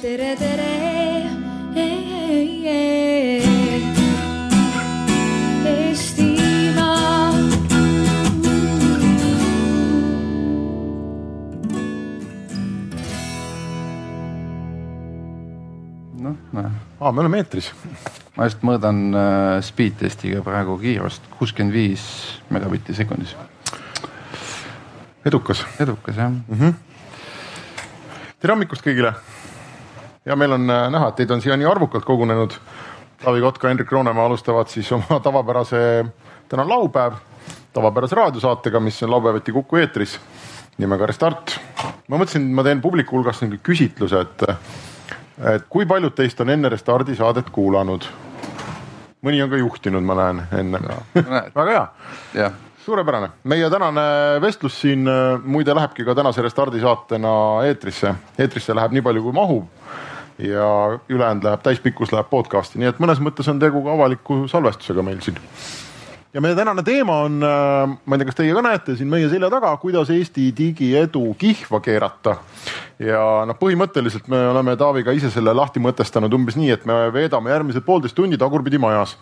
tere, tere. Eestimaa. noh, näe, aa, me oleme eetris. ma just mõõdan äh, speed testiga praegu kiirust kuuskümmend viis megabitti sekundis. edukas. edukas jah mm. Mhm. tere hommikust kõigile. Ja meil on äh, näha, et teid on siia nii arvukalt kogunenud. Taavi Kotka, Hendrik Roonemaa alustavad siis oma tavapärase, täna on laupäev, tavapärase raadiosaatega, mis on laupäeviti Kuku eetris nimega Restart. ma mõtlesin, ma teen publiku hulgas niisugune küsitluse, et, et kui paljud teist on enne Restardi saadet kuulanud? mõni on ka juhtinud, ma näen enne. väga hea jah, suurepärane, meie tänane vestlus siin äh, muide lähebki ka tänase Restardi saatena eetrisse, eetrisse läheb nii palju, kui mahub ja ülejäänud läheb täispikkus läheb podcast'i, nii et mõnes mõttes on tegu ka avaliku salvestusega meil siin. ja meie tänane teema on, ma ei tea, kas teie ka näete siin meie selja taga, kuidas Eesti digiedu kihva keerata. ja noh, põhimõtteliselt me oleme Taaviga ise selle lahti mõtestanud umbes nii, et me veedame järgmised poolteist tundi tagurpidi majas.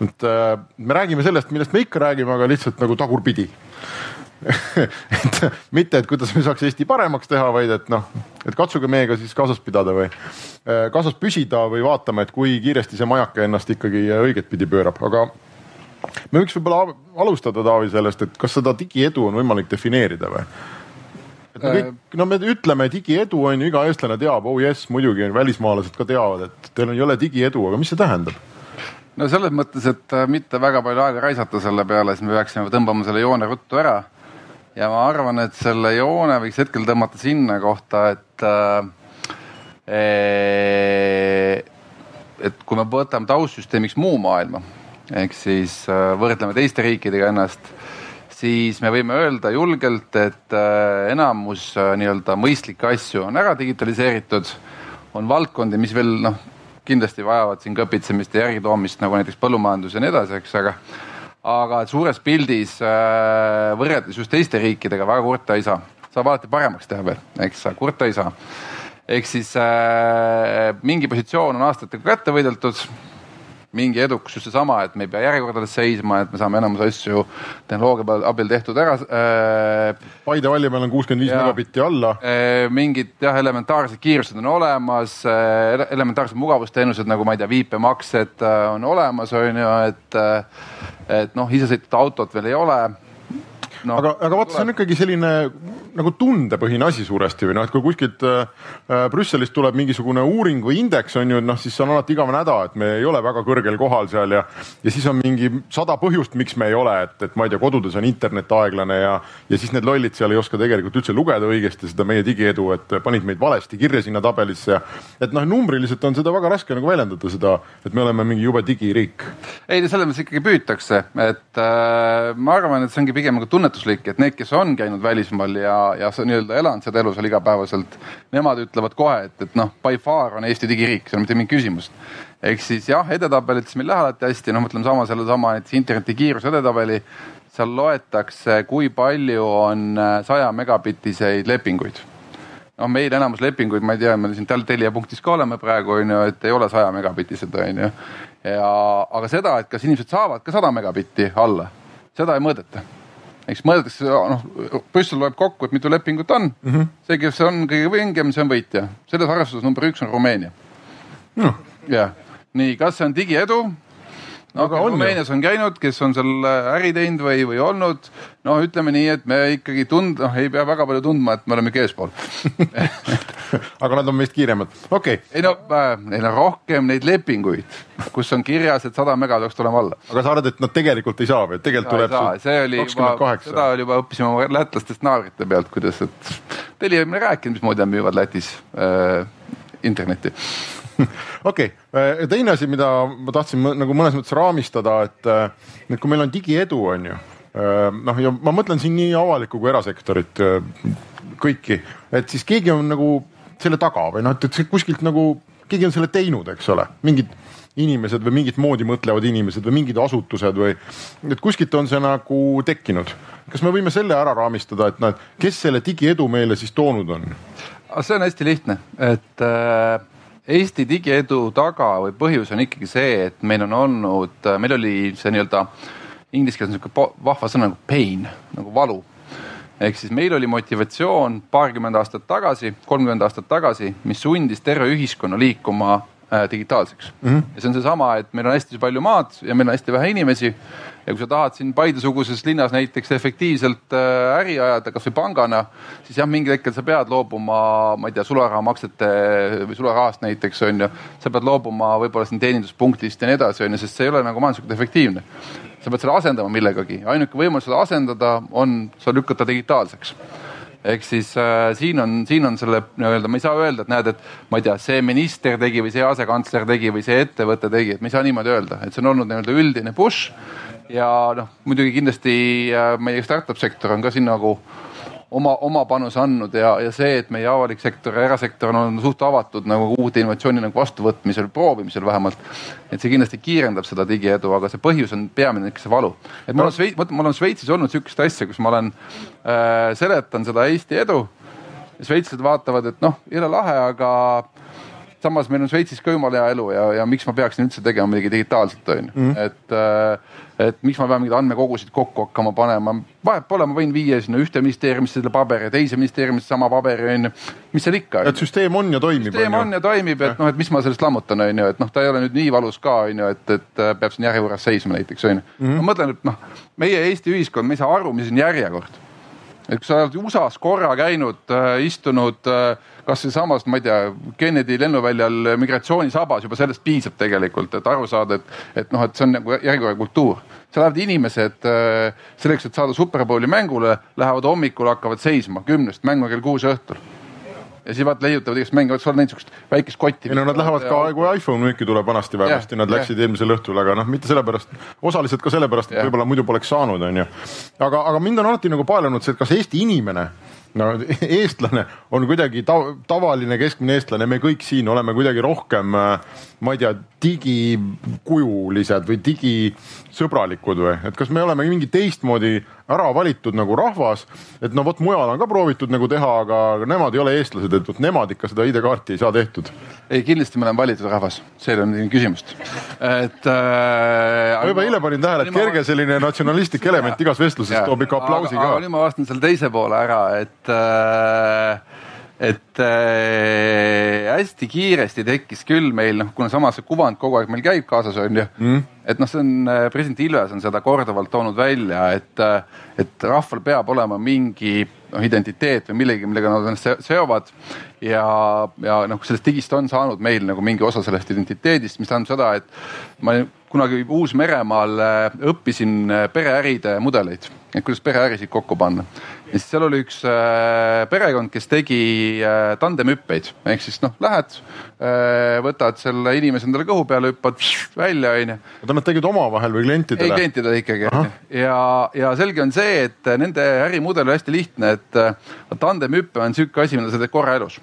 et äh, me räägime sellest, millest me ikka räägime, aga lihtsalt nagu tagurpidi et mitte, et kuidas me saaks Eesti paremaks teha, vaid et noh, et katsuge meiega siis kaasas pidada või äh, kaasas püsida või vaatame, et kui kiiresti see majake ennast ikkagi õiget pidi pöörab, aga me võiks võib-olla alustada Taavi sellest, et kas seda digiedu on võimalik defineerida või? et me kõik, no me ütleme digiedu on ju, iga eestlane teab, oh jess, muidugi välismaalased ka teavad, et teil on, ei ole digiedu, aga mis see tähendab? no selles mõttes, et äh, mitte väga palju aega raisata selle peale, siis me peaksime tõmbama selle joone ruttu ära. Ja ma arvan, et selle joone võiks hetkel tõmmata sinna kohta, et äh, et kui me võtame taustsüsteemiks muu maailma ehk siis äh, võrdleme teiste riikidega ennast, siis me võime öelda julgelt, et äh, enamus äh, nii-öelda mõistlikke asju on ära digitaliseeritud. on valdkondi, mis veel noh, kindlasti vajavad siin kõpitsemist ja järgitoomist nagu näiteks põllumajandus ja nii edasi, eks, aga aga suures pildis äh, võrreldes just teiste riikidega väga kurta ei saa, saab alati paremaks teha veel, eks kurta ei saa. ehk siis äh, mingi positsioon on aastatega kätte võideldud mingi edukus just seesama, et me ei pea järjekordades seisma, et me saame enamus asju tehnoloogia abil tehtud ära äh,. Paide valli peal on kuuskümmend viis megabitti alla. Äh, mingid jah, elementaarsed kiirused on olemas, elementaarsed mugavusteenused nagu ma ei tea, viipemaksed äh, on olemas, on ju, et, et noh, isesõitvat autot veel ei ole no,. aga, aga vaata, see on ikkagi selline nagu tundepõhine asi suuresti või noh, et kui kuskilt äh, Brüsselist tuleb mingisugune uuring või indeks on ju, et noh, siis on alati igavene häda, et me ei ole väga kõrgel kohal seal ja, ja siis on mingi sada põhjust, miks me ei ole, et, et ma ei tea, kodudes on internet aeglane ja, ja siis need lollid seal ei oska tegelikult üldse lugeda õigesti seda meie digiedu, et panid meid valesti kirja sinna tabelisse ja et noh, numbriliselt on seda väga raske nagu väljendada seda, et me oleme mingi jube digiriik. ei, selles mõttes ikkagi püütakse, et äh, ma arvan, et see ongi pigem nagu tunnetuslik, et need, kes on käinud välismaal ja, ja see nii-öelda elanud seda elu seal igapäevaselt, nemad ütlevad kohe, et, et noh, by far on Eesti digiriik, seal mitte mingit küsimust. ehk siis jah, edetabelites meil läheb alati hästi, noh, mõtleme sama sellesama näiteks interneti kiiruse edetabeli, seal loetakse, kui palju on äh, saja megabitiseid lepinguid noh, meil enamus lepinguid, ma ei tea, me siin Telia punktis ka oleme praegu on ju, et ei ole saja megabitised on ju. ja, aga seda, et kas inimesed saavad ka sada megabitti alla, seda ei mõõdeta. Eks mõõdetakse, noh, Brüssel loeb kokku, et mitu lepingut on mm. -hmm. see, kes on kõige vingem, see on võitja. selles arvestuses number üks on Rumeenia noh, jah, nii, kas see on digiedu? No Aga. Rumeenias on käinud, kes on seal äh, äri teinud või, või olnud, noh, ütleme nii, et me ikkagi tund-, noh, ei pea väga palju tundma, et me oleme ikka eespool aga nad on meist kiiremad, okei okay.. ei no äh, neil on rohkem neid lepinguid, kus on kirjas, et sada mega peaks tulema alla. aga sa arvad, et nad tegelikult ei saa või, et tegelikult tuleb see kakskümmend seda kaheksa? oli juba õppisime oma lätlastest naabrite pealt, kuidas, et Telia ei rääkinud, mismoodi nad müüvad Lätis äh, internetti. okei okay., teine asi, mida ma tahtsin nagu mõnes mõttes raamistada, et, et kui meil on digiedu, on ju, noh, ja ma mõtlen siin nii avalikku kui erasektorit, kõiki, et siis keegi on nagu selle taga või noh, et, kuskilt nagu keegi on selle teinud, eks ole, mingid inimesed või mingit moodi mõtlevad inimesed või mingid asutused või et kuskilt on see nagu tekkinud. kas me võime selle ära raamistada, et noh, et kes selle digiedu meile siis toonud on? aga see on hästi lihtne, et äh, Eesti digiedu taga või põhjus on ikkagi see, et meil on olnud, meil oli see nii-öelda inglise keeles niisugune vahva sõna nagu pain, nagu valu. ehk siis meil oli motivatsioon paarkümmend aastat tagasi, kolmkümmend aastat tagasi, mis sundis terve ühiskonna liikuma äh, digitaalseks mm. -hmm. ja see on seesama, et meil on hästi palju maad ja meil on hästi vähe inimesi ja kui sa tahad siin Paide-suguses linnas näiteks efektiivselt äh, äri ajada, kasvõi pangana, siis jah, mingil hetkel sa pead loobuma, ma ei tea, sularahamaksete või sularahast näiteks on ju. sa pead loobuma võib-olla siin teeninduspunktist ja nii edasi on ju, sest see ei ole nagu majanduslikult efektiivne. sa pead selle asendama millegagi, ainuke võimalus seda asendada on, sa lükkad ta digitaalseks ehk siis äh, siin on, siin on selle nii-öelda, ma ei saa öelda, et näed, et ma ei tea, see minister tegi või see asekantsler tegi või see ettevõte tegi, et me ei saa niimoodi öelda, et see on olnud nii-öelda üldine push. Ja noh, muidugi kindlasti äh, meie startup sektor on ka siin nagu oma, oma panuse andnud ja, ja see, et meie avalik sektor ja erasektor on suht avatud nagu uute innovatsiooni nagu vastuvõtmisel, proovimisel vähemalt. et see kindlasti kiirendab seda digiedu, aga see põhjus on peamine ikka see valu. et mul on Šveits, ma olen Šveitsis olnud sihukest asja, kus ma olen äh,, seletan seda Eesti edu. šveitslased vaatavad, et noh, jõle lahe, aga samas meil on Šveitsis ka jumala hea elu ja, ja miks ma peaksin üldse tegema midagi digitaalselt, on ju. Mhm. et, äh, et miks ma pean mingeid andmekogusid kokku hakkama panema. vahet pole, ma võin viia sinna ühte ministeeriumisse selle paberi, teise ministeeriumisse sama paberi, on ju. mis seal ikka. et süsteem on ja toimib. süsteem on ja toimib, et noh, et mis ma sellest lammutan, on ju, et noh, ta ei ole nüüd nii valus ka, on ju, et, et äh, peab siin järjekorras seisma näiteks, on ju. Mhm. ma mõtlen, et noh, meie Eesti ühiskond, me ei saa aru, mis on järjekord et kui sa oled USA-s korra käinud äh,, istunud äh, kasvõi samas, ma ei tea, Kennedy lennuväljal migratsioonisabas, juba sellest piisab tegelikult, et aru saada, et, et noh, et see on nagu järjekordne kultuur. seal lähevad inimesed äh, selleks, et saada Superbowli mängule, lähevad hommikul, hakkavad seisma kümnest, mäng on kell kuus õhtul ja siis vaat leiutavad igast mänge, sa oled näinud siukest väikest kotti. ei no nad lähevad ka, kui iPhone müüki tuleb vanasti vähemasti, nad läksid yeah. eelmisel õhtul, aga noh, mitte sellepärast, osaliselt ka sellepärast, et yeah. võib-olla muidu poleks saanud, onju. aga, aga mind on alati nagu paelunud see, et kas Eesti inimene no eestlane on kuidagi ta, tavaline keskmine eestlane, me kõik siin oleme kuidagi rohkem, ma ei tea, digikujulised või digisõbralikud või, et kas me oleme mingi teistmoodi ära valitud nagu rahvas, et no vot mujal on ka proovitud nagu teha, aga nemad ei ole eestlased, et vot nemad ikka seda ID-kaarti ei saa tehtud. ei, kindlasti me oleme valitud rahvas, see ei ole küsimust. et äh,. ma juba eile panin tähele, et kerge selline natsionalistlik element igas vestluses toob ikka aplausi aga, ka. nüüd ma vastan selle teise poole ära, et äh, et äh, hästi kiiresti tekkis küll meil noh, kuna samas see kuvand kogu aeg meil käib kaasas on ju mm., et noh, see on äh, president Ilves on seda korduvalt toonud välja, et, äh, et rahval peab olema mingi noh, identiteet või millegi, millega nad ennast seovad. ja, ja noh, sellest digist on saanud meil nagu mingi osa sellest identiteedist, mis tähendab seda, et ma kunagi Uus-Meremaal äh, õppisin pereäride mudeleid, et kuidas pereärisid kokku panna ja siis seal oli üks äh, perekond, kes tegi äh, tandemhüppeid ehk siis noh, lähed äh,, võtad selle inimese endale kõhu peale, hüppad välja, onju. oota, nad tegid omavahel või klientidele? ei, klientidele ikkagi. ja, ja selge on see, et nende ärimudel on hästi lihtne, et tandemhüpe on sihuke asi, mida sa teed korra elus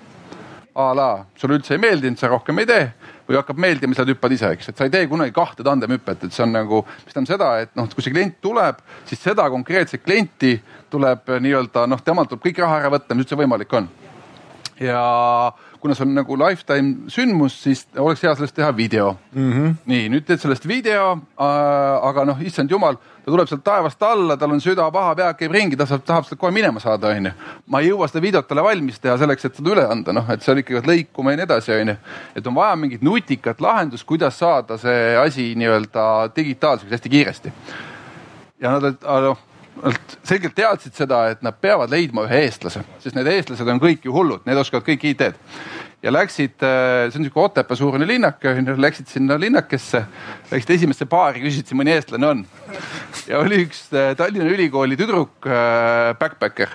a la sulle üldse ei meeldinud, sa rohkem ei tee või hakkab meeldima, siis sa hüppad ise, eks, et sa ei tee kunagi kahte tandemhüpet, et see on nagu, mis tähendab seda, et noh, kui see klient tuleb, siis seda konkreetset klienti tuleb nii-öelda noh, temalt tuleb kõik raha ära võtta, mis üldse võimalik on. Ja kuna see on nagu lifetime sündmus, siis oleks hea sellest teha video mm. -hmm. nii, nüüd teed sellest video äh,, aga noh, issand jumal ta tuleb sealt taevast alla, tal on süda paha, pea käib ringi, ta saab, tahab sealt kohe minema saada, onju. ma ei jõua seda videot talle valmis teha selleks, et seda üle anda, noh, et seal ikkagi lõikuma ja nii edasi, onju. et on vaja mingit nutikat lahendust, kuidas saada see asi nii-öelda digitaalseks hästi kiiresti. ja nad olid, noh nad selgelt teadsid seda, et nad peavad leidma ühe eestlase, sest need eestlased on kõik ju hullud, need oskavad kõik ID-d ja läksid, äh, see on sihuke Otepää suurune linnak, onju, läksid sinna linnakesse, läksid esimesse baari, küsisid, siin mõni eestlane on. ja oli üks äh, Tallinna Ülikooli tüdruk, äh, backpacker,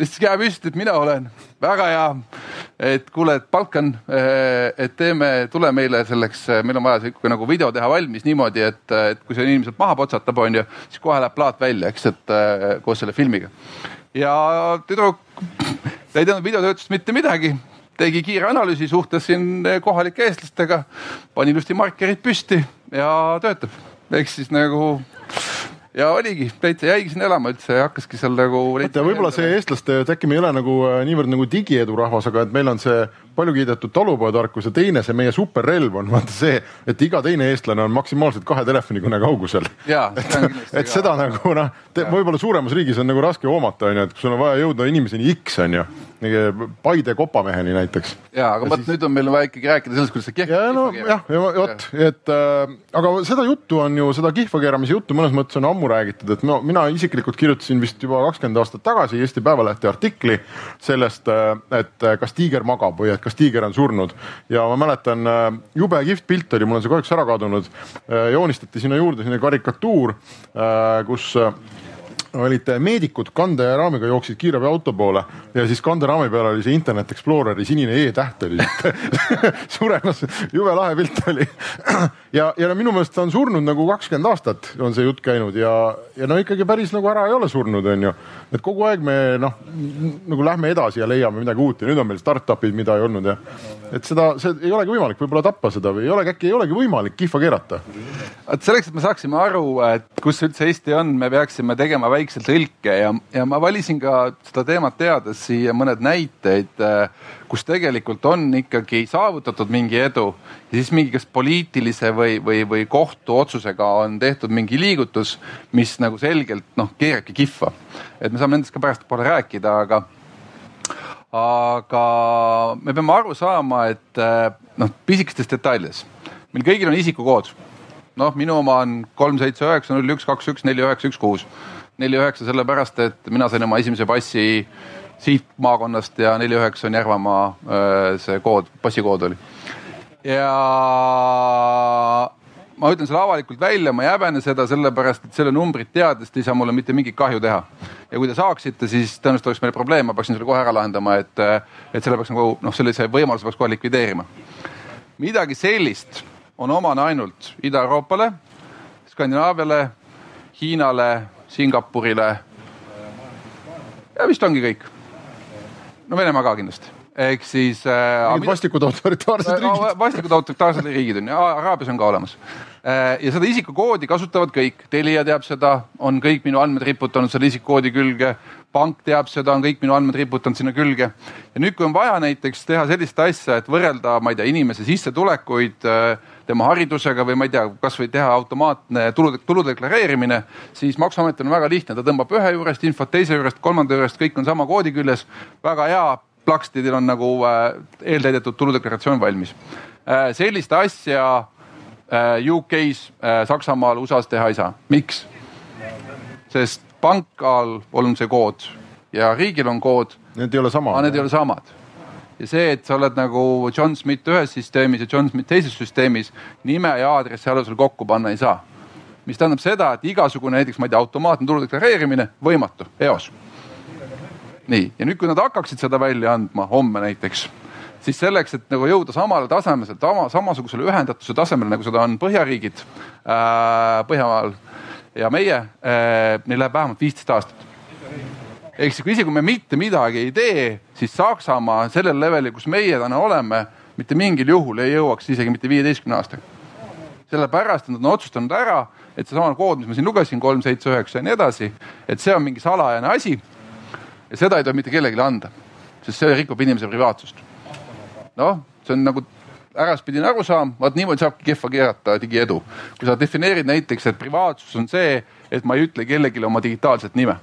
tõstis käe püsti, et mina olen, väga hea. et kuule, et Balkan, et teeme, tule meile selleks, meil on vaja sihuke nagu video teha valmis niimoodi, et, et kui see inimeselt maha potsatab, onju, siis kohe läheb plaat välja, eks, et koos selle filmiga. ja tüdruk, ta ei teadnud videotöötlust mitte midagi tegi kiire analüüsi, suhtles siin kohalike eestlastega, pani ilusti markerid püsti ja töötab. ehk siis nagu ja oligi, täitsa jäigi sinna elama üldse ja hakkaski seal nagu. oota, võib-olla see eestlaste, et äkki me ei ole nagu äh, niivõrd nagu digiedu rahvas, aga et meil on see palju kiidetud talupojatarkus ja teine, see meie superrelv on vaata see, et iga teine eestlane on maksimaalselt kahe telefonikõne kaugusel. et, et seda ka. nagu noh, võib-olla suuremas riigis on nagu raske hoomata, on ju, et kui sul on vaja jõuda inimeseni X on ju Paide kopameheni näiteks. ja, aga vot siis... nüüd on meil vaja ikkagi rääkida sellest, kuidas see kihva. ja no jah, ja vot, et äh, aga seda juttu on ju, seda kihva keeramise juttu mõnes mõttes on ammu räägitud, et no mina isiklikult kirjutasin vist juba kakskümmend aastat tagasi Eesti Päevalehte artikli sellest, äh, et äh, kas tiiger magab või et kas tiiger on surnud ja ma mäletan äh, jube kihvt pilt oli, mul on see kahjuks ära kadunud. joonistati sinna juurde selline karikatuur, kus olid meedikud kanderaamiga jooksid kiirabiauto poole ja siis kanderaami peal oli see Internet Exploreri sinine E-täht oli suremas, jube lahe pilt oli. ja, ja no minu meelest ta on surnud nagu kakskümmend aastat on see jutt käinud ja, ja no ikkagi päris nagu ära ei ole surnud, on ju. et kogu aeg me noh, nagu lähme edasi ja leiame midagi uut ja nüüd on meil startup'id, mida ei olnud ja et seda, see ei olegi võimalik võib-olla tappa seda või ei olegi, äkki ei olegi võimalik kihva keerata. vot selleks, et me saaksime aru, et kus üldse Eesti on, me peaksime tegema väikselt tõlke ja, ja ma valisin ka seda teemat teades siia mõned näiteid, kus tegelikult on ikkagi saavutatud mingi edu ja siis mingi kas poliitilise või, või, või kohtuotsusega on tehtud mingi liigutus, mis nagu selgelt noh, keerabki kihva. et me saame nendest ka pärastpoole rääkida, aga aga me peame aru saama, et eh, noh, pisikestes detailides, meil kõigil on isikukood. noh, minu oma on kolm, seitse, üheksa, null, üks, kaks, üks, neli, üheksa, üks, kuus. neli, üheksa sellepärast, et mina sain oma esimese passi siit maakonnast ja neli, üheksa on Järvamaa eh, see kood, passikood oli. ja ma ütlen selle avalikult välja, ma ei häbene seda, sellepärast et selle numbrit teades te ei saa mulle mitte mingit kahju teha. ja kui te saaksite, siis tõenäoliselt oleks meil probleem, ma peaksin selle kohe ära lahendama, et, et selle peaks nagu noh, sellise võimaluse peaks kohe likvideerima. midagi sellist on omane ainult Ida-Euroopale, Skandinaaviale, Hiinale, Singapurile. ja vist ongi kõik. no Venemaa ka kindlasti ehk siis äh,. vastikud autoritaarsed riigid. vastikud autoritaarsed riigid on ju, Araabias on ka olemas äh,. ja seda isikukoodi kasutavad kõik, Telia teab seda, on kõik minu andmed riputanud selle isikukoodi külge. pank teab seda, on kõik minu andmed riputanud sinna külge. ja nüüd, kui on vaja näiteks teha sellist asja, et võrrelda, ma ei tea, inimese sissetulekuid äh, tema haridusega või ma ei tea, kasvõi teha automaatne tulu, tulu deklareerimine, siis maksuametil on väga lihtne, ta tõmbab ühe juurest infot, teise juurest, kolmanda juurest, kõik on sama koodi küljes. väga hea plaksti, teil on nagu äh, eeltäidetud tuludeklaratsioon valmis. Äh, sellist asja äh, UK-s, Saksamaal, USA-s teha ei saa. miks? sest pankal on see kood ja riigil on kood. Need ei ole samad. Need ei ole samad ja see, et sa oled nagu John Smith ühes süsteemis ja John Smith teises süsteemis, nime ja aadressi alusel kokku panna ei saa. mis tähendab seda, et igasugune näiteks, ma ei tea, automaatne tulu deklareerimine võimatu, eos nii, ja nüüd, kui nad hakkaksid seda välja andma homme näiteks, siis selleks, et nagu jõuda samale tasemele, sama, samasugusele ühendatuse tasemele, nagu seda on Põhjariigid äh, Põhjamaal ja meie äh,, neil läheb vähemalt viisteist aastat. ehk siis, isegi kui me mitte midagi ei tee, siis Saksamaa sellel levelil, kus meie täna oleme, mitte mingil juhul ei jõuaks isegi mitte viieteistkümne aastaga. sellepärast, et nad on otsustanud ära, et seesama kood, mis ma siin lugesin, kolm, seitse, üheksa ja nii edasi, et see on mingi salajane asi ja seda ei tohi mitte kellelegi anda, sest see rikub inimese privaatsust. noh, see on nagu äraspidine arusaam, vot niimoodi saabki kehva keerata digiedu. kui sa defineerid näiteks, et privaatsus on see, et ma ei ütle kellelegi oma digitaalset nime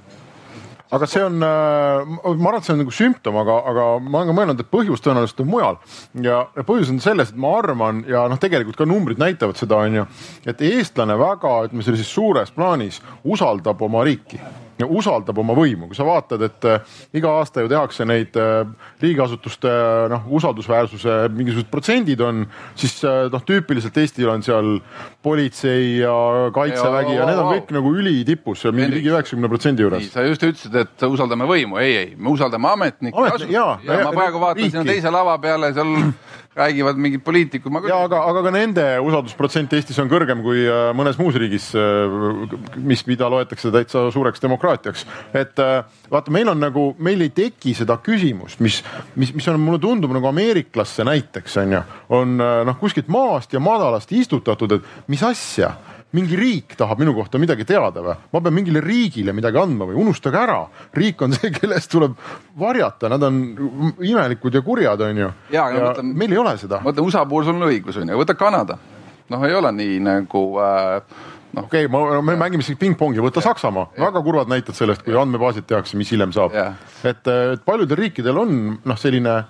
aga see on, äh, ma arvan, et see on nagu sümptom, aga, aga ma olen ka mõelnud, et põhjus tõenäoliselt on mujal. ja põhjus on selles, et ma arvan ja noh, tegelikult ka numbrid näitavad seda, on ju, et eestlane väga, ütleme sellises suures plaanis usaldab oma riiki usaldab oma võimu, kui sa vaatad, et äh, iga aasta ju tehakse neid äh, riigiasutuste äh, noh, usaldusväärsuse mingisugused protsendid on, siis noh, tüüpiliselt Eestil on seal politsei ja kaitsevägi ja, ja need on kõik nagu ülitipus, mingi ligi üheksakümne protsendi juures. sa just ütlesid, et usaldame võimu, ei, ei, me usaldame ametnikke Amet,. ja, ja, ja ma praegu vaatan sinna teise lava peale seal räägivad mingid poliitikud. ja aga, aga ka nende usaldusprotsent Eestis on kõrgem kui äh, mõnes muus riigis, äh, mis, mida loetakse täitsa suureks demokraatiaks. et äh, vaata, meil on nagu, meil ei teki seda küsimust, mis, mis, mis on, mulle tundub nagu ameeriklasse näiteks on ju, on noh, kuskilt maast ja madalast istutatud, et mis asja mingi riik tahab minu kohta midagi teada või? ma pean mingile riigile midagi andma või unustage ära, riik on see, kellest tuleb varjata, nad on imelikud ja kurjad, onju. ja, ja mõtlen, meil ei ole seda. ma mõtlen USA puhul sul on õigus, onju, võta Kanada. noh, ei ole nii nagu äh, noh. okei okay,, me mängime siin pingpongi, võta yeah. Saksamaa, väga kurvad näited sellest, kui andmebaasid tehakse, mis hiljem saab et, et paljudel riikidel on noh, selline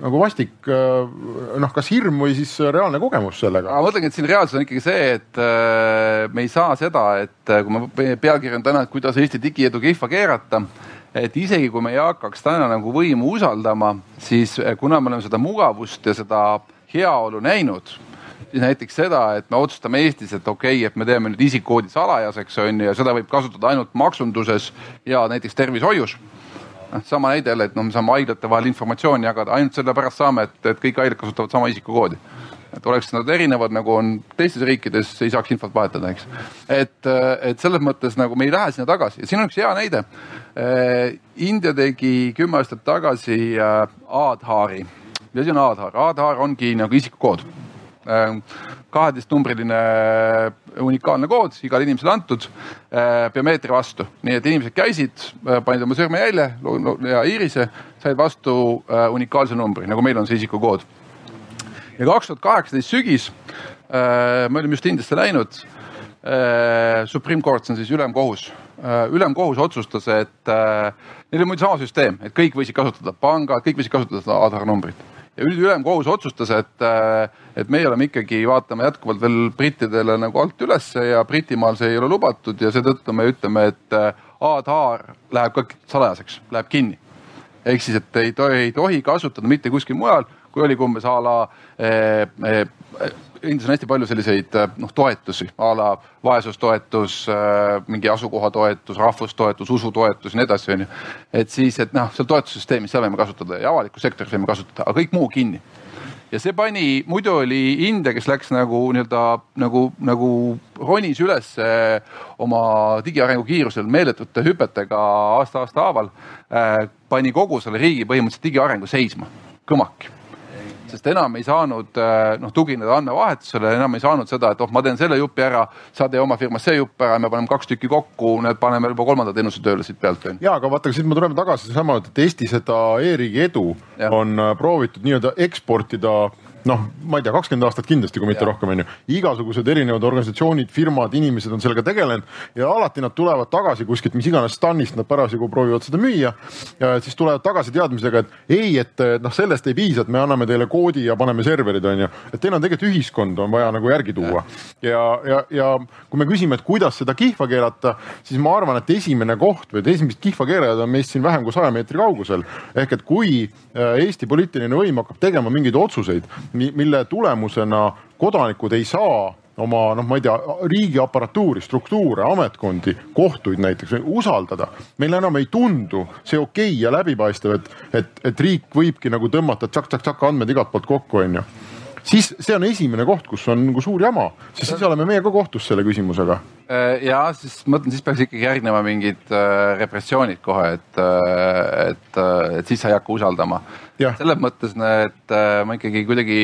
nagu vastik noh, kas hirm või siis reaalne kogemus sellega. ma mõtlengi, et siin reaalsus on ikkagi see, et äh, me ei saa seda, et äh, kui me, pealkiri on täna, et kuidas Eesti digiedu kihva keerata et isegi kui me ei hakkaks täna nagu võimu usaldama, siis äh, kuna me oleme seda mugavust ja seda heaolu näinud, siis näiteks seda, et me otsustame Eestis, et okei okay,, et me teeme nüüd isikukoodi salajaseks on ju ja seda võib kasutada ainult maksunduses ja näiteks tervishoius noh, sama näide jälle, et noh, me saame haiglate vahel informatsiooni jagada, ainult sellepärast saame, et, et kõik haiglad kasutavad sama isikukoodi. et oleks nad erinevad, nagu on teistes riikides, ei saaks infot vahetada, eks. et, et selles mõttes nagu me ei lähe sinna tagasi ja siin on üks hea näide. Eh, India tegi kümme aastat tagasi eh, Aadhaari. mis asi on Aadhaar? Aadhaar ongi nagu isikukood eh, kaheteistnumbriline unikaalne kood, igale inimesele antud äh, biomeetria vastu. nii et inimesed käisid, äh, panid oma sõrmejälje ja iirise, said vastu äh, unikaalse numbri, nagu meil on see isikukood. ja kaks tuhat kaheksateist sügis, me olime just Indiasse läinud. Supreme Court, see on siis ülemkohus. ülemkohus otsustas, et neil on muidu sama süsteem, et kõik võisid kasutada, pangad, kõik võisid kasutada seda Aadhaar numbrit ja üldülemkohus otsustas, et, äh, et meie oleme ikkagi, vaatame jätkuvalt veel brittidele nagu alt ülesse ja Britimaal see ei ole lubatud ja seetõttu me ütleme, et äh, Aadhaar läheb ka salajaseks, läheb kinni. ehk siis, et ei tohi, ei tohi kasutada mitte kuskil mujal, kui oligi umbes a la eh, eh, Indias on hästi palju selliseid äh, noh, toetusi a la vaesustoetus, äh, mingi asukohatoetus, rahvustoetus, usutoetus ja nii edasi, onju. et siis, et noh, seal toetussüsteemis, seal võime kasutada ja avalikus sektoris võime kasutada, aga kõik muu kinni. ja see pani, muidu oli India, kes läks nagu nii-öelda nagu, nagu ronis üles oma digiarengu kiirusel meeletute hüpetega aasta-aasta haaval äh,, pani kogu selle riigi põhimõtteliselt digiarengu seisma, kõmaki sest enam ei saanud äh, noh, tugineda andmevahetusele, enam ei saanud seda, et oh, ma teen selle jupi ära, sa tee oma firmas see jupp ära, me paneme kaks tükki kokku, need paneme juba kolmanda teenuse tööle siit pealt. ja, aga vaata, siit me tuleme tagasi seesama, et Eesti seda e-riigi edu ja. on äh, proovitud nii-öelda eksportida noh, ma ei tea, kakskümmend aastat kindlasti, kui mitte ja. rohkem, onju. igasugused erinevad organisatsioonid, firmad, inimesed on sellega tegelenud ja alati nad tulevad tagasi kuskilt, mis iganes stan'ist nad parasjagu proovivad seda müüa. ja siis tulevad tagasi teadmisega, et ei, et noh, sellest ei piisa, et me anname teile koodi ja paneme serverid, onju. et teil on tegelikult ühiskond on vaja nagu järgi tuua. ja, ja, ja kui me küsime, et kuidas seda kihva keerata, siis ma arvan, et esimene koht või esimesed kihvakeerajad on meist siin vähem kui saja meetri kaugusel. ehk et kui äh, Eesti poliitiline võim hakkab tegema mingeid otsuseid mille tulemusena kodanikud ei saa oma noh, ma ei tea, riigiaparatuuri, struktuure, ametkondi, kohtuid näiteks usaldada. meile enam ei tundu see okei okay ja läbipaistev, et, et, et riik võibki nagu tõmmata tšakk-tšakk-tšakk andmed igalt poolt kokku, onju siis see on esimene koht, kus on nagu suur jama, sest siis oleme meie ka kohtus selle küsimusega. Äh, ja siis mõtlen, siis peaks ikkagi järgnema mingid äh, repressioonid kohe, et, äh, et, et siis sa ei hakka usaldama. selles mõttes, et ma ikkagi kuidagi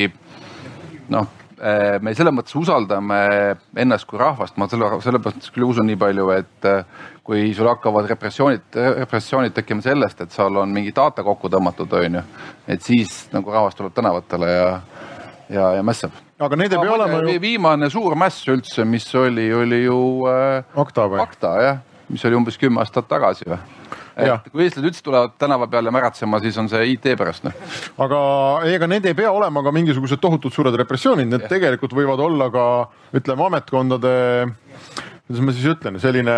noh me selles mõttes usaldame ennast kui rahvast, ma selle, sellepärast küll usun nii palju, et kui sul hakkavad repressioonid, repressioonid tekkima sellest, et seal on mingi data kokku tõmmatud, on ju. et siis nagu rahvas tuleb tänavatele ja ja, ja mässab. aga need ei pea olema ju. viimane suur mäss üldse, mis oli, oli ju äh,. Akta või? Akta jah, mis oli umbes kümme aastat tagasi või? et kui eestlased üldse tulevad tänava peale märatsema, siis on see IT pärast noh. aga ega need ei pea olema ka mingisugused tohutult suured repressioonid, need ja. tegelikult võivad olla ka ütleme ametkondade kuidas ma siis ütlen, selline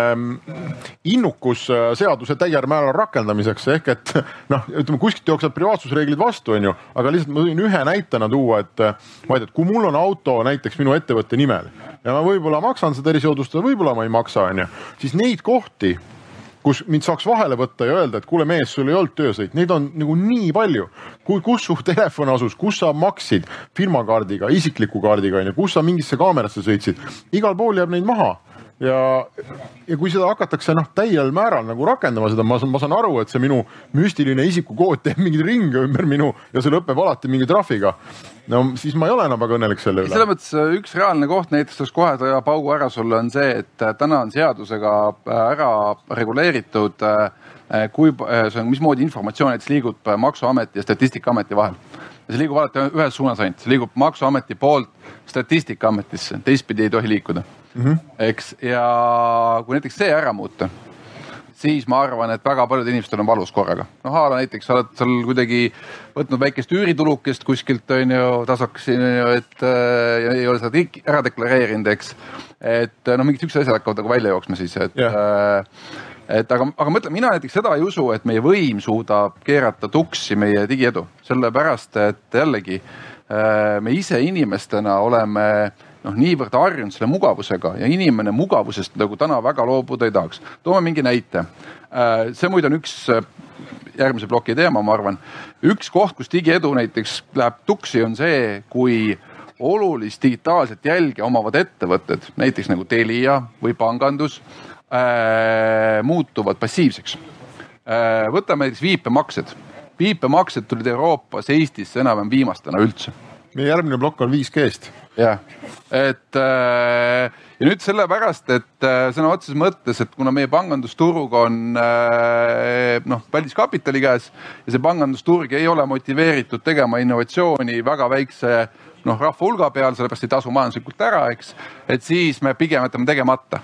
innukus äh, seaduse täiel määral rakendamiseks ehk et noh, ütleme kuskilt jooksevad privaatsusreeglid vastu, onju, aga lihtsalt ma võin ühe näitena tuua, et ma ei tea, et kui mul on auto näiteks minu ettevõtte nimel ja ma võib-olla maksan seda erisoodustust, võib-olla ma ei maksa, onju, siis neid kohti kus mind saaks vahele võtta ja öelda, et kuule mees, sul ei olnud töösõit, neid on nagu nii palju. kus su telefon asus, kus sa maksid firmakaardiga, isikliku kaardiga onju, kus sa mingisse kaamerasse sõitsid, igal pool jääb neid maha ja, ja kui seda hakatakse noh, täiel määral nagu rakendama seda, ma ma saan aru, et see minu müstiline isikukood teeb mingeid ringe ümber minu ja see lõpeb alati mingi trahviga. no siis ma ei ole enam väga õnnelik selle üle. selles mõttes äh, üks reaalne koht näiteks tuleks kohe teha paugu ära sulle on see, et äh, täna on seadusega äh, ära reguleeritud kui, see on, mismoodi informatsioon näiteks liigub Maksuameti ja Statistikaameti vahel see liigub alati ühes suunas ainult, see liigub Maksuameti poolt Statistikaametisse, teistpidi ei tohi liikuda mm. -hmm. eks, ja kui näiteks see ära muuta, siis ma arvan, et väga paljudel inimestel on valus korraga. noh, a la näiteks sa oled seal kuidagi võtnud väikest üüritulukest kuskilt on ju tasaks, et äh, ei ole seda kõik ära deklareerinud, eks. et noh, mingid siuksed asjad hakkavad nagu välja jooksma siis, et yeah. äh, et aga, aga mõtle, mina näiteks seda ei usu, et meie võim suudab keerata tuksi meie digiedu, sellepärast et jällegi äh, me ise inimestena oleme noh, niivõrd harjunud selle mugavusega ja inimene mugavusest nagu täna väga loobuda ei tahaks. toome mingi näite. Äh, see muide on üks äh, järgmise ploki teema, ma arvan. üks koht, kus digiedu näiteks läheb tuksi, on see, kui olulist digitaalset jälge omavad ettevõtted, näiteks nagu Telia või pangandus äh, muutuvad passiivseks võtame näiteks viipemaksed. viipemaksed tulid Euroopas, Eestisse enam-vähem viimastena üldse. meie järgmine plokk on 5G-st. Jah, et äh, ja nüüd sellepärast, et äh, sõna otseses mõttes, et kuna meie pangandusturg on äh, noh, väliskapitali käes ja see pangandusturg ei ole motiveeritud tegema innovatsiooni väga väikse noh, rahva hulga peal, sellepärast ei tasu majanduslikult ära, eks. et siis me pigem jätame tegemata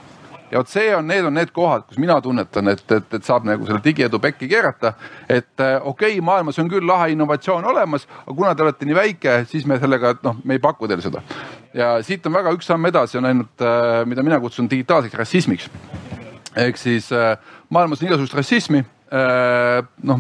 ja vot see on, need on need kohad, kus mina tunnetan, et, et, et saab nagu selle digiedu pekki keerata. et äh, okei okay,, maailmas on küll lahe innovatsioon olemas, aga kuna te olete nii väike, siis me sellega, noh, me ei paku teile seda. ja siit on väga üks samm edasi on ainult, äh, mida mina kutsun digitaalseks rassismiks. ehk siis äh, maailmas on igasugust rassismi noh,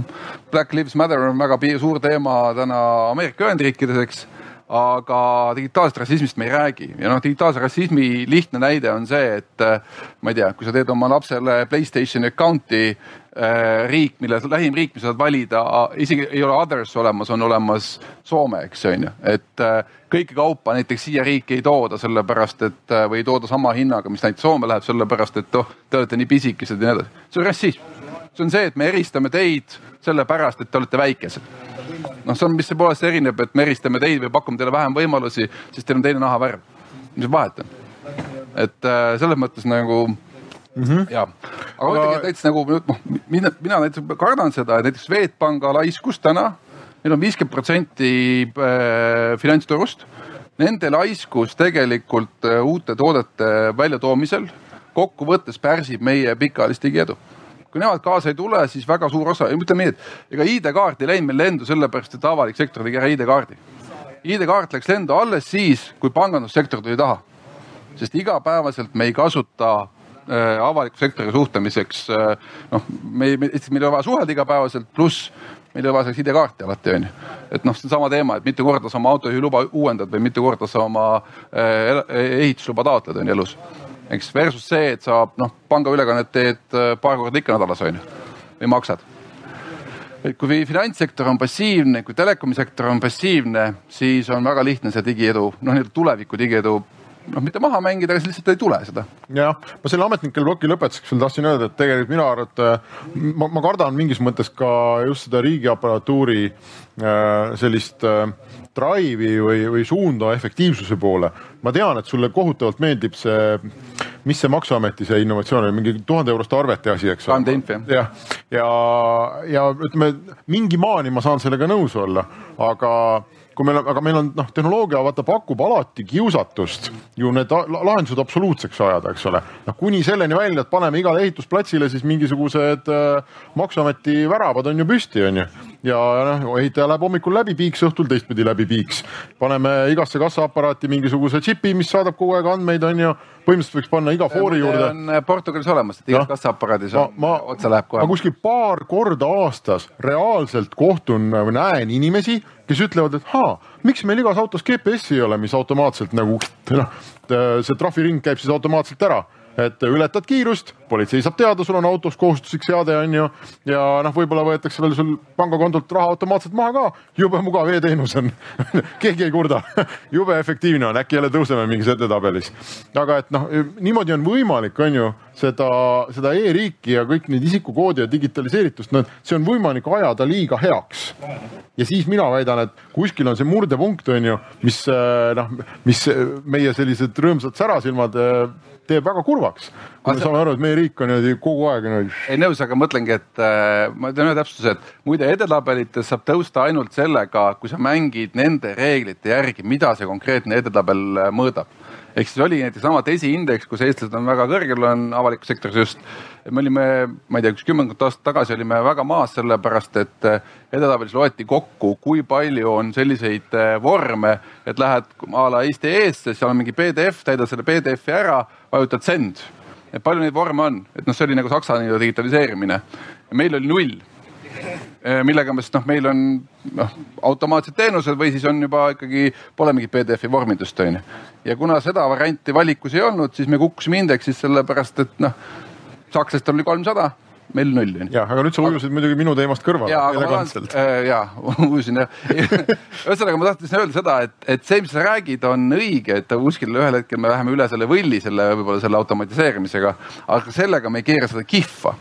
Black Lives Matter on väga suur teema täna Ameerika Ühendriikides, eks aga digitaalsest rassismist me ei räägi ja noh, digitaalse rassismi lihtne näide on see, et äh, ma ei tea, kui sa teed oma lapsele Playstationi account'i äh, riik, mille lähim riik, mis saad valida, isegi ei ole others olemas, on olemas Soome, eks on ju, et äh, kõike kaupa näiteks siia riiki ei tooda, sellepärast et äh, või ei tooda sama hinnaga, mis näiteks Soome läheb, sellepärast et oh, te olete nii pisikesed ja nii edasi. see on rassism. see on see, et me eristame teid sellepärast, et te olete väikesed noh, see on, mis see poolest erineb, et me eristame teid või pakume teile vähem võimalusi, siis teil on teine nahavärv. mis vahet on? et äh, selles mõttes nagu mm -hmm. ja, aga ütlengi, et näiteks nagu noh, mina, mina näiteks kardan seda, et näiteks Swedbanka laiskus täna, neil on viiskümmend protsenti äh, finantsturust. Nende laiskus tegelikult äh, uute toodete väljatoomisel kokkuvõttes pärsib meie pikaajalist digiedu kui nemad kaasa ei tule, siis väga suur osa, ütleme nii, et ega ID-kaart ei läinud meil lendu sellepärast, et avalik sektor tegi ära ID-kaardi. ID-kaart läks lendu alles siis, kui pangandussektor tuli taha. sest igapäevaselt me ei kasuta äh, avaliku sektoriga suhtlemiseks äh,, noh, me, me, meil ei ole vaja suhelda igapäevaselt, pluss meil ei ole vaja selleks ID-kaarti alati onju. et noh, see on sama teema, et mitu korda sa oma autojuhiluba uuendad või mitu korda sa oma äh, ehitusluba taotled onju elus eks versus see, et sa noh, pangaülekannet teed äh, paar korda ikka nädalas on ju või maksad. et kui finantssektor on passiivne, kui telekomisektor on passiivne, siis on väga lihtne see digiedu, noh nii-öelda tuleviku digiedu noh, mitte maha mängida, aga lihtsalt ei tule seda. jah, ma selle ametnikel ploki lõpetuseks veel tahtsin öelda, et tegelikult minu arvates ma, ma kardan mingis mõttes ka just seda riigiaparatuuri äh, sellist äh, drive'i või, või suunda efektiivsuse poole. ma tean, et sulle kohutavalt meeldib see, mis see Maksuameti see innovatsioon oli, mingi tuhande euroste arvete asi, eks ole. jah, ja, ja, ja ütleme mingi maani ma saan sellega nõus olla, aga kui meil, aga meil on noh, tehnoloogia vaata pakub alati kiusatust ju need lahendused absoluutseks ajada, eks ole. noh, kuni selleni välja, et paneme igale ehitusplatsile siis mingisugused äh, maksuameti väravad on ju püsti, on ju. Ja noh, ehitaja läheb hommikul läbi piiks, õhtul teistpidi läbi piiks. paneme igasse kassaaparaati mingisuguse džipi, mis saadab kogu aeg andmeid, on ju põhimõtteliselt võiks panna iga foori juurde. on äh, Portugalis olemas, et igas no, kassaaparaadis on, otsa läheb kohe. ma kuskil paar korda aastas reaalselt kohtun või näen inimesi, kes ütlevad, et haa, miks meil igas autos GPS-i ei ole, mis automaatselt nagu noh, see trahviring käib siis automaatselt ära et ületad kiirust, politsei saab teada, sul on autos kohustuslik seade, on ju. ja noh, võib-olla võetakse veel sul pangakontolt raha automaatselt maha ka, jube mugav e-teenus on keegi ei kurda jube efektiivne on, äkki jälle tõuseme mingis edetabelis. aga et noh, niimoodi on võimalik, on ju seda, seda e-riiki ja kõik neid isikukoodi ja digitaliseeritust, no see on võimalik ajada liiga heaks. ja siis mina väidan, et kuskil on see murdepunkt, on ju, mis noh, mis meie sellised rõõmsad särasilmad teeb väga kurvaks. kui me saame aru, et meie riik on niimoodi kogu aeg niimoodi. ei nõus, aga mõtlengi, et äh, ma teen ühe täpsustuse, et muide edetabelites saab tõusta ainult sellega, kui sa mängid nende reeglite järgi, mida see konkreetne edetabel äh, mõõdab ehk siis oli näiteks sama desiindeks, kus eestlased on väga kõrgel, on avalikus sektoris just. me olime, ma ei tea, üks kümmekond aastat tagasi olime väga maas, sellepärast et äh, edetabelis loeti kokku, kui palju on selliseid äh, vorme, et lähed a la Eesti eesse, seal on mingi PDF, täidad selle PDF-i ära vajutad send. et palju neid vorme on, et noh, see oli nagu Saksa nii-öelda digitaliseerimine. meil oli null e, millega me siis noh, meil on noh, automaatsed teenused või siis on juba ikkagi, pole mingit PDF-i vormindust on ju. ja kuna seda varianti valikus ei olnud, siis me kukkusime indeksis sellepärast, et noh, sakslastel oli kolmsada meil null on ju. jah, aga nüüd sa ujusid muidugi minu teemast kõrvale. aga äh,, ja ujusin jah ühesõnaga ma tahtsin öelda seda, et, et see, mis sa räägid, on õige, et kuskil ühel hetkel me läheme üle selle võlli selle võib-olla selle automatiseerimisega, aga sellega me ei keera seda kihva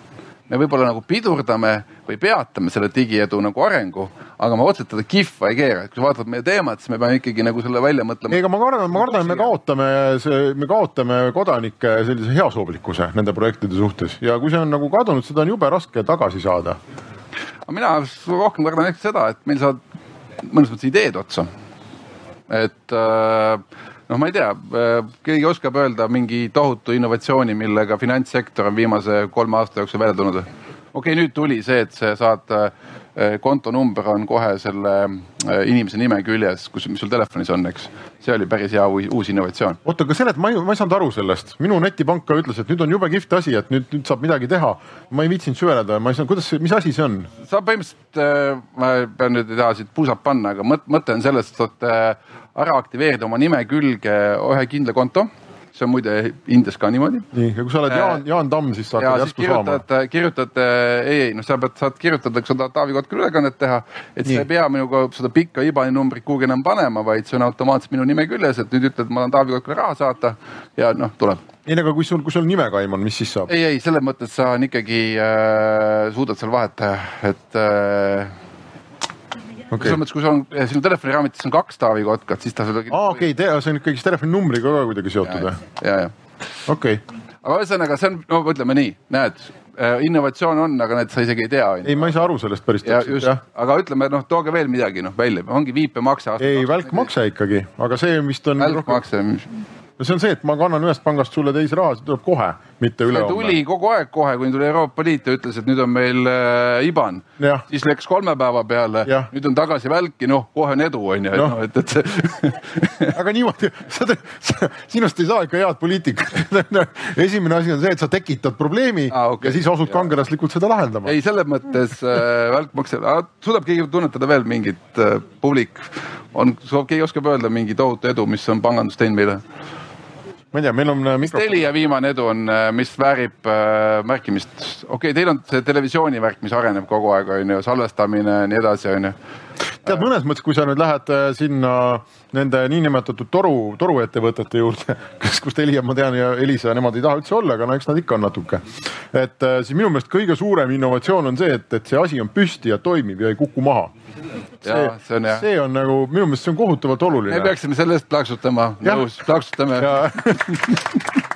me võib-olla nagu pidurdame või peatame selle digiedu nagu arengu, aga ma otseselt teda kihva ei keera, et kui sa vaatad meie teemat, siis me peame ikkagi nagu selle välja mõtlema. ei, aga ma kardan, ma kardan, me kaotame me kaotame kodanike sellise heasoovlikkuse nende projektide suhtes ja kui see on nagu kadunud, seda on jube raske tagasi saada. mina rohkem kardan ehk seda, et meil saavad mõnes mõttes ideed otsa. et äh, noh, ma ei tea, äh, keegi oskab öelda mingi tohutu innovatsiooni, millega finantssektor on viimase kolme aasta jooksul välja tulnud või? Okei okay,, nüüd tuli see, et sa saad, äh, kontonumber on kohe selle äh, inimese nime küljes, kus, mis sul telefonis on, eks. see oli päris hea uus innovatsioon. oota, aga selet, ma ei, ma ei saanud aru sellest, minu netipank ka ütles, et nüüd on jube kihvt asi, et nüüd, nüüd saab midagi teha. ma ei viitsinud süveneda, ma ei saanud, kuidas, mis asi see on? sa põhimõtteliselt, ma pean nüüd ei taha siit puusalt panna, aga mõte on selles, et saad ära aktiveerida oma nime külge ühe kindla konto see on muide Indias ka niimoodi. nii, ja kui sa oled äh, Jaan, Jaan Tamm, siis sa hakkad järsku saama. kirjutad, ei, ei, noh, sa pead, saad kirjutada, kui sa tahad Taavi Kotkale ülekannet teha, et sa ei pea minuga seda pikka IBAN-i numbrit kuhugi enam panema, vaid see on automaatselt minu nime küljes, et nüüd ütled, ma tahan Taavi Kotkale raha saata ja noh, tuleb ei, aga kui sul, kui sul nimekaim on, mis siis saab? ei, ei selles mõttes sa on ikkagi äh,, suudad seal vahet teha, et äh, okay.. selles mõttes, kui sul on sinu telefoniraamides on kaks Taavi Kotkat, siis ta. aa, okei okay,, see on ikkagi telefoninumbriga ka kuidagi seotud või? ja, ja. okei okay.. aga ühesõnaga, see on, no ütleme nii, näed äh, innovatsioon on, aga näed, sa isegi ei tea. ei, ma ei saa aru sellest päris täpselt. aga ütleme noh, tooge veel midagi noh välja, ongi viipemakse. ei, välkmakse ikkagi, aga see vist on. välkmakse rohkem no see on see, et ma kannan ühest pangast sulle teise raha, see tuleb kohe, mitte ülehomme. tuli kogu aeg kohe, kuni tuli Euroopa Liit ja ütles, et nüüd on meil äh, IBAN. siis läks kolme päeva peale, nüüd on tagasi välki, noh, kohe on edu, on ju, et noh, et, et see aga niimoodi, sa teed, sinust ei saa ikka head poliitikat esimene asi on see, et sa tekitad probleemi ah, okay. ja siis asud kangelaslikult seda lahendama. ei, selles mõttes äh, välkmakse, suudab keegi tunnetada veel mingit äh, publik, on, keegi oskab öelda mingi tohutu edu, mis on pangandus teinud meile? Ma ei tea, meil on äh, mikrofon. Telia viimane edu on, äh, mis väärib äh, märkimist. okei okay,, teil on see televisiooni värk, mis areneb kogu aeg, on ju, salvestamine ja nii edasi, on ju. Tead, mõnes mõttes, kui sa nüüd lähed äh, sinna nende niinimetatud toru, toruettevõtete juurde, kes, kus Telia, ma tean, ja Elisa, nemad ei taha üldse olla, aga no eks nad ikka on natuke. et äh, siis minu meelest kõige suurem innovatsioon on see, et, et see asi on püsti ja toimib ja ei kuku maha see, see on, see on nagu minu meelest see on kohutavalt oluline. me peaksime selle eest plaksutama, nõus, plaksutame. ja,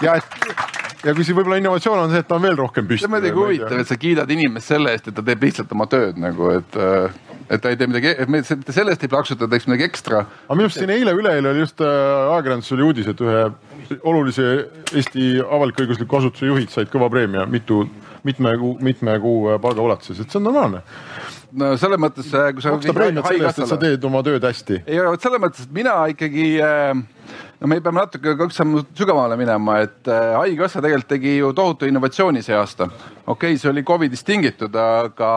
ja et ja kui siin võib-olla innovatsioon on see, et ta on veel rohkem püsti. see on muidugi huvitav, et sa kiidad inimest selle eest, et ta teeb lihtsalt oma tööd nagu, et, äh, et ta ei tee midagi, et me selle eest ei plaksuta, teeks midagi ekstra. aga minu arust siin eile-üleeile oli just äh, ajakirjanduses oli uudis, et ühe olulise Eesti avalik-õigusliku asutuse juhid said kõva preemia, mitu, mitme kuu, mitme kuu äh, palga ulatuses, et see on normaalne no selles mõttes, äh, kui sa. maksta preemiat selle eest, et sa teed oma tööd hästi. ei, vot selles mõttes, et mina ikkagi no me peame natuke kaks sammu sügavamale minema, et Haigekassa tegelikult tegi ju tohutu innovatsiooni see aasta. okei okay,, see oli Covidist tingitud, aga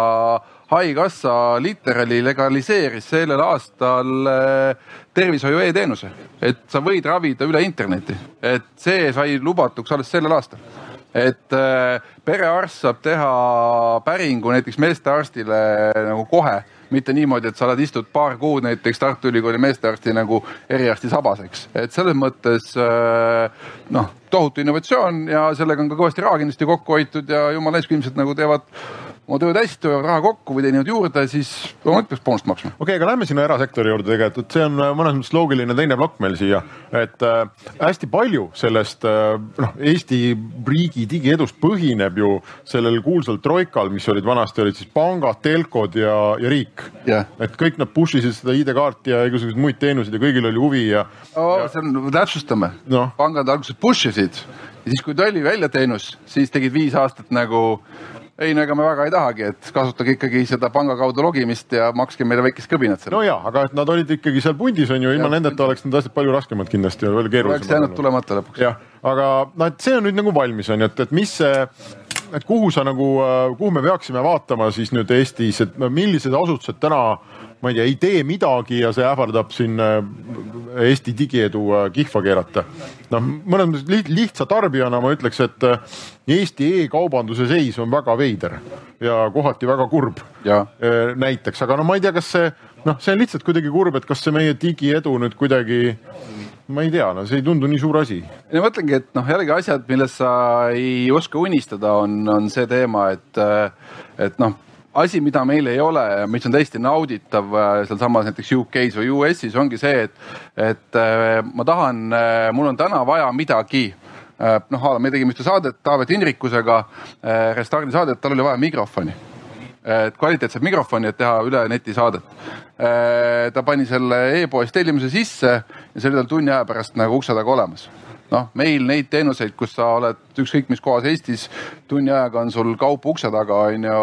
Haigekassa literaali legaliseeris sellel aastal äh, tervishoiu e-teenuse, et sa võid ravida üle interneti, et see sai lubatuks alles sellel aastal. Et äh, perearst saab teha päringu näiteks meestearstile nagu kohe, mitte niimoodi, et sa oled, istud paar kuud näiteks Tartu Ülikooli meestearsti nagu eriarsti sabas, eks, et selles mõttes noh, tohutu innovatsioon ja sellega on ka kõvasti raha kindlasti kokku hoitud ja jumala eest, kui inimesed nagu teevad oma tööd hästi, hoiavad raha kokku või teenivad juurde, siis loomulikult peaks boonust maksma. okei okay,, aga lähme sinna erasektori juurde tegelikult, see on äh, mõnes mõttes loogiline teine plokk meil siia, et äh, hästi palju sellest äh, noh, Eesti riigi digiedust põhineb ju sellel kuulsal troikal, mis olid vanasti olid siis pangad, telkod ja, ja riik yeah.. et kõik nad push isid seda ID-kaarti ja igasuguseid muid teenuseid ja kõigil oli huvi ja oh,. see on, täpsustame no., pangad alguses push isid ja siis, kui tuli välja teenus, siis tegid viis aastat nagu ei no ega me väga ei tahagi, et kasutage ikkagi seda panga kaudu logimist ja makske meile väikest kõbinat selle. no ja, aga et nad olid ikkagi seal pundis on ju, ilma nendeta oleks need asjad palju raskemad kindlasti ja veel keerulisemad. oleks jäänud tulemata lõpuks. jah, aga noh, et see on nüüd nagu valmis on ju, et, et mis see, et kuhu sa nagu, kuhu me peaksime vaatama siis nüüd Eestis, et millised asutused täna ma ei tea, ei tee midagi ja see ähvardab siin äh, Eesti digiedu äh, kihva keerata. noh, mõnes mõttes lihtsa tarbijana ma ütleks, et äh, Eesti e-kaubanduse seis on väga veider ja kohati väga kurb. näiteks, aga no ma ei tea, kas see noh, see on lihtsalt kuidagi kurb, et kas see meie digiedu nüüd kuidagi ma ei tea, no see ei tundu nii suur asi. no ma mõtlengi, et noh, jällegi asjad, millest sa ei oska unistada, on, on see teema, et, et noh asi, mida meil ei ole ja mis on täiesti nauditav äh, sealsamas näiteks UK-s või US-is ongi see, et, et äh, ma tahan, äh, mul on täna vaja midagi noh, me tegime ühte saadet Taavet Hinrikusega, Restardi saadet, tal oli vaja mikrofoni. et kvaliteetset mikrofoni, et teha üle neti saadet. ta pani selle e-poest tellimuse sisse ja see oli tal tunni aja pärast nagu ukse taga olemas noh, meil neid teenuseid, kus sa oled ükskõik mis kohas Eestis, tunni ajaga on sul kaup ukse taga, on ju.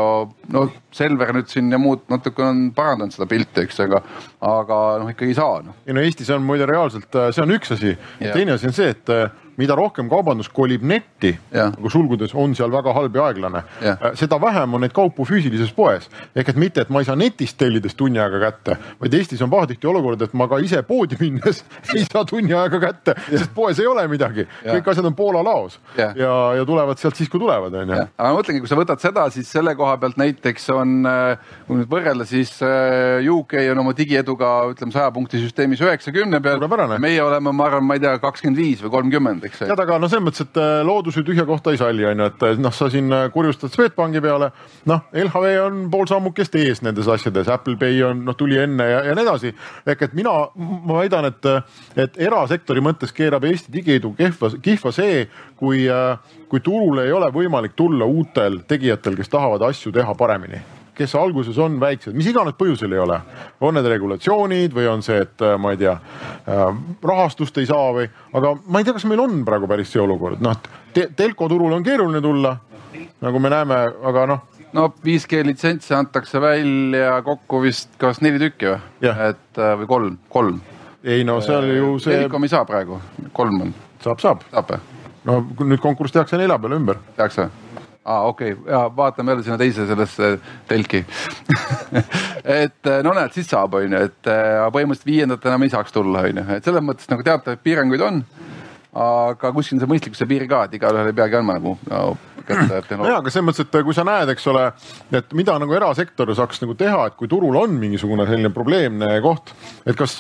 no Selver nüüd siin ja muud natuke on parandanud seda pilti, eks, aga, aga noh, ikkagi ei saa no.. ei no Eestis on muide reaalselt, äh, see on üks asi. Yeah.. teine asi on see, et äh, mida rohkem kaubandus kolib netti, nagu sulgudes on seal väga halb ja aeglane, äh, seda vähem on neid kaupu füüsilises poes. ehk et mitte, et ma ei saa netist tellides tunni aega kätte, vaid Eestis on pahatihti olukord, et ma ka ise poodi minnes ei saa tunni aega kätte, sest poes ei ole midagi, kõik asjad on Poola laos. Ja, ja, ja tulevad sealt siis, kui tulevad, on ju. aga ma mõtlengi, kui sa võtad seda, siis selle koha pealt näiteks on, äh, kui nüüd võrrelda, siis äh, UK on oma digieduga ütleme saja punkti süsteemis üheksakümne peal. meie oleme, ma arvan, ma ei tea, kakskümmend viis või kolmkümmend eks. tead, aga no selles mõttes, et äh, loodus ju tühja kohta ei salli, on ju, et noh, sa siin äh, kurjustad Swedbanki peale. noh, LHV on pool sammukest ees nendes asjades, Apple Pay on, noh, tuli enne ja, ja nii edasi. ehk et mina, ma väidan, et, et erasektori mõttes keerab Eesti digiedu kehva, kihva see, kui, äh, kui turule ei ole võimalik tulla uutel tegijatel, kes tahavad asju teha paremini kes alguses on väiksed, mis iganes põhjusel ei ole. on need regulatsioonid või on see, et äh, ma ei tea, äh, rahastust ei saa või, aga ma ei tea, kas meil on praegu päris see olukord, noh te, telko turule on keeruline tulla, nagu me näeme, aga noh no 5G litsentse antakse välja kokku vist kas neli tükki või? et äh, või kolm, kolm. ei no on ju see. Telekom ei saa praegu, kolm on. saab, saab. saab või? no nüüd konkurss tehakse nelja peale ümber. tehakse aa ah,, okei okay., ja vaatame jälle sinna teise sellesse telki et eh, no näed, siis saab, onju, et eh, põhimõtteliselt viiendat enam ei saaks tulla, onju, et selles mõttes nagu teatavaid piiranguid on. aga kuskil on see mõistlikkuse piir ka, et igaühel ei peagi andma nagu no, kätte. nojah, aga selles mõttes, et kui sa näed, eks ole, et mida nagu erasektor saaks nagu teha, et kui turul on mingisugune selline probleemne koht, et kas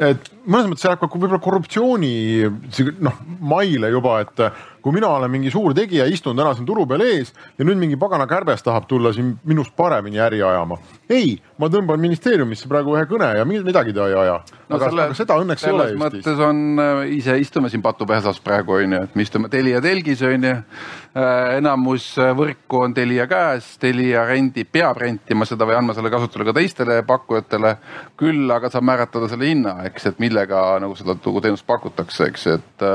et mõnes mõttes see läheb ka võib-olla korruptsiooni noh maile juba, et kui mina olen mingi suur tegija, istun täna siin turu peal ees ja nüüd mingi pagana kärbes tahab tulla siin minust paremini äri ajama. ei, ma tõmban ministeeriumisse praegu ühe kõne ja midagi ta ei aja no,. aga, selle, seda õnneks ei ole Eestis. mõttes on, äh, ise istume siin patupehsas praegu onju, et me istume Telia telgis onju. Äh, enamus äh, võrku on Telia käes, Telia rendib, peab rentima seda või andma selle kasutusele ka teistele pakkujatele. küll aga saab määratleda selle hinna, eks, et millega nagu seda teenust pakutakse, eks, et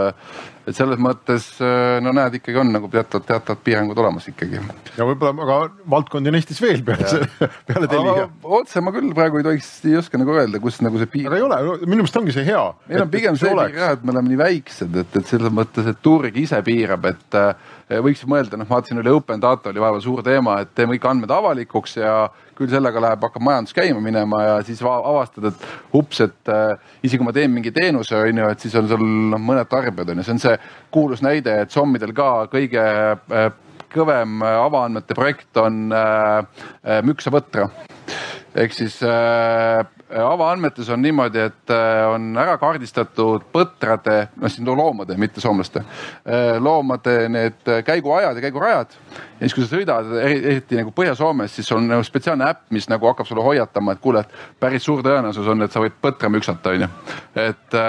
et selles mõttes äh, no näed, ikkagi on nagu teatavad, teatavad piirangud olemas ikkagi. ja võib-olla, aga valdkondi on Eestis veel peale see, peale Telia. otse ma küll praegu ei tohiks, ei oska nagu öelda, kus nagu see piir. aga ei ole, minu meelest ongi see hea. meil on pigem see piir jah, et me oleme nii väiksed, et, et selles mõttes, et turg ise piirab, et äh, võiks mõelda, noh, ma vaatasin oli Open Data oli vahepeal suur teema, et teeme kõik andmed avalikuks ja küll sellega läheb, hakkab majandus käima minema ja siis avastad, et ups, et äh, isegi kui ma teen mingi teenuse, on ju, et siis on sul noh, mõned tarbijad on ju, see on see kuulus näide, et sommidel ka kõige äh, kõvem avaandmete projekt on äh müksavõtra ehk siis äh, avaandmetes on niimoodi, et äh, on ära kaardistatud põtrade, noh siin loomade, mitte soomlaste, äh, loomade need käiguajad ja käigurajad. ja siis, kui sa sõidad, eriti nagu Põhja-Soomes, siis on nagu spetsiaalne äpp, mis nagu hakkab sulle hoiatama, et kuule, et päris suur tõenäosus on, et sa võid põtra müksata, onju. et,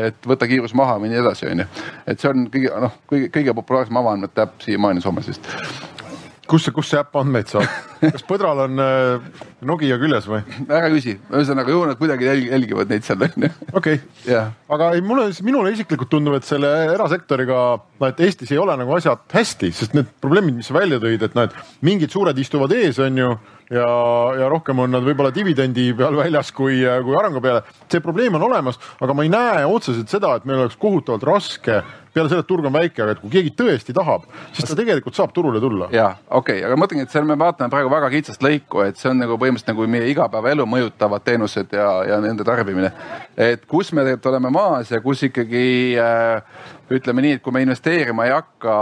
et võta kiirus maha või nii edasi, onju. et see on kõige, noh, kõige, kõige populaarsem avaandmete äpp siiamaani Soomes vist kus see, kus see äpp andmeid saab? kas põdral on äh, Nokia küljes või? ära küsi, ühesõnaga ju nad kuidagi jälgivad neid seal onju. okei okay., aga ei, mulle, minule isiklikult tundub, et selle erasektoriga, no et Eestis ei ole nagu asjad hästi, sest need probleemid, mis sa välja tõid, et noh, et mingid suured istuvad ees, onju ja, ja rohkem on nad võib-olla dividendi peal väljas kui, kui arengu peale. see probleem on olemas, aga ma ei näe otseselt seda, et meil oleks kohutavalt raske peale selle, et turg on väike, aga et kui keegi tõesti tahab, siis ta tegelikult saab turule tulla. ja okei okay,, aga ma mõtlengi, et seal me vaatame praegu väga kitsast lõiku, et see on nagu põhimõtteliselt nagu meie igapäevaelu mõjutavad teenused ja, ja nende tarbimine. et kus me tegelikult oleme maas ja kus ikkagi äh, ütleme nii, et kui me investeerima ei hakka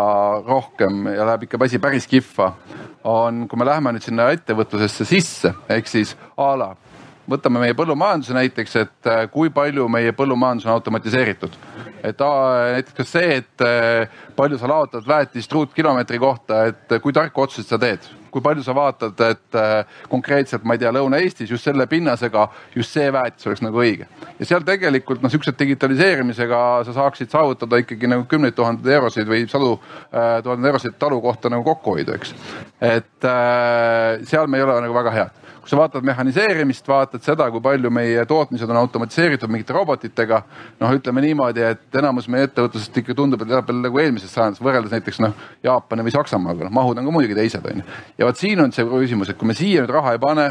rohkem ja läheb ikka asi päris kihva, on, kui me läheme nüüd sinna ettevõtlusesse sisse, ehk siis a la võtame meie põllumajanduse näiteks, et äh, kui palju meie põllumajandus on automatiseeritud. et näiteks kas see, et äh, palju sa laotad väetist ruutkilomeetri kohta, et äh, kui tarku otsuseid sa teed, kui palju sa vaatad, et konkreetselt, ma ei tea, Lõuna-Eestis just selle pinnasega just see väetis oleks nagu õige. ja seal tegelikult noh, siukse digitaliseerimisega sa saaksid saavutada ikkagi nagu kümneid tuhandeid eurosid või sadu tuhandeid eurosid talu kohta nagu kokkuhoidu, eks. et seal me ei ole nagu väga head kui sa vaatad mehhaniseerimist, vaatad seda, kui palju meie tootmised on automatiseeritud mingite robotitega. noh, ütleme niimoodi, et enamus meie ettevõtlusest ikka tundub, et elab veel nagu eelmises sajandis võrreldes näiteks noh Jaapani või Saksamaaga, noh mahud on ka muidugi teised on ju. ja vot siin on see küsimus, et kui me siia nüüd raha ei pane,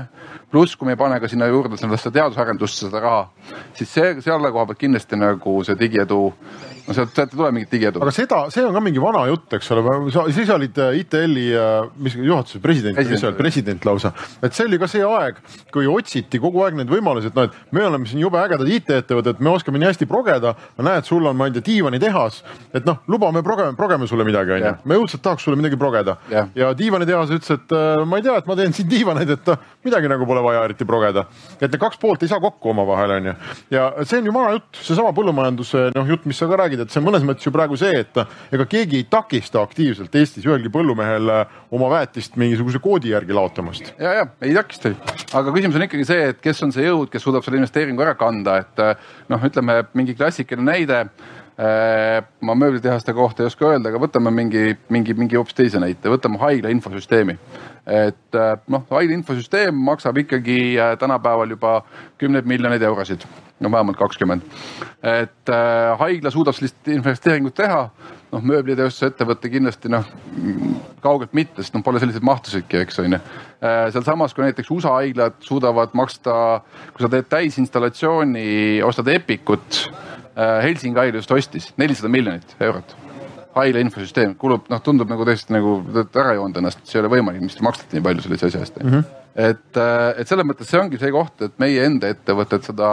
pluss kui me ei pane ka sinna juurde sellesse teadusarendusse seda raha, siis see, selle koha pealt kindlasti nagu see digiedu no sealt, sealt ei tule mingit digiedu. aga seda, see on ka mingi vana jutt, eks ole, siis olid äh, ITL-i, äh, mis juhatuse president, president., mis sa oled, president lausa. et see oli ka see aeg, kui otsiti kogu aeg neid võimalusi, et noh, et me oleme siin jube ägedad IT-ettevõtted, me oskame nii hästi progeda. näed, sul on, ma ei tea, diivanitehas, et noh, lubame progeme, progeme sulle midagi, onju. me õudselt tahaks sulle midagi progeda. ja diivanitehas ütles, et äh, ma ei tea, et ma teen siin diivaneid, et midagi nagu pole vaja eriti progeda. et need kaks poolt ei saa kokku omavahel, onju. ja see on ju vana jutt, seesama põllumajanduse noh, jutt, mis sa ka räägid räägid, et see on mõnes mõttes ju praegu see, et ega keegi ei takista aktiivselt Eestis ühelgi põllumehel äh, oma väetist mingisuguse koodi järgi laotamast. ja, ja ei takista, aga küsimus on ikkagi see, et kes on see jõud, kes suudab selle investeeringu ära kanda, et äh, noh, ütleme mingi klassikaline näide äh, ma mööblitehaste kohta ei oska öelda, aga võtame mingi, mingi, mingi hoopis teise näite, võtame haigla infosüsteemi. et noh, haigla infosüsteem maksab ikkagi tänapäeval juba kümneid miljoneid eurosid no vähemalt kakskümmend. et äh, haigla suudab sellist investeeringut teha, noh mööblitööstuse ettevõte kindlasti noh kaugelt mitte, sest noh pole selliseid mahtusidki, eks on ju äh,. sealsamas, kui näiteks USA haiglad suudavad maksta, kui sa teed täisinstallatsiooni, ostad Epikut äh,, Helsingi haigla just ostis nelisada miljonit eurot haigla infosüsteem kulub, noh, tundub nagu tõesti nagu ära joonud ennast, see ei ole võimalik, mis te maksate nii palju sellise asja eest mm. -hmm. et, äh, et selles mõttes see ongi see koht, et meie enda ettevõtted seda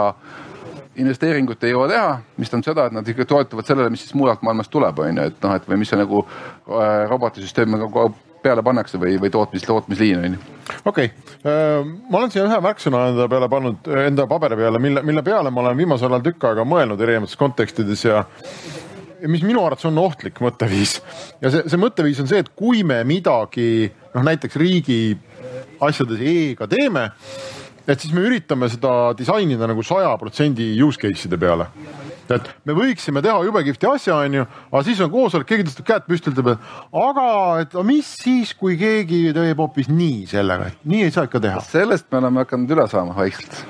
investeeringut ei jõua teha, mis tähendab seda, et nad ikka toetuvad sellele, mis siis mujalt maailmast tuleb, on ju, et noh, et või mis on nagu äh, robotisüsteem nagu peale pannakse või, või tootmis, tootmisliin on ju. okei okay., äh, ma olen siia ühe märksõna enda peale pannud, enda paberi peale, mille, mille peale ma olen viimasel ajal tükk aega mõelnud erinevates kontekstides ja mis minu arvates on ohtlik mõtteviis ja see, see mõtteviis on see, et kui me midagi noh, näiteks riigi asjades e-ga teeme et siis me üritame seda disainida nagu saja protsendi use case'ide peale et me võiksime teha jube kihvti asja, onju, aga siis on koosolek, keegi tõstab käed püsti, ütleb, et aga, et mis siis, kui keegi teeb hoopis nii sellega, et nii ei saa ikka teha. sellest me oleme hakanud üle saama vaikselt.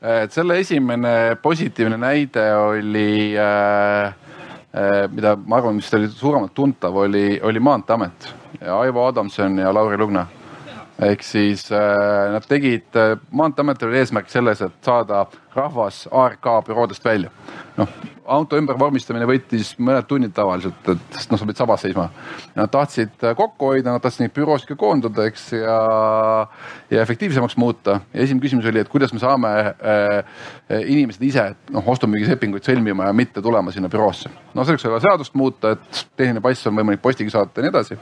et selle esimene positiivne näide oli äh, mida ma arvan, mis oli suuremalt tuntav, oli, oli Maanteeamet Aivo Adamson ja Lauri Lugna ehk siis äh, nad tegid äh,, Maanteeametil oli eesmärk selles, et saada rahvas ARK büroodest välja. noh, auto ümbervormistamine võttis mõned tunnid tavaliselt, et sest noh, sa pidid sabas seisma. Nad tahtsid äh, kokku hoida, nad tahtsid neid büroosid ka koondada, eks ja, ja efektiivsemaks muuta. ja esimene küsimus oli, et kuidas me saame äh, inimesed ise noh, ostu-müügislepinguid sõlmima ja mitte tulema sinna büroosse. no selleks oli vaja seadust muuta, et tehniline pass on võimalik postiga saata ja nii edasi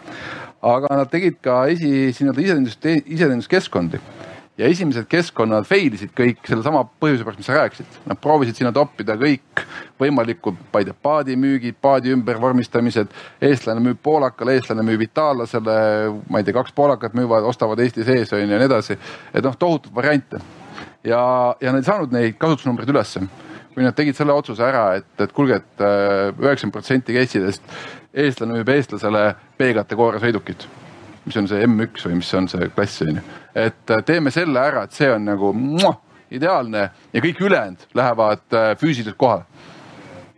aga nad tegid ka esi, nii-öelda iseteenindust, iseteeninduskeskkondi ja esimesed keskkonnad fail isid kõik sellesama põhjuse pärast, mis sa rääkisid. Nad proovisid sinna toppida kõik võimalikud, ma ei tea, paadimüügid, paadi ümbervormistamised. eestlane müüb poolakale, eestlane müüb itaallasele, ma ei tea, kaks poolakat müüvad, ostavad Eesti sees on ju ja nii edasi. et noh, tohutud variante ja, ja nad ei saanud neid kasutusnumbreid ülesse kui nad tegid selle otsuse ära, et, et kuulge, et äh, üheksakümmend protsenti case idest eestlane müüb eestlasele B-kategooria sõidukit. mis on see M1 või mis on see klass on ju. et äh, teeme selle ära, et see on nagu muah, ideaalne ja kõik ülejäänud lähevad äh, füüsiliselt kohale.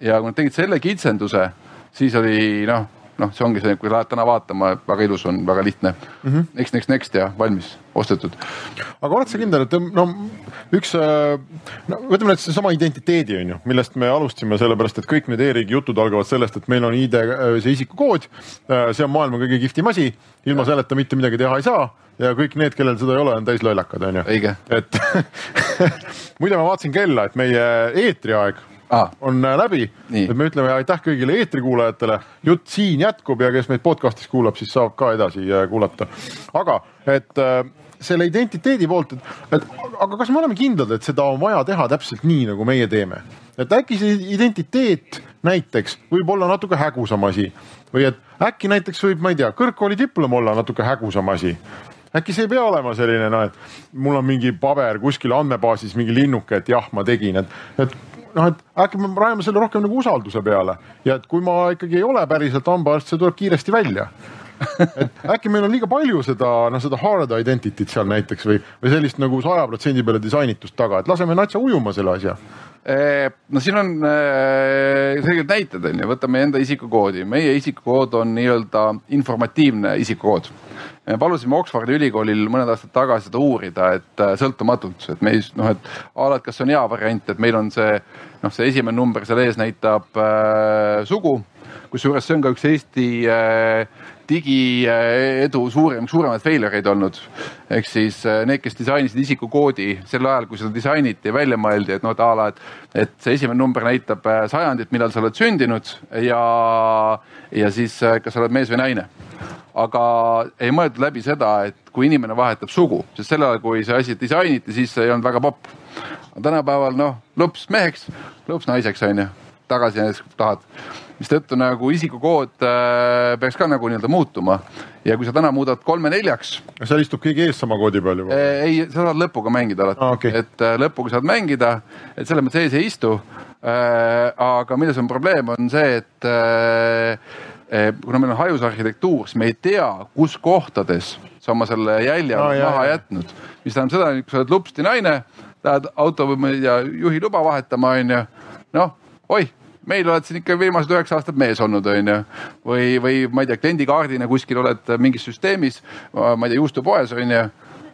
ja kui nad tegid selle kitsenduse, siis oli noh noh, see ongi see, kui lähed täna vaatama, väga ilus on, väga lihtne mm. -hmm. Next, next, next ja valmis, ostetud. aga oled sa kindel, et no üks, äh, no võtame nüüd seesama identiteedi on ju, millest me alustasime, sellepärast et kõik need e-riigi jutud algavad sellest, et meil on ID, äh, see isikukood. Äh, see on maailma kõige kihvtim asi, ilma selleta mitte midagi teha ei saa ja kõik need, kellel seda ei ole, on täis lollakad, on ju. et muide, ma vaatasin kella, et meie eetriaeg ah. on äh, läbi. et me ütleme aitäh kõigile eetrikuulajatele. jutt siin jätkub ja kes meid podcast'is kuulab, siis saab ka edasi äh, kuulata. aga et äh, selle identiteedi poolt, et, et aga kas me oleme kindlad, et seda on vaja teha täpselt nii, nagu meie teeme? et äkki see identiteet näiteks võib olla natuke hägusam asi või et äkki näiteks võib, ma ei tea, kõrgkooli diplom olla natuke hägusam asi äkki see ei pea olema selline noh, et mul on mingi paber kuskil andmebaasis mingi linnuke, et jah, ma tegin, et, et noh, et äkki me rajame selle rohkem nagu usalduse peale. Ja et kui ma ikkagi ei ole päriselt hambaarst, see tuleb kiiresti välja. Et äkki meil on liiga palju seda, noh, seda hard identity't seal näiteks või, või sellist nagu saja protsendi peale disainitust taga, et laseme natsa ujuma selle asja. No siin on äh, selged näited on ju, võtame enda isikukoodi, meie isikukood on nii-öelda informatiivne isikukood. Me palusime Oxfordi ülikoolil mõned aastad tagasi seda uurida, et sõltumatult, et me ei noh, et a la, et kas see on hea variant, et meil on see noh, see esimene number seal ees näitab äh, sugu. kusjuures see on ka üks Eesti äh, digiedu suurem, suuremaid failure eid olnud. ehk siis äh, need, kes disainisid isikukoodi sel ajal, kui seda disainiti ja välja mõeldi, et noh, et a la, et, et see esimene number näitab äh, sajandit, millal sa oled sündinud ja, ja siis kas sa oled mees või naine aga ei mõeldud läbi seda, et kui inimene vahetab sugu, sest sel ajal, kui see asi disainiti, siis see ei olnud väga popp. Tänapäeval noh, lõps meheks, lõps naiseks on ju, tagasi tahad. mistõttu nagu isikukood äh, peaks ka nagu nii-öelda muutuma ja kui sa täna muudad kolme-neljaks. seal istub keegi ees sama koodi peal juba? Äh, ei, sa saad lõpuga mängida alati ah,, okay. et äh, lõpuga saad mängida, et selles mõttes ees ei istu äh,. aga milles on probleem, on see, et äh, Eh, kuna meil on hajusarhitektuur, siis me ei tea, kus kohtades sa oma selle jälje oled no, maha jah. jätnud. mis tähendab seda, et kui sa oled lupsti naine, lähed auto või ma ei tea, juhiluba vahetama, onju. noh, oih, meil oled siin ikka viimased üheksa aastat mees olnud, onju. või, või ma ei tea, kliendikaardina kuskil oled mingis süsteemis, ma ei tea, juustupoes onju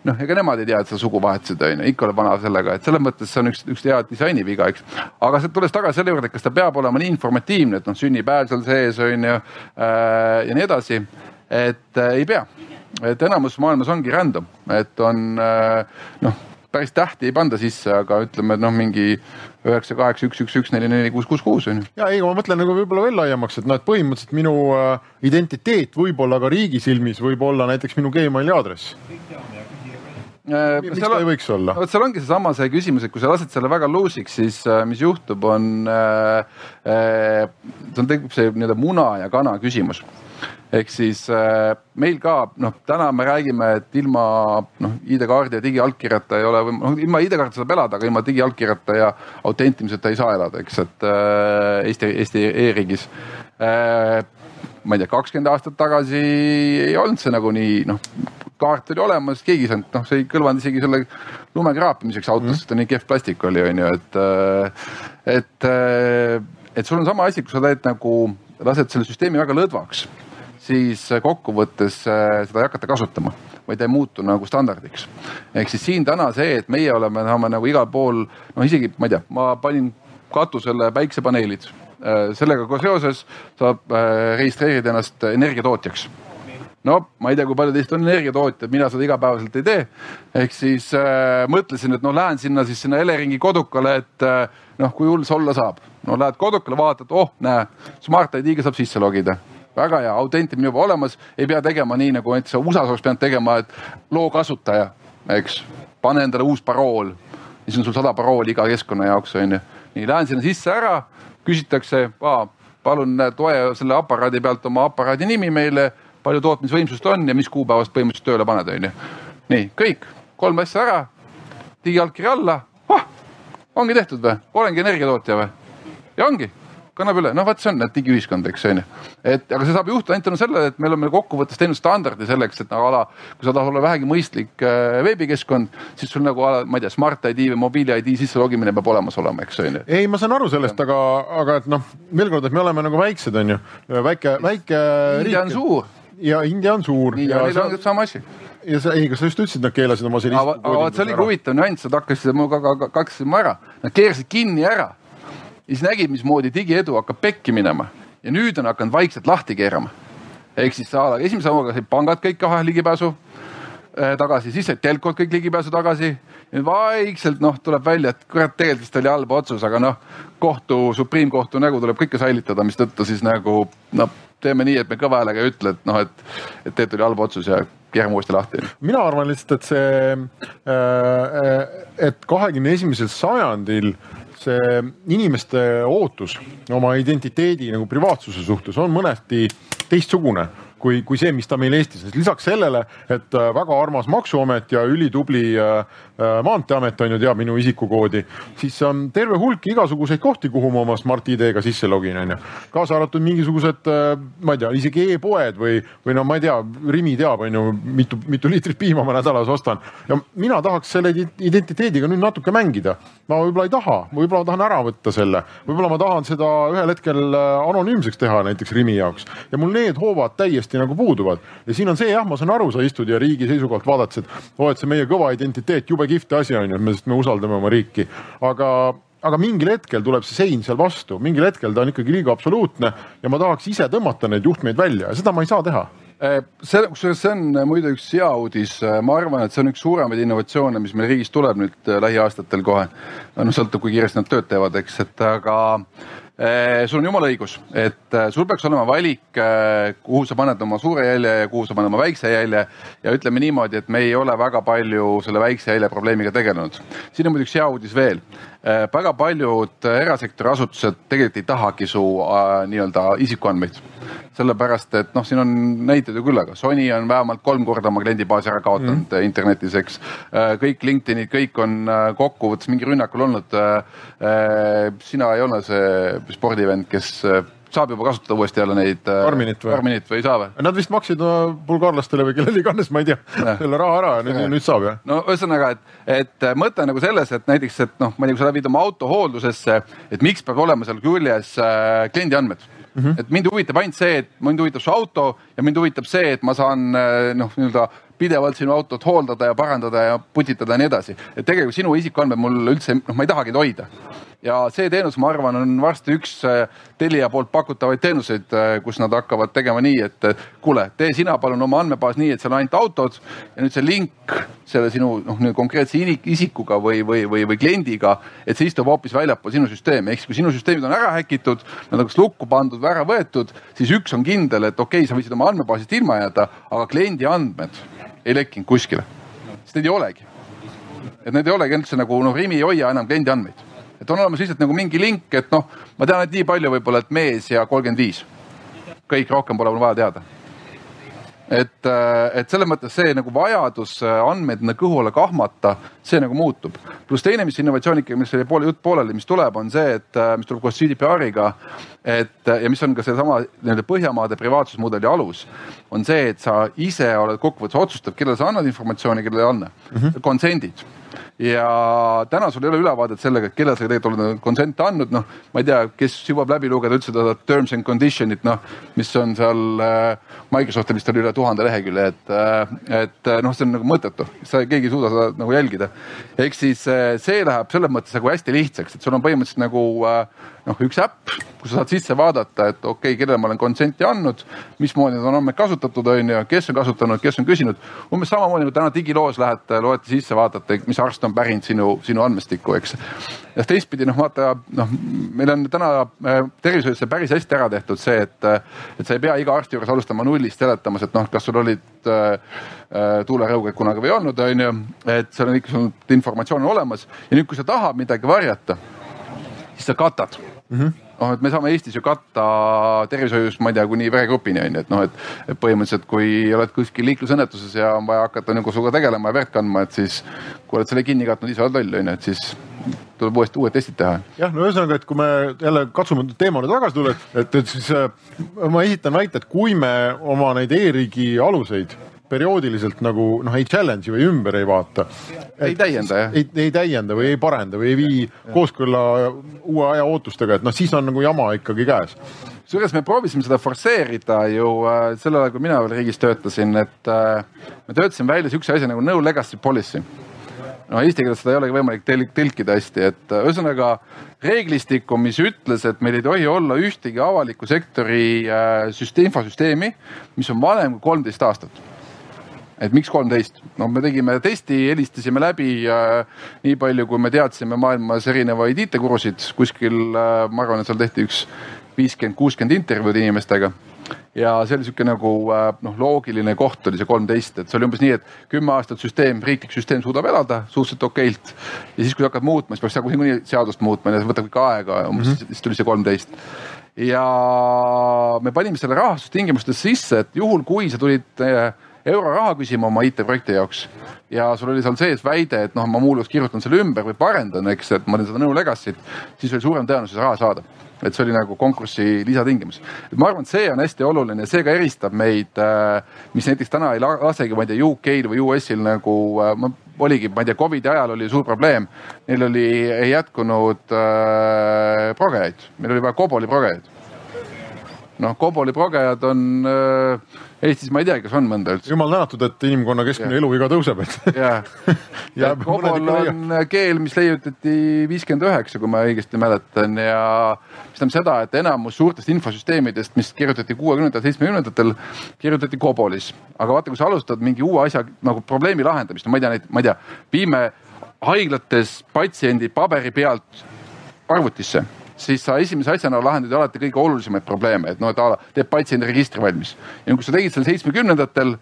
noh, ega nemad ei tea, et sa sugu vahetasid, onju, ikka oled vana sellega, et selles mõttes see on üks, üks hea disainiviga, eks. aga tulles tagasi selle juurde, kas ta peab olema nii informatiivne, et noh, sünnipäev seal sees onju äh, ja nii edasi, et äh, ei pea. et enamus maailmas ongi random, et on äh, noh, päris tähti ei panda sisse, aga ütleme, et noh, mingi üheksa, kaheksa, üks, üks, üks, neli, neli, kuus, kuus, kuus on ju. ja ei, ma mõtlen nagu võib-olla veel laiemaks, et noh, et põhimõtteliselt minu äh, identiteet võib-olla ka riigi silmis võib olla näiteks minu Gmaili aadress Äh, miks ta ei võiks olla? vot seal ongi seesama see küsimus, et kui sa lased selle väga loos'iks, siis äh, mis juhtub, on äh, see on tekib see nii-öelda muna ja kana küsimus. Ehk siis äh, meil ka noh, täna me räägime, et ilma noh, ID-kaardi ja digiallkirjata ei ole või noh, ilma ID-kaarti saab elada, aga ilma digiallkirjata ja autentimiseta ei saa elada, eks, et äh, Eesti, Eesti e-riigis äh, ma ei tea, kakskümmend aastat tagasi ei olnud see nagu nii noh, kaart oli olemas, keegi ei saanud, noh, see ei kõlvanud isegi selle lume kraapimiseks autos mm., ta nii kehv plastik oli, onju, et, äh, et, äh, et sul on sama asi, kui sa teed nagu, lased selle süsteemi väga lõdvaks, siis kokkuvõttes äh, seda ei hakata kasutama vaid ei muutu nagu standardiks. ehk siis siin täna see, et meie oleme, saame nagu igal pool, noh isegi ma ei tea, ma panin katusele päiksepaneelid. Äh, sellega ka seoses saab registreerida ennast energiatootjaks no ma ei tea, kui palju teist on energiatootjad, mina seda igapäevaselt ei tee. ehk siis äh, mõtlesin, et no lähen sinna siis sinna Eleringi kodukale, et äh, noh, kui hull see olla saab. no lähed kodukale, vaatad, oh näe, Smart ID-ga saab sisse logida väga hea, autentimine juba olemas, ei pea tegema nii nagu näiteks USA-s oleks pidanud tegema, et loo kasutaja, eks, pane endale uus parool. siis on sul sada parooli iga keskkonna jaoks on ju. nii, lähen sinna sisse ära, küsitakse, palun toe selle aparaadi pealt oma aparaadi nimi meile palju tootmisvõimsust on ja mis kuupäevast põhimõtteliselt tööle paned, onju. nii, kõik, kolm asja ära, digiallkiri alla ongi tehtud või, olengi energiatootja või? ja ongi, kannab üle, noh, vot see on digiühiskond, eks on ju. et aga see saab juhtuda ainult tänu sellele, et me oleme kokkuvõttes teinud standardi selleks, et nagu ala, kui sa tahad olla vähegi mõistlik äh, veebikeskkond, siis sul nagu ala, ma ei tea, Smart ID või mobiili ID sisse logimine peab olemas olema, eks on ju. ei, ma saan aru sellest, aga, aga et noh, veel kord, et me oleme nagu väiksed, on ju, väike, väike. India on suur ja India on suur. ja neil on sama asi ja sa, ei, kas sa just ütlesid, nad keelasid oma sellist. aga vot see oligi huvitav nüanss, nad hakkasid minuga katkesima ära, nad keerasid kinni ära. Ja siis nägid, mismoodi digiedu hakkab pekki minema ja nüüd on hakanud vaikselt lahti keerama. ehk siis sa esimese sammuga said pangad kõik kohe ligipääsu äh, tagasi, siis said telkod kõik ligipääsu tagasi. nüüd vaikselt noh, tuleb välja, et kurat, tegelikult vist oli halb otsus, aga noh, kohtu, Supreemkohtu nägu tuleb kõike säilitada, mistõttu siis nagu noh teeme nii, et me kõva häälega ei ütle, et noh, et, et tegelikult oli halb otsus ja keerame uuesti lahti. mina arvan lihtsalt, et see, äh, et kahekümne esimesel sajandil see inimeste ootus oma identiteedi nagu privaatsuse suhtes on mõneti teistsugune kui, kui see, mis ta meil Eestis lisaks sellele, et äh, väga armas maksuamet ja ülitubli äh, maanteeamet on ju, teab minu isikukoodi, siis on terve hulk igasuguseid kohti, kuhu ma oma Smart ID-ga sisse login, on ju. kaasa arvatud mingisugused, ma ei tea, isegi e-poed või, või no ma ei tea, Rimi teab, on ju, mitu, mitu liitrit piima ma nädalas ostan. ja mina tahaks selle identiteediga nüüd natuke mängida. ma võib-olla ei taha, võib-olla ma tahan ära võtta selle, võib-olla ma tahan seda ühel hetkel anonüümseks teha näiteks Rimi jaoks ja mul need hoovad täiesti täiesti nagu puuduvad. ja siin on see jah, ma saan aru, sa istud ja riigi seisukohalt vaadates, et oo, et see meie kõva identiteet, jube kihvt asi on ju, sest me usaldame oma riiki. aga aga mingil hetkel tuleb see sein seal vastu, mingil hetkel ta on ikkagi liiga absoluutne ja ma tahaks ise tõmmata neid juhtmeid välja ja seda ma ei saa teha äh, see, kusjuures see on muide üks hea uudis, ma arvan, et see on üks suuremaid innovatsioone, mis meil riigis tuleb nüüd äh, lähiaastatel kohe. no sõltub, kui kiiresti nad tööd teevad, eks, et aga Eh, sul on jumala õigus, et eh, sul peaks olema valik, eh, kuhu sa paned oma suure jälje ja kuhu sa paned oma väikse jälje. ja ütleme niimoodi, et me ei ole väga palju selle väikse jälje probleemiga tegelenud. siin on muidugi üks hea uudis veel. Väga paljud erasektori asutused tegelikult ei tahagi su äh, nii-öelda isikuandmeid sellepärast et noh, siin on näiteid ju küll, aga Sony on vähemalt kolm korda oma kliendibaasi ära kaotanud mm. internetis, eks. Kõik LinkedInid, kõik on kokkuvõttes mingi rünnakul olnud. sina ei ole see spordivend, kes saab juba kasutada uuesti jälle neid. Arminit või? Arminit või ei saa või? Nad vist maksid no, bulgaarlastele või kellele iganes, ma ei tea, selle raha ära ja nüüd, nüüd saab jah? no ühesõnaga, et, et mõte nagu selles, et näiteks, et noh, ma ei tea, kui sa lähed oma auto hooldusesse, et miks peab olema seal küljes äh, kliendi andmed Mm -hmm. et mind huvitab ainult see, et mind huvitab su auto ja mind huvitab see, et ma saan äh, noh, nii-öelda pidevalt sinu autot hooldada ja parandada ja putitada ja nii edasi. et tegelikult sinu isikuandmed mul üldse, noh, ma ei tahagi hoida ja see teenus, ma arvan, on varsti üks äh, Telia poolt pakutavaid teenuseid, äh, kus nad hakkavad tegema nii, et kuule, tee sina palun oma andmebaas nii, et seal on ainult autod. Ja nüüd see link selle sinu noh, konkreetse isikuga või, või, või, või kliendiga, et see istub hoopis väljapool sinu süsteemi, ehk siis kui sinu süsteemid on ära häkitud, nad on kas lukku pandud või ära võetud, siis üks on kindel, et okei okay,, sa võisid oma andmebaasist ilma jääda, aga kliendi andmed ei lekkinud kuskile, sest neid ei olegi. et need ei olegi üldse nagu noh, Rimi ei hoia enam kliendi andmeid et on olemas lihtsalt nagu mingi link, et noh, ma tean, et nii palju võib-olla, et mees ja kolmkümmend viis. kõik rohkem pole mul vaja teada. et, äh, et selles mõttes see nagu vajadus äh, andmeid enda kõhu alla kahmata, see nagu muutub. pluss teine, mis innovatsioon ikka, mis oli poole jutt pooleli, mis tuleb, on see, et äh, mis tuleb koos GDPR-iga, et ja mis on ka seesama nii-öelda Põhjamaade privaatsusmudeli alus, on see, et sa ise oled kokkuvõttes otsustav, kellele sa annad informatsiooni, kellele ei anna mm. -hmm. konsendid ja täna sul ei ole ülevaadet sellega, et kellele sa tegelikult oled konsente andnud, noh, ma ei tea, kes jõuab läbi lugeda üldse seda terms and condition'it, noh, mis on seal äh, Microsoftil vist oli üle tuhande lehekülje, et, äh, et äh, noh, see on nagu mõttetu, sa, keegi ei suuda seda nagu jälgida. ehk siis see läheb selles mõttes nagu hästi lihtsaks, et sul on põhimõtteliselt nagu noh, üks äpp, kus sa saad sisse vaadata, et okei okay,, kellele ma olen konsenti andnud, mismoodi need on andmed kasutatud, on ju, kes on kasutanud, kes on küsinud. umbes samamoodi nagu täna digiloos lähete, loete sisse, vaatate, mis arst on pärinud sinu, sinu andmestikku, eks. ja teistpidi noh, vaata noh, meil on täna äh, tervishoius see päris hästi ära tehtud see, et, et sa ei pea iga arsti juures alustama nullist seletamas, et noh, kas sul olid äh, äh tuulerõuged kunagi või ei olnud, on ju. et seal on ikka sul informatsioon on olemas ja nüüd, kui sa tahad midagi varjata siis sa katad mm. -hmm noh, et me saame Eestis ju katta tervishoius, ma ei tea, kuni veregrupini on ju, et noh, et põhimõtteliselt kui oled kuskil liiklusõnnetuses ja on vaja hakata nagu sinuga tegelema ja verd kandma, et siis kui oled selle kinni katnud, ise oled loll on ju, et siis tuleb uuesti uued testid teha. jah, no ühesõnaga, et kui me jälle katsume teemale tagasi tulla, et, et siis äh, ma esitan väite, et kui me oma neid e-riigi aluseid perioodiliselt nagu noh, ei challenge'i või ümber ei vaata. ei täienda jah? ei, ei täienda või ei parenda või ei vii kooskõlla uue aja ootustega, et noh, siis on nagu jama ikkagi käes kusjuures me proovisime seda forsseerida ju äh, sel ajal, kui mina veel riigis töötasin, et äh, me töötasime välja siukse asja nagu no legacy policy. no eesti keeles seda ei olegi võimalik telk, tõlkida hästi, et äh, ühesõnaga reeglistikku, mis ütles, et meil ei tohi olla ühtegi avaliku sektori äh, süsteem, infosüsteemi, mis on vanem kui kolmteist aastat et miks kolmteist, no me tegime testi, helistasime läbi äh, nii palju, kui me teadsime maailmas erinevaid IT-gurusid, kuskil äh, ma arvan, et seal tehti üks viiskümmend, kuuskümmend intervjuud inimestega ja see oli sihuke nagu äh, noh, loogiline koht oli see kolmteist, et see oli umbes nii, et kümme aastat süsteem, riiklik süsteem suudab elada suhteliselt okeilt. ja siis, kui hakkad muutma, siis peaks nagu niikuinii seadust muutma ja see võtab ikka aega, umbes mm -hmm. siis tuli see kolmteist. ja me panime selle rahastustingimustes sisse, et juhul kui sa tulid euroraha küsima oma IT-projekti jaoks ja sul oli seal sees väide, et noh, ma muuhulgas kirjutan selle ümber või parendan, eks, et ma teen seda nõu legacy't, siis oli suurem tõenäosus raha saada. et see oli nagu konkursi lisatingimus. ma arvan, et see on hästi oluline, see ka eristab meid, äh, mis näiteks täna ei lasegi, ma ei tea, UK-l või US-il nagu äh, oligi, ma ei tea, Covidi ajal oli suur probleem. Neil oli, ei jätkunud äh, progejaid, meil oli vaja Coboli progejaid. noh, Coboli progejad on äh, Eestis ma ei teagi, kas on mõnda üldse. jumal tänatud, et inimkonna keskmine eluiga tõuseb, et jah, ja Kobol on keel, mis leiutati viiskümmend üheksa, kui ma õigesti mäletan ja mis tähendab seda, et enamus suurtest infosüsteemidest, mis kirjutati kuuekümnendatel, seitsmekümnendatel, kirjutati Kobolis. aga vaata, kui sa alustad mingi uue asja nagu probleemi lahendamist, no ma ei tea, ma ei tea, viime haiglates patsiendi paberi pealt arvutisse siis sa esimese asjana lahendad alati kõige olulisemaid probleeme, et noh, et a la teeb patsiendi registri valmis. ja kui sa tegid selle seitsmekümnendatel,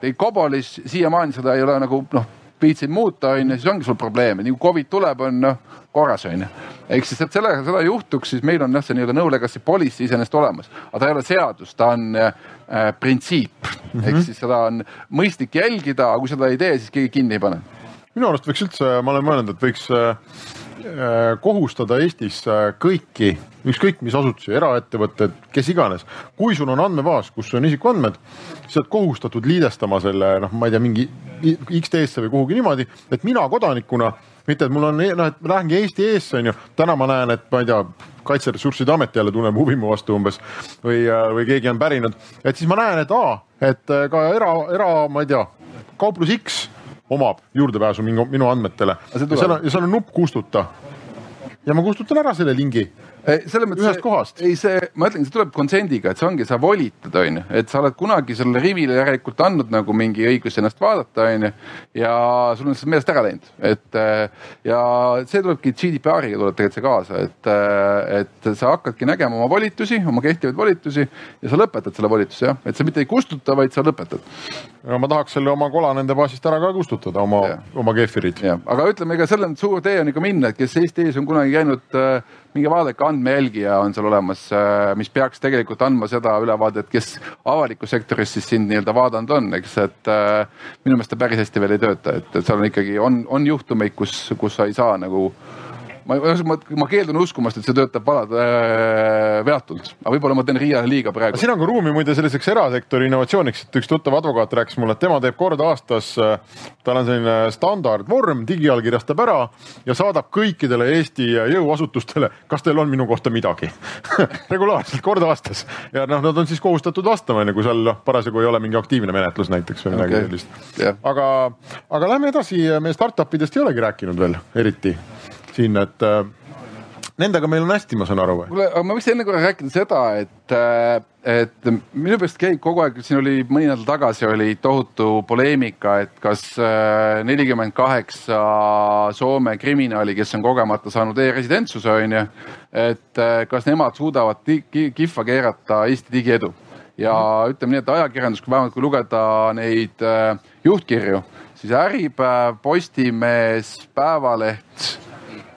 tegid Kobolis, siiamaani seda ei ole nagu noh, viitsid muuta, on ju, siis ongi sul probleeme, nii kui Covid tuleb, on noh korras, on ju. ehk siis, et sellega seda juhtuks, siis meil on jah, see nii-öelda no legacy policy iseenesest olemas, aga ta ei ole seadus, ta on äh, printsiip mm. -hmm. ehk siis seda on mõistlik jälgida, aga kui seda ei tee, siis keegi kinni ei pane. minu arust võiks üldse, ma olen mõelnud, et võiks äh Äh, kohustada Eestis äh, kõiki, ükskõik mis asutusi, eraettevõtted, kes iganes. kui sul on andmebaas, kus on isikuandmed, siis sa oled kohustatud liidestama selle noh, ma ei tea, mingi X-teesse või kuhugi niimoodi, et mina kodanikuna, mitte et mul on noh, et ma lähengi Eesti eesse on ju, täna ma näen, et ma ei tea, kaitseressursside amet jälle tunneb huvi mu vastu umbes või, äh, või keegi on pärinud, et siis ma näen, et aa, et ka era, era, ma ei tea, kauplus X omab juurdepääsu minu, minu andmetele. seal on, ja seal on nupp kustuta. ja ma kustutan ära selle lingi selles mõttes. ühest kohast. ei, see, ma ütlen, see tuleb konsendiga, et see ongi, sa volitad, onju, et sa oled kunagi sellele rivile järelikult andnud nagu mingi õiguse ennast vaadata, onju. ja sul on see meelest ära läinud, et ja see tulebki GDPR-iga tuleb tegelikult see kaasa, et, et sa hakkadki nägema oma volitusi, oma kehtivaid volitusi ja sa lõpetad selle volituse jah, et sa mitte ei kustuta, vaid sa lõpetad. no ma tahaks selle oma kola nende baasist ära ka kustutada, oma, oma keefirid. aga ütleme, ega selle suur tee on ikka minna, et kes Eesti ees on kunagi käinud äh, minge vaadake, andmejälgija on seal olemas, äh, mis peaks tegelikult andma seda ülevaadet, kes avalikus sektoris siis sind nii-öelda vaadanud on, eks, et äh, minu meelest ta päris hästi veel ei tööta, et, et seal on ikkagi, on, on juhtumeid, kus, kus sa ei saa nagu ma, ma, ma keeldun uskumast, et see töötab valad äh, veatult, aga võib-olla ma teen Riiale liiga praegu. siin on ka ruumi muide selliseks erasektori innovatsiooniks, et üks tuttav advokaat rääkis mulle, et tema teeb kord aastas, tal on selline standardvorm, digiallkirjastab ära ja saadab kõikidele Eesti jõuasutustele, kas teil on minu kohta midagi? Regulaarselt kord aastas. Ja noh, nad on siis kohustatud vastama, onju, kui seal noh, parasjagu ei ole mingi aktiivne menetlus näiteks või midagi okay. sellist. Yeah.. aga, aga lähme edasi, me startup idest ei olegi rääkinud veel eriti siin, et äh, nendega meil on hästi, ma saan aru kuule, aga ma võiks enne korra rääkida seda, et, äh, et minu meelest käib kogu aeg, siin oli mõni nädal tagasi oli tohutu poleemika, et kas äh, nelikümmend kaheksa Soome kriminaali, kes on kogemata saanud e-residentsuse, on ju, et kas nemad suudavad kihva keerata Eesti digiedu ja mm. ütleme nii, et ajakirjandus, kui vähemalt kui lugeda neid juhtkirju, siis Äripäev, Postimees, Päevaleht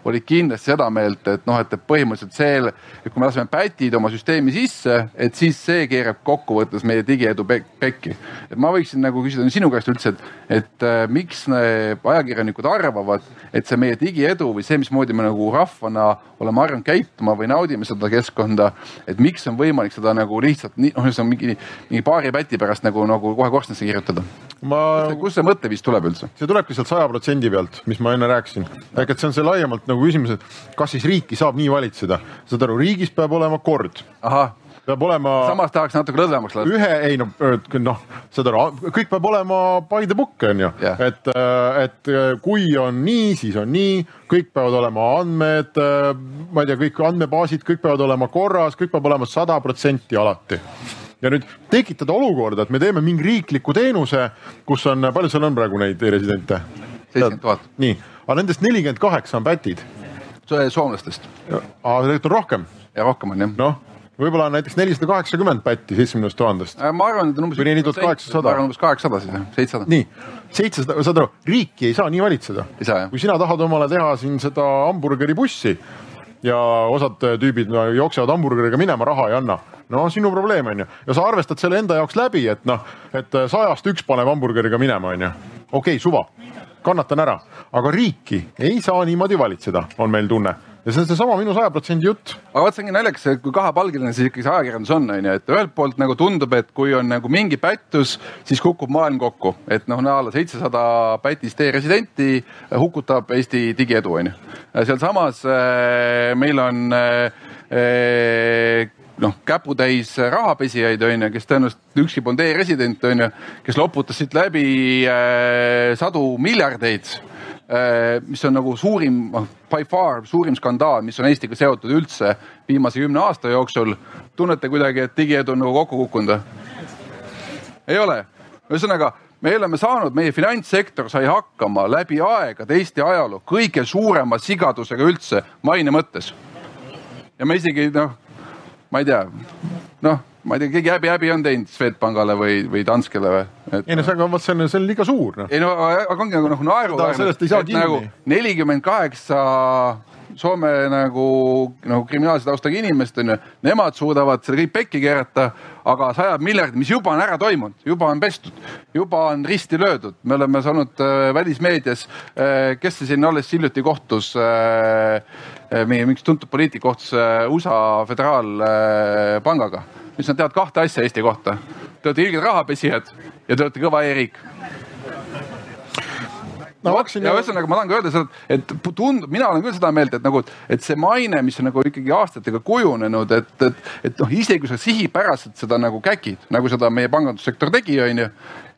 olid kindlasti seda meelt, et noh, et põhimõtteliselt see, et kui me laseme pätid oma süsteemi sisse, et siis see keerab kokkuvõttes meie digiedu pekki. et ma võiksin nagu küsida sinu käest üldse, et, et äh, miks ajakirjanikud arvavad, et see meie digiedu või see, mismoodi me nagu rahvana oleme harjunud käituma või naudime seda keskkonda, et miks on võimalik seda nagu lihtsalt nii, noh, see on mingi, mingi paari päti pärast nagu, nagu kohe korstnasse kirjutada ma. kust see mõtteviis tuleb üldse? see tulebki sealt saja protsendi pealt, mis ma enne rääkisin. ehk et see on see laiemalt nagu küsimus, et kas siis riiki saab nii valitseda. saad aru, riigis peab olema kord. peab olema. samas tahaks natuke lõdvemaks lasta. ühe, ei no noh, saad aru, kõik peab olema by the book on ju yeah., et, et kui on nii, siis on nii, kõik peavad olema andmed, ma ei tea, kõik andmebaasid, kõik peavad olema korras, kõik peab olema sada protsenti alati ja nüüd tekitada olukorda, et me teeme mingi riikliku teenuse, kus on, palju seal on praegu neid e-residente? seitsekümmend tuhat. nii, aga nendest nelikümmend kaheksa on pätid. soomlastest. aa, tegelikult on rohkem. ja rohkem on jah. noh, võib-olla on näiteks nelisada kaheksakümmend pätti seitsmekümnest tuhandest. ma arvan, et on umbes. või neli tuhat kaheksasada. ma arvan umbes kaheksasada siis jah, seitsesada. nii, seitsesada, saad aru, riiki ei saa nii valitseda. kui sina tahad omale teha siin seda hamburgeribussi ja osad tüübid jooksevad hamburgeriga minema, raha ei anna no sinu probleem on ju ja sa arvestad selle enda jaoks läbi, et noh, et sajast üks paneb hamburgeriga minema, on ju. okei okay,, suva, kannatan ära, aga riiki ei saa niimoodi valitseda, on meil tunne ja see on seesama minu saja protsendi jutt. aga vot see ongi naljakas, et kui kahepalgeline see ikkagi see ajakirjandus on, on ju, et ühelt poolt nagu tundub, et kui on nagu mingi pättus, siis kukub maailm kokku, et noh, näala seitsesada pätist e-residenti hukutab Eesti digiedu, on ju. sealsamas äh, meil on äh, noh, käputäis rahapesijaid, on ju, kes tõenäoliselt ükski polnud e-resident, on ju, kes loputas siit läbi äh, sadu miljardeid äh,, mis on nagu suurim, noh, by far suurim skandaal, mis on Eestiga seotud üldse viimase kümne aasta jooksul. tunnete kuidagi, et digiedu on nagu kokku kukkunud või? ei ole, ühesõnaga me oleme saanud, meie finantssektor sai hakkama läbi aegade Eesti ajaloo kõige suurema sigadusega üldse maine mõttes. ja me isegi noh ma ei tea, noh, ma ei tea, keegi häbi-häbi on teinud Swedbankale või, või Danskele või et...? ei no see on, vot see on, see on liiga suur no.. ei no aga ongi nagu, nagu naeruväärne. sellest ei saa kinni. nagu nelikümmend kaheksa Soome nagu, nagu kriminaalse taustaga inimest onju, nemad suudavad selle kõik pekki keerata, aga sajad miljardid, mis juba on ära toimunud, juba on pestud, juba on risti löödud, me oleme saanud äh, välismeedias äh,, kes see siin alles hiljuti kohtus äh, äh meie mingi tuntud poliitik kohtus äh, USA föderaalpangaga äh,, mis nad teavad kahte asja Eesti kohta. Te olete ilged rahapesijad ja te olete kõva e-riik no hakkasin. ja ühesõnaga ma tahangi öelda seda, et tundub, mina olen küll seda meelt, et nagu, et see maine, mis on nagu ikkagi aastatega kujunenud, et, et, et noh, isegi kui sa sihipäraselt seda nagu käkid, nagu seda meie pangandussektor tegi, onju.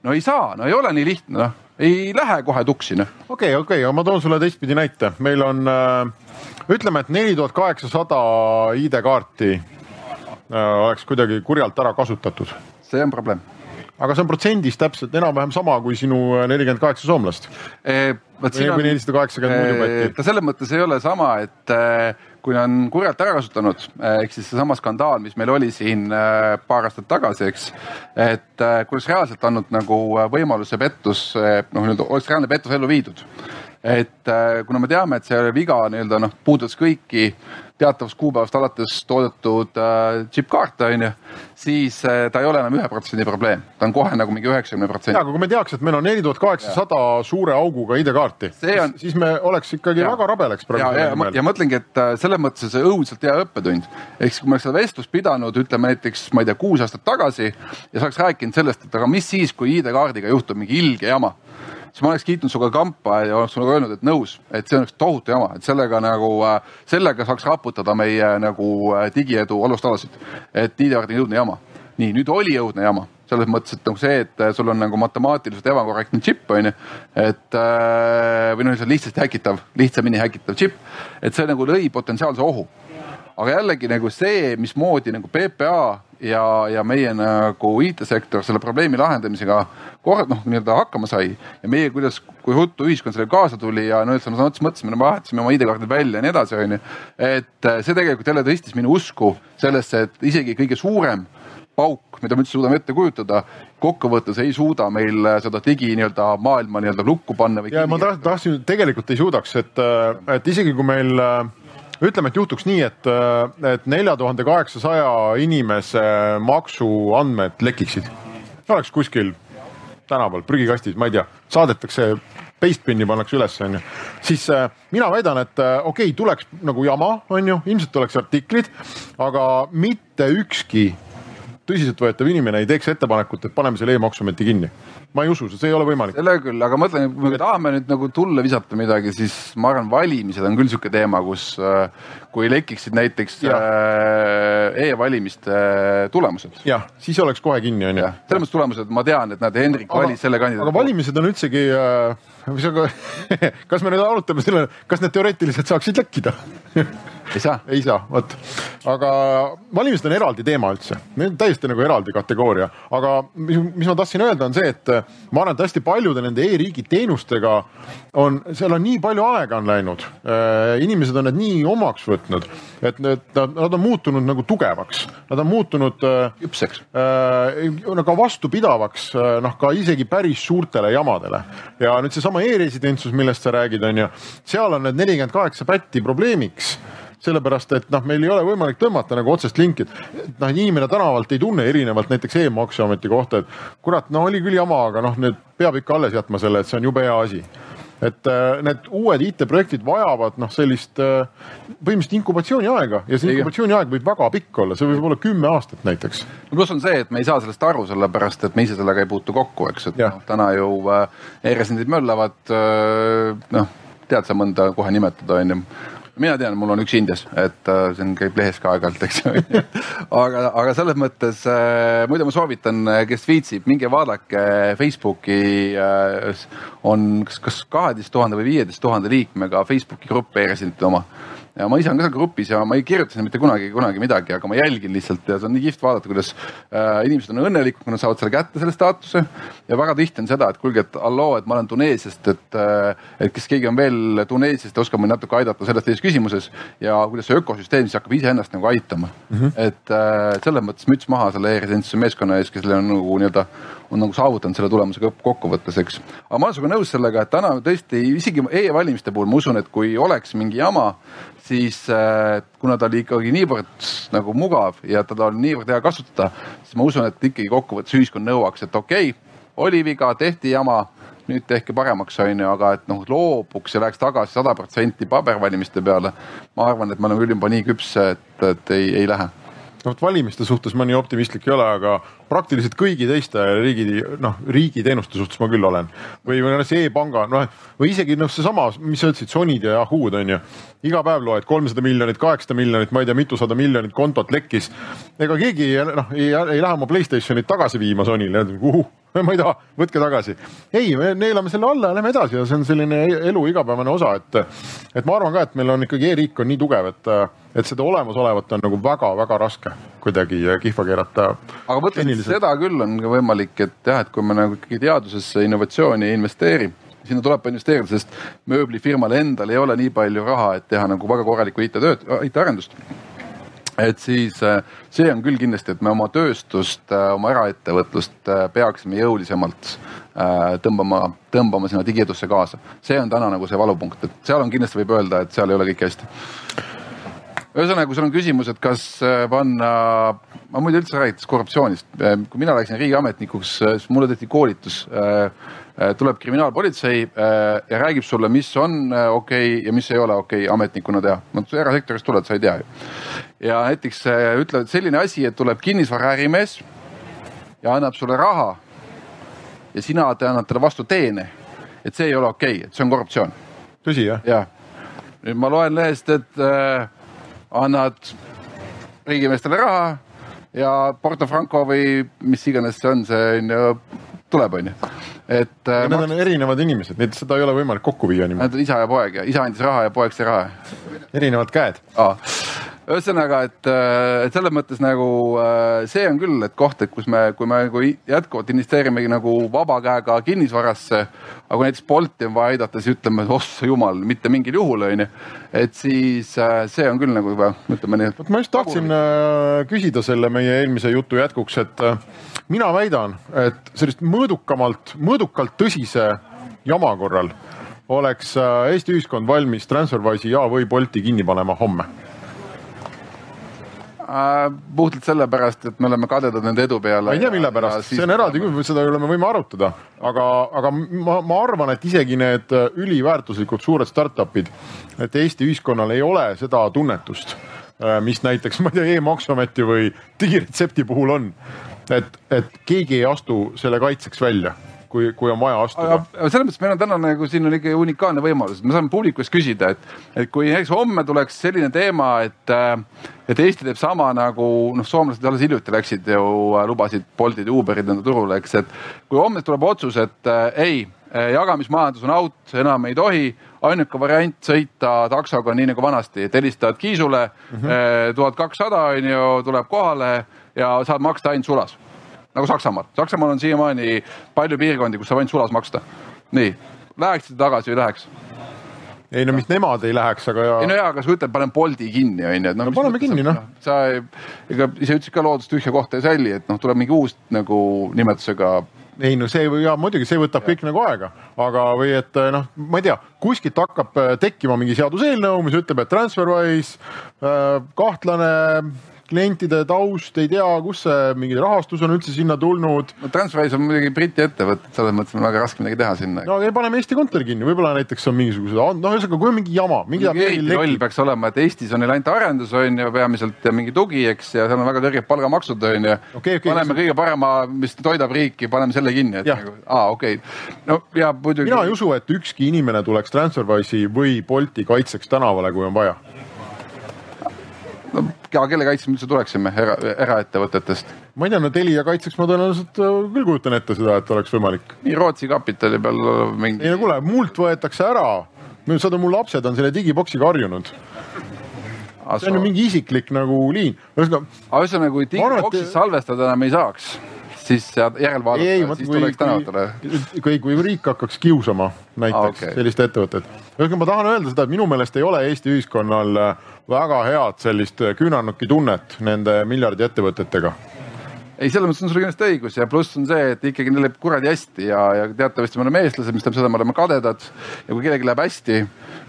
no ei saa, no ei ole nii lihtne, noh, ei lähe kohe tuksi, noh. okei okay,, okei okay,, aga ma toon sulle teistpidi näite, meil on äh, ütleme, et neli tuhat kaheksasada ID-kaarti äh, oleks kuidagi kurjalt ära kasutatud. see on probleem aga see on protsendis täpselt enam-vähem sama kui sinu äh, nelikümmend kaheksa soomlast e,. või nelisada kaheksakümmend muidu patti. ta selles mõttes ei ole sama, et äh, kui on kurjalt ära kasutanud, ehk siis seesama skandaal, mis meil oli siin paar aastat tagasi, eks. et kui oleks reaalselt andnud nagu võimaluse pettus, noh nii-öelda oleks reaalne pettus ellu viidud et äh, kuna me teame, et see viga nii-öelda noh, puudutas kõiki teatavast kuupäevast alates toodetud äh, chip-kaarte on ju, siis äh, ta ei ole enam ühe protsendi probleem, ta on kohe nagu mingi üheksakümne protsendi. aga kui me teaks, et meil on neli tuhat kaheksasada suure auguga ID-kaarti, on... siis me oleks ikkagi ja. väga rabe läks praegu. ja, ja, ja mõtlengi, et selles mõttes see õudselt hea õppetund. ehk siis, kui me oleks seda vestlust pidanud, ütleme näiteks, ma ei tea, kuus aastat tagasi ja sa oleks rääkinud sellest, et aga mis siis, kui ID-kaardiga juhtub mingi ilge jama siis ma oleks kiitnud sinuga kampa ja oleks sulle öelnud, et nõus, et see on üks tohutu jama, et sellega nagu, äh, sellega saaks raputada meie nagu äh, digiedu alustalasid. et ID-kaardi õudne jama. nii, nüüd oli õudne jama selles mõttes, et nagu see, et sul on nagu matemaatiliselt ebakorrektne džipp on ju, et äh, või noh, on lihtsasti häkitav, lihtsamini häkitav džipp, et see nagu lõi potentsiaalse ohu aga jällegi nagu see, mismoodi nagu PPA ja, ja meie nagu IT-sektor selle probleemi lahendamisega kord noh, nii-öelda hakkama sai ja meie, kuidas, kui ruttu ühiskond sellega kaasa tuli ja no sõna otseses mõttes me vahetasime oma ID-kaardid välja ja nii edasi, onju. et äh, see tegelikult jälle tõstis minu usku sellesse, et isegi kõige suurem pauk, mida me üldse suudame ette kujutada, kokkuvõttes ei suuda meil seda digi nii-öelda maailma nii-öelda lukku panna. ja ma tahtsin, tegelikult ei suudaks, et, äh, et isegi kui meil äh, ütleme, et juhtuks nii, et, et nelja tuhande kaheksasaja inimese maksuandmed lekiksid. oleks kuskil tänaval prügikastis, ma ei tea, saadetakse pastebin'i pannakse üles, onju. siis äh, mina väidan, et äh, okei okay,, tuleks nagu jama, onju, ilmselt tuleks artiklid, aga mitte ükski tõsiseltvõetav inimene ei teeks ettepanekut, et paneme selle e-maksuameti kinni ma ei usu, see ei ole võimalik. selle küll, aga mõtlen, kui me tahame nüüd nagu tulle visata midagi, siis ma arvan, valimised on küll sihuke teema, kus äh, kui lekiksid näiteks äh, e-valimiste tulemused. jah, siis oleks kohe kinni, onju. selles mõttes tulemused, ma tean, et näed, Hendrik valis selle kandidaadi. aga valimised on üldsegi äh,, mis aga kas me nüüd arutame selle, kas need teoreetiliselt saaksid lekkida ei saa? ei saa, vot. aga valimised on eraldi teema üldse, need on täiesti nagu eraldi kategooria, aga mis, mis ma tahtsin öelda, on see, et ma arvan, et hästi paljude nende e-riigi teenustega on, seal on nii palju aega on läinud. Äh, inimesed on need nii omaks võtnud, et need, nad, nad on muutunud nagu tugevaks, nad on muutunud äh, küpseks äh,, nagu vastupidavaks, äh, noh ka isegi päris suurtele jamadele. ja nüüd seesama e-residentsus, millest sa räägid, on ju, seal on need nelikümmend kaheksa pätti probleemiks. Sellepärast et noh, meil ei ole võimalik tõmmata nagu otsest linki, et noh, inimene tänavalt ei tunne erinevalt näiteks e-maksuameti kohta, et kurat, no oli küll jama, aga noh, nüüd peab ikka alles jätma selle, et see on jube hea asi et äh, need uued IT-projektid vajavad noh, sellist äh, põhimõtteliselt inkubatsiooniaega. Ja see inkubatsiooniaeg võib väga pikk olla, see võib olla kümme aastat näiteks. no pluss on see, et me ei saa sellest aru, sellepärast et me ise sellega ei puutu kokku, eks, et noh, täna ju äh, e-residendid möllavad noh, tead sa mõnda kohe nimetada, onju mina tean, mul on üks Indias, et äh, see on, käib lehes ka aeg-ajalt, eks ju. Aga, aga selles mõttes äh, muide ma soovitan, äh, kes viitsib, minge vaadake Facebooki on kas, kas kaheteist tuhande või viieteist tuhande liikmega Facebooki grupp e-residentide oma ja ma ise olen ka seal grupis ja ma ei kirjuta sinna mitte kunagi, kunagi midagi, aga ma jälgin lihtsalt ja see on nii kihvt vaadata, kuidas äh, inimesed on õnnelikud, kui nad saavad selle kätte, selle staatuse. ja väga tihti on seda, et kuulge, et halloo, et ma olen Tuneesiast, et äh,, et kas keegi on veel Tuneesiast ja oskab mind natuke aidata selles teises küsimuses ja kuidas see ökosüsteem siis hakkab iseennast nagu aitama mm. -hmm. et äh, selles mõttes müts maha selle e-residentsuse meeskonna ees, kes on nagu nii-öelda on nagu saavutanud selle tulemusega kokkuvõttes, eks. aga ma olen sinuga nõus sellega, et täna tõesti isegi e-valimiste puhul ma usun, et kui oleks mingi jama, siis äh, kuna ta oli ikkagi niivõrd nagu mugav ja teda on niivõrd hea kasutada, siis ma usun, et ikkagi kokkuvõttes ühiskond nõuaks, et okei okay,, oli viga, tehti jama, nüüd tehke paremaks, onju, aga et noh, loobuks ja läheks tagasi sada protsenti pabervalimiste peale. ma arvan, et me oleme küll juba nii küps, et, et ei, ei lähe no vot valimiste suhtes ma nii optimistlik ei ole, aga praktiliselt kõigi teiste riigi, noh, riigiteenuste suhtes ma küll olen. või, või noh, see e-panga, noh, või isegi noh, seesama, mis sa ütlesid, Sonyd ja Yahoo'd on ju. iga päev loed kolmsada miljonit, kaheksasada miljonit, ma ei tea, mitusada miljonit kontot lekkis. ega keegi noh, ei, ei lähe oma Playstationit tagasi viima Sonyle, uhuh ma ei taha, võtke tagasi. ei, me neelame selle alla ja lähme edasi ja see on selline elu igapäevane osa, et, et ma arvan ka, et meil on ikkagi e-riik on nii tugev, et, et seda olemasolevat on nagu väga-väga raske kuidagi kihva keerata. aga ma mõtlen, et seda küll on ka võimalik, et jah, et kui me nagu ikkagi teadusesse, innovatsiooni ei investeeri sinna tuleb investeerida, sest mööblifirmal endal ei ole nii palju raha, et teha nagu väga korralikku IT-tööd, IT-arendust et siis äh, see on küll kindlasti, et me oma tööstust, äh, oma eraettevõtlust äh, peaksime jõulisemalt tõmbama, tõmbama sinna digiedusse kaasa. see on täna nagu see valupunkt, et seal on kindlasti võib öelda, et seal ei ole kõik hästi. Ühesõnaga, kui sul on küsimus, et kas panna, ma muide üldse räägiks korruptsioonist, kui mina läksin riigiametnikuks, siis mulle tehti koolitus Äh, tuleb kriminaalpolitsei äh, ja räägib sulle, mis on äh, okei okay ja mis ei ole okei okay ametnikuna teha. no erasektorist tuled, sa ei tea ju. ja näiteks ütlevad selline asi, et tuleb kinnisvaraärimees ja annab sulle raha ja sina annad talle vastu teene. et see ei ole okei okay,, et see on korruptsioon. tõsi jah? jah. nüüd ma loen lehest, et äh, annad riigimeestele raha ja Porto Franco või mis iganes see on, see on ju tuleb, onju. et. Need maks... on erinevad inimesed, neid, seda ei ole võimalik kokku viia niimoodi. Nad on isa ja poeg ja isa andis raha ja poeg sai raha. erinevad käed ah ühesõnaga, et, äh, et selles mõttes nagu äh, see on küll, et koht, et kus me, kui me nagu jätkuvalt investeerimegi nagu vaba käega kinnisvarasse. aga kui näiteks Bolti on vaja aidata, siis ütleme, ossa jumal, mitte mingil juhul on ju. et siis äh, see on küll nagu juba, ütleme nii. vot ma just tahtsin küsida selle meie eelmise jutu jätkuks, et mina väidan, et sellist mõõdukamalt, mõõdukalt tõsise jama korral oleks Eesti ühiskond valmis Transferwise'i ja, või Bolti kinni panema homme puhtalt sellepärast, et me oleme kadedad nende edu peale. ma ei tea, mille pärast, see on eraldi küsimus, seda üle me võime arutada, aga, aga ma, ma arvan, et isegi need üliväärtuslikud suured startup'id, et Eesti ühiskonnal ei ole seda tunnetust, äh, mis näiteks, ma ei tea e, e-maksuameti või digiretsepti puhul on. et, et keegi ei astu selle kaitseks välja kui, kui on vaja astuda. selles mõttes meil on täna nagu siin on ikka unikaalne võimalus, et me saame publikust küsida, et, et kui näiteks homme tuleks selline teema, et, äh, et Eesti teeb sama nagu noh, soomlased alles hiljuti läksid ju, äh, lubasid Boltid ja Uberid enda turule, eks, et kui homme tuleb otsus, et äh, ei, äh, jagamismajandus on out, enam ei tohi ainuke variant sõita taksoga nii nagu vanasti, et helistad Kiisule mhm. tuhat kakssada on ju, tuleb kohale ja saad maksta ainult sulas nagu Saksamaal. Saksamaal on siiamaani palju piirkondi, kus saab ainult sulas maksta. nii, läheksid tagasi või läheks? ei no mis nemad ei läheks, aga ja.... ei no jaa, aga sa ütled, panen Bolti kinni on ju. no, no paneme kinni noh. sa, ega ise ütlesid ka loodus tühja kohta ei salli, et noh, tuleb mingi uus nagu nimetusega ei no see ja muidugi see võtab ja. kõik nagu aega, aga või et noh, ma ei tea, kuskilt hakkab tekkima mingi seaduseelnõu, mis ütleb, et Transferwise äh, kahtlane klientide taust, ei tea, kus see mingi rahastus on üldse sinna tulnud. no Transferwise on muidugi Briti ettevõte, selles mõttes on väga raske midagi teha sinna. no aga paneme Eesti kontori kinni, võib-olla näiteks on mingisugused, noh, ühesõnaga, kui on mingi jama, mingi. roll peaks olema, et Eestis on neil ainult arendus on ju peamiselt ja mingi tugi, eks, ja seal on väga kõrged palgamaksud on ju okay,. Okay, paneme kõige parema, mis toidab riiki, paneme selle kinni, et nagu, aa okei okay.. no ja muidugi. mina ei usu, et ükski inimene tuleks Transferwise'i või Bolti kaitseks tänavale, kui on vaja no kelle kaitseks me üldse tuleksime era, eraettevõtetest? ma ei tea, no Telia kaitseks ma tõenäoliselt äh, küll kujutan ette seda, et oleks võimalik. nii Rootsi kapitali peal mingi. ei no kuule, mult võetakse ära. saad, mu lapsed on selle digiboksiga harjunud see on ju mingi isiklik nagu liin. ühesõnaga. aga ühesõnaga, kui digiboksi salvestada enam ei saaks siis järel vaadata, siis tuleks tänavatele. kui, kui riik hakkaks kiusama näiteks ah, okay. sellist ettevõtet. ühesõnaga, ma tahan öelda seda, et minu meelest ei ole Eesti ühiskonnal äh, väga head sellist äh, küünarnuki tunnet nende miljardi ettevõtetega ei, selles mõttes on sul kindlasti õigus ja pluss on see, et ikkagi neil läheb kuradi hästi ja, ja teatavasti me oleme eestlased, mis tähendab seda, me oleme kadedad. ja kui kellelgi läheb hästi,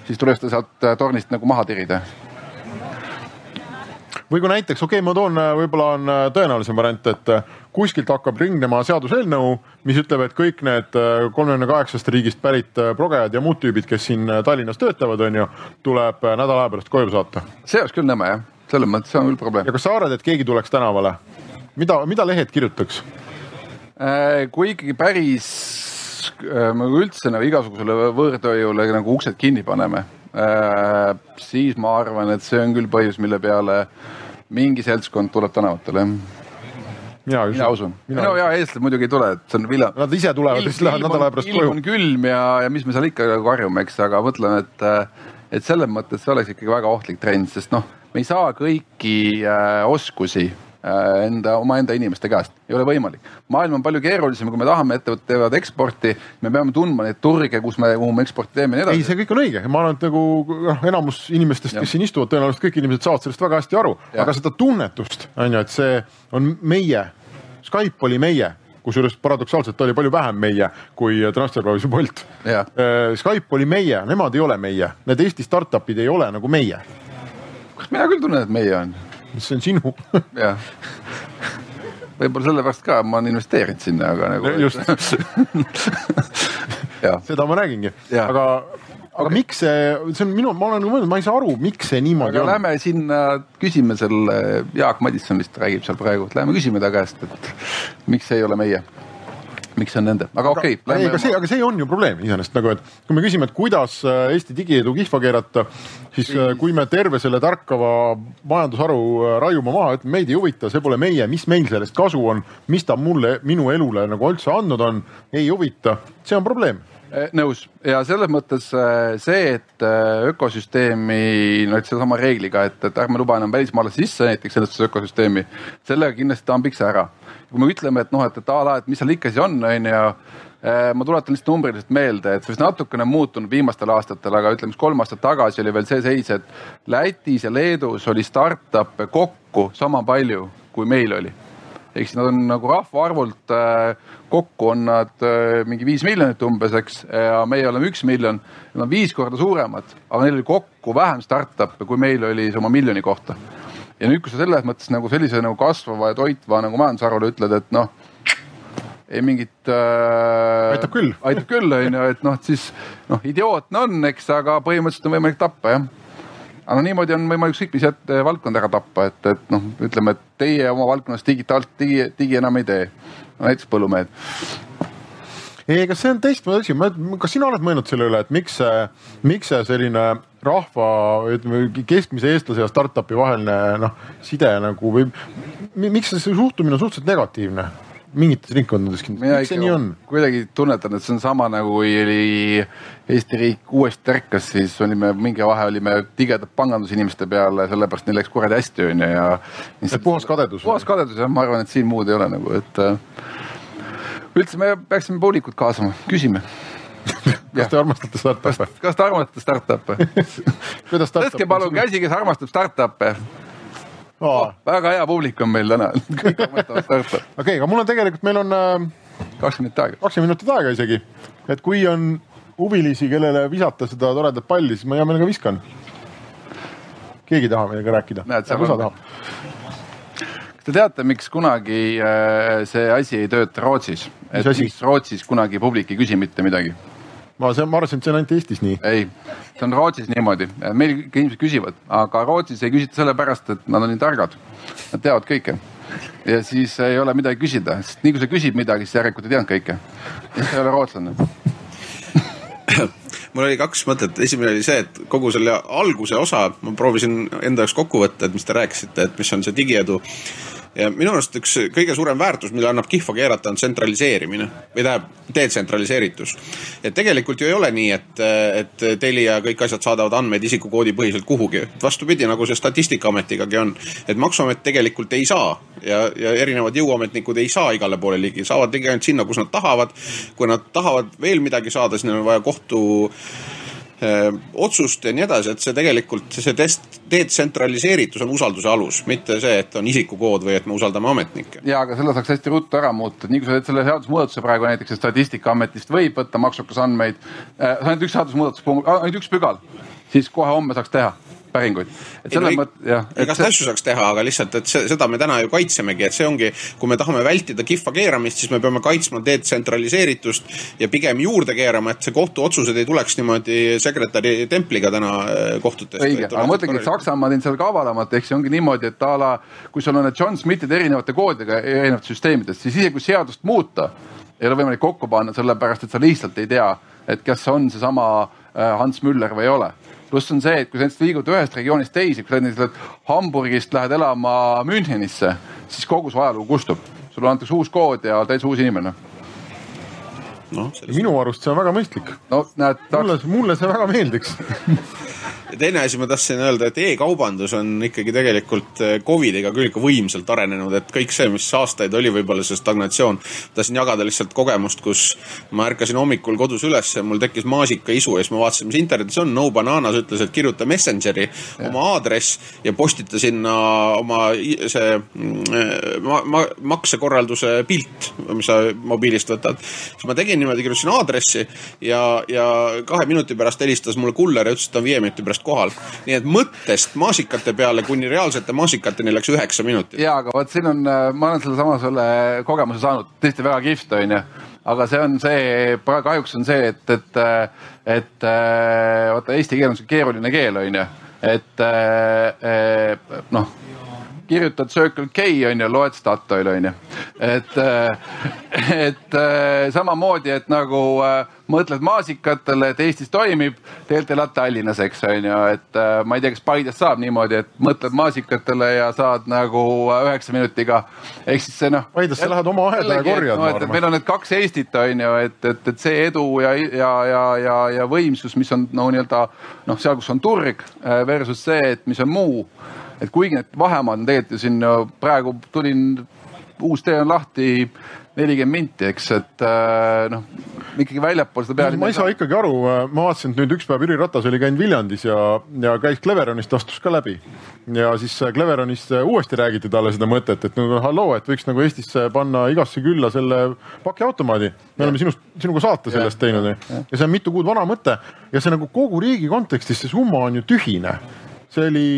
siis tuleb seda sealt äh, tornist nagu maha tirida või kui näiteks, okei okay,, ma toon, võib-olla on tõenäolisem variant, et kuskilt hakkab ringnema seaduseelnõu, mis ütleb, et kõik need äh, kolmekümne kaheksast riigist pärit äh, progejad ja muud tüübid, kes siin äh, Tallinnas töötavad, on ju, tuleb nädala aja pärast koju saata. see oleks küll nõme jah, selles mõttes see on küll probleem. ja kas sa arvad, et keegi tuleks tänavale? mida, mida lehed kirjutaks? kui ikkagi päris nagu üldse nagu igasugusele võõrtööjõule nagu uksed kinni paneme, siis ma arvan, et see on küll põhjus, mille peale mingi seltskond tuleb tänavatele mina, mina usun. no ja eestlased muidugi ei tule, et see on vila. Nad ise tulevad siis lähevad nädala pärast koju. ilm on külm ja, ja mis me seal ikka nagu harjume, eks, aga mõtleme, et, et selles mõttes see oleks ikkagi väga ohtlik trend, sest noh, me ei saa kõiki äh, oskusi enda, omaenda inimeste käest, ei ole võimalik. maailm on palju keerulisem, kui me tahame, ettevõtted teevad eksporti, me peame tundma neid turge, kus me, kuhu me eksporti teeme ja nii ei, edasi. see kõik on õige, ma arvan, et nagu noh, enamus inimestest, kes siin istuvad, tõenäoliselt kõik inimesed saavad sellest väga hästi aru, aga seda tunnetust on ju, et see on meie, Skype oli meie, kusjuures paradoksaalselt ta oli palju vähem meie kui Transferwise ja Bolt Jah.. Skype oli meie, nemad ei ole meie, need Eesti startup'id ei ole nagu meie, kas mina küll tunnen, et meie on? See on sinu jah. võib-olla sellepärast ka ma olen investeerinud sinna, aga nagu. just seda ma räägingi, aga, aga okay. miks see, see on minu, ma olen mõelnud, ma ei saa aru, miks see niimoodi aga on. lähme sinna, küsime selle, Jaak Madisson vist räägib seal praegu, lähme küsime ta käest, et miks see ei ole meie miks see on nende, aga okei okay,. ei, aga see, aga see on ju probleem iseenesest nagu, et kui me küsime, et kuidas äh, Eesti digiedu kihva keerata, siis äh, kui me terve selle tärkava majandusharu äh, raiume maha, ütleme meid ei huvita, see pole meie, mis meil sellest kasu on, mis ta mulle, minu elule nagu üldse andnud on, ei huvita, see on probleem nõus ja selles mõttes eh, see, et eh, ökosüsteemi, no et sedasama reegliga, et, et ärme luba enam välismaalasi sisse näiteks sellesse ökosüsteemi, sellega kindlasti tambiks ära. kui me ütleme, et noh, et, et a la, et mis seal ikka siis on, on ju. ma tuletan lihtsalt numbriliselt meelde, et vist natukene muutunud viimastel aastatel, aga ütleme, kolm aastat tagasi oli veel see seis, et Lätis ja Leedus oli startup'e kokku sama palju, kui meil oli ehk siis nad on nagu rahvaarvult äh, kokku on nad äh, mingi viis miljonit umbes, eks, ja meie oleme üks miljon. Nad on viis korda suuremad, aga neil oli kokku vähem startup'e, kui meil oli see oma miljoni kohta. ja nüüd, kui sa selles mõttes nagu sellise nagu kasvava ja toitva nagu majandusharule ütled, et noh, ei mingit äh,. Aitab küll. aitab küll, on ju, et noh, siis noh, idiootne on, eks, aga põhimõtteliselt on võimalik tappa jah aga niimoodi on võimalik ükskõik mis jät- valdkonda ära tappa, et, et noh, ütleme, et teie oma valdkonnas digitaalt digi, digi enam ei tee no,. näiteks põllumehed. ei, kas see on teistmoodi asi, kas sina oled mõelnud selle üle, et miks see, miks see selline rahva, ütleme keskmise eestlase ja startup'i vaheline noh, side nagu või mi- miks see suhtumine on suhteliselt negatiivne mingites ringkondades kindlasti, miks see nii on? kuidagi tunnetan, et see on sama nagu kui oli Eesti riik uuesti ärkas, siis olime mingi vahe olime tigedad pangandusinimeste peale, sellepärast neil läks kuradi hästi onju ja. puhas kadedus. puhas kadedus jah, ma arvan, et siin muud ei ole nagu, et äh, üldse me peaksime publikut kaasama, küsime. kas te armastate startup'e? kas te armastate startup'e? tõstke palun käsi, kes armastab startup'e. Väga hea publik on meil täna, kõik armastavad startup'e. okei, aga mul on tegelikult, meil on äh, kakskümmend minutit aega. kakskümmend minutit aega isegi, et kui on huvilisi, kellele visata seda toredat palli, siis ma hea meelega viskan. keegi ei taha meiega rääkida, osa on- tahab. kas te teate, miks kunagi äh, see asi ei tööta Rootsis? et miks Rootsis kunagi publik ei küsi mitte midagi? ma, see, ma arvasin, et see on ainult Eestis nii. ei, see on Rootsis niimoodi, meil ikka inimesed küsivad, aga Rootsis ei küsita sellepärast, et nad on nii targad. Nad teavad kõike ja siis ei ole midagi küsida, sest nii kui sa küsid midagi, siis järelikult ei teadnud kõike. siis sa ei ole rootslane. mul oli kaks mõtet, esimene oli see, et kogu selle alguse osa ma proovisin enda jaoks kokku võtta, et mis te rääkisite, et mis on see digiedu. Ja minu arust üks kõige suurem väärtus, mille annab kihva keerata, on tsentraliseerimine või tähendab detsentraliseeritus. et tegelikult ju ei ole nii, et, et Telia kõik asjad saadavad andmeid isikukoodi põhiselt kuhugi. vastupidi, nagu see Statistikaametigagi on, et maksuamet tegelikult ei saa ja, ja erinevad jõuametnikud ei saa igale poole ligi, saavad ligi ainult sinna, kus nad tahavad. kui nad tahavad veel midagi saada, siis neil on vaja kohtu otsust ja nii edasi, et see tegelikult, see test, detsentraliseeritus on usalduse alus, mitte see, et on isikukood või et me usaldame ametnikke. ja aga selle saaks hästi ruttu ära muuta, et nii kui sa teed selle seadusemuudatuse praegu näiteks, et Statistikaametist võib võtta maksukas andmeid äh,, ainult üks seadusemuudatus, ainult üks pügal, siis kohe homme saaks teha päringuid. et selles mõttes jah, igast asju saaks teha, aga lihtsalt, et see, seda me täna ju kaitsemegi, et see ongi, kui me tahame vältida kihva keeramist, siis me peame kaitsma detsentraliseeritust ja pigem juurde keerama, et see kohtuotsused ei tuleks niimoodi sekretäri templiga täna äh, kohtutest. õige, aga ma mõtlengi, et Saksamaa on seal kavalamat, ehk see ongi niimoodi, et a la kui sul on need John Smithid erinevate koodidega erinevatest süsteemidest, siis isegi kui seadust muuta, ei ole võimalik kokku panna, sellepärast et sa lihtsalt ei tea, et kas on seesama äh, Hans Müller või ei ole pluss on see, et kui sa näiteks liigud ühest regioonist teise, kui sa näiteks Hamburgist lähed elama Münchenisse, siis kogu su ajalugu kustub. sulle antakse uus kood ja täitsa uus inimene. noh, minu arust see on väga mõistlik. no näed, mulle, mulle see väga meeldiks. ja teine asi, ma tahtsin öelda, et e-kaubandus on ikkagi tegelikult äh, Covidiga küll ikka võimsalt arenenud, et kõik see, mis aastaid oli võib-olla see stagnatsioon. tahtsin jagada lihtsalt kogemust, kus ma ärkasin hommikul kodus üles ja mul tekkis maasikaisu ja siis ma vaatasin, mis internetis on. No Bananas ütles, et kirjuta Messengeri ja. oma aadress ja postita sinna oma see mm, ma, ma, maksekorralduse pilt, mis sa mobiilist võtad. siis ma tegin niimoodi, kirjutasin aadressi ja, ja kahe minuti pärast helistas mulle kuller ja ütles, et ta on viie minuti pärast kohal. nii et mõttest maasikate peale kuni reaalsete maasikateni läks üheksa minutit. ja, aga vot siin on, ma olen sellesama selle kogemuse saanud, tõesti väga kihvt onju aga see on see, kahjuks on see, et, et, et vaata eesti keel on sihuke keeruline keel onju, et noh kirjutad Circle K on ju, loed Statoil on ju. et, et samamoodi, et nagu mõtled maasikatele, et Eestis toimib, tegelikult elad Tallinnas, eks on ju, et ma ei tea, kas Paides saab niimoodi, et mõtled maasikatele ja saad nagu üheksa minutiga. ehk siis see noh. Paides sa lähed oma aheda ja korjad no,. et meil on need kaks Eestit on ju, et, et, et see edu ja, ja, ja, ja, ja võimsus, mis on no nii-öelda noh, seal, kus on turg versus see, et mis on muu et kuigi need vahemaad on tegelikult ju siin praegu tulin, uus tee on lahti nelikümmend minti, eks, et äh, noh, ikkagi väljapool seda peale. ma ei saa ikkagi aru, ma vaatasin, et nüüd üks päev Jüri Ratas oli käinud Viljandis ja, ja käis Cleveronist, astus ka läbi. ja siis Cleveronis uuesti räägiti talle seda mõtet, et no halloo, et võiks nagu Eestisse panna igasse külla selle pakiautomaadi. me oleme sinust, sinuga saate sellest ja, teinud ja, ja see on mitu kuud vana mõte ja see nagu kogu riigi kontekstis, see summa on ju tühine see oli,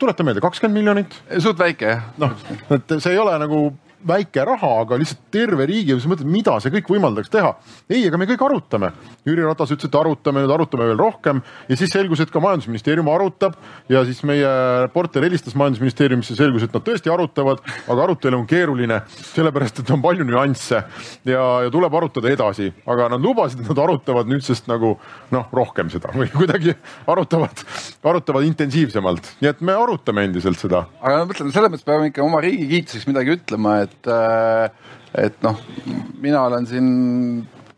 tuleta meelde, kakskümmend miljonit. suht väike jah. noh, et see ei ole nagu väike raha, aga lihtsalt terve riigi, sa mõtled, mida see kõik võimaldaks teha. ei, aga me kõik arutame. Jüri Ratas ütles, et arutame, nüüd arutame veel rohkem ja siis selgus, et ka majandusministeerium arutab ja siis meie reporter helistas majandusministeeriumisse, selgus, et nad tõesti arutavad, aga arutelu on keeruline, sellepärast et on palju nüansse ja, ja tuleb arutada edasi, aga nad lubasid, et nad arutavad nüüdsest nagu noh, rohkem seda või kuidagi arutavad, arutavad intensiivsemalt, nii et me arutame endiselt seda. aga ma mõtlen, selles mõttes peame ikka oma riigi kiituseks midagi ütlema, et et, äh, et noh, mina olen siin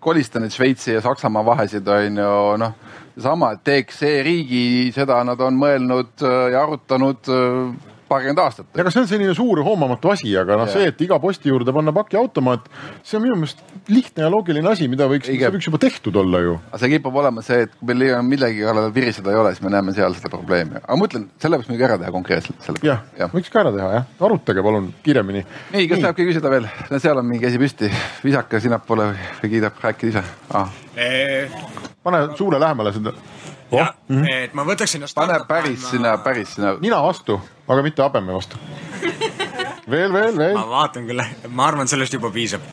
kolistanud Šveitsi ja Saksamaa vahesid on ju noh, seesama, et teeks e-riigi, seda nad on mõelnud äh, ja arutanud äh, paarkümmend aastat. aga see on selline suur hoomamatu asi, aga noh, see, et iga posti juurde panna pakiautomaat, see on minu meelest lihtne ja loogiline asi, mida võiks, see võiks juba tehtud olla ju. aga see kipub olema see, et kui meil millegi kallal viriseda ei ole, siis me näeme seal seda probleemi. aga ma ütlen, selle võiks muidugi ära teha konkreetselt. jah ja., võiks ka ära teha jah, arutage palun kiiremini. nii, kas tahab keegi küsida veel? seal on mingi asi püsti, visake sinnapoole või kiidab rääkida ise ah.? pane suule lähemale seda jah mm -hmm., et ma võtaks ennast. pane päris sinna, päris sinna. nina vastu, aga mitte habeme vastu veel, veel, veel. ma vaatan küll, ma arvan, sellest juba piisab.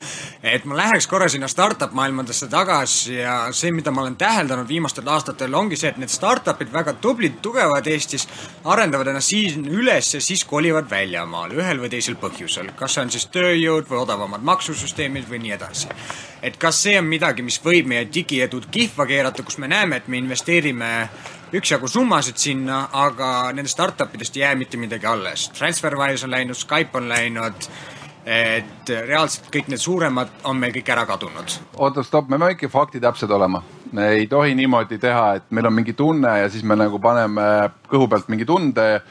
et ma läheks korra sinna startup maailmadesse tagasi ja see, mida ma olen täheldanud viimastel aastatel, ongi see, et need startup'id, väga tublid, tugevad Eestis, arendavad ennast siin üles ja siis kolivad väljamaale ühel või teisel põhjusel. kas see on siis tööjõud või odavamad maksusüsteemid või nii edasi. et kas see on midagi, mis võib meie digiedud kihva keerata, kus me näeme, et me investeerime üksjagu summasid sinna, aga nendest startup idest ei jää mitte midagi alles. Transferwise on läinud, Skype on läinud et reaalselt kõik need suuremad on meil kõik ära kadunud. oota, stopp, me peame ikka faktitäpsed olema. me ei tohi niimoodi teha, et meil on mingi tunne ja siis me nagu paneme kõhu pealt mingi tunde.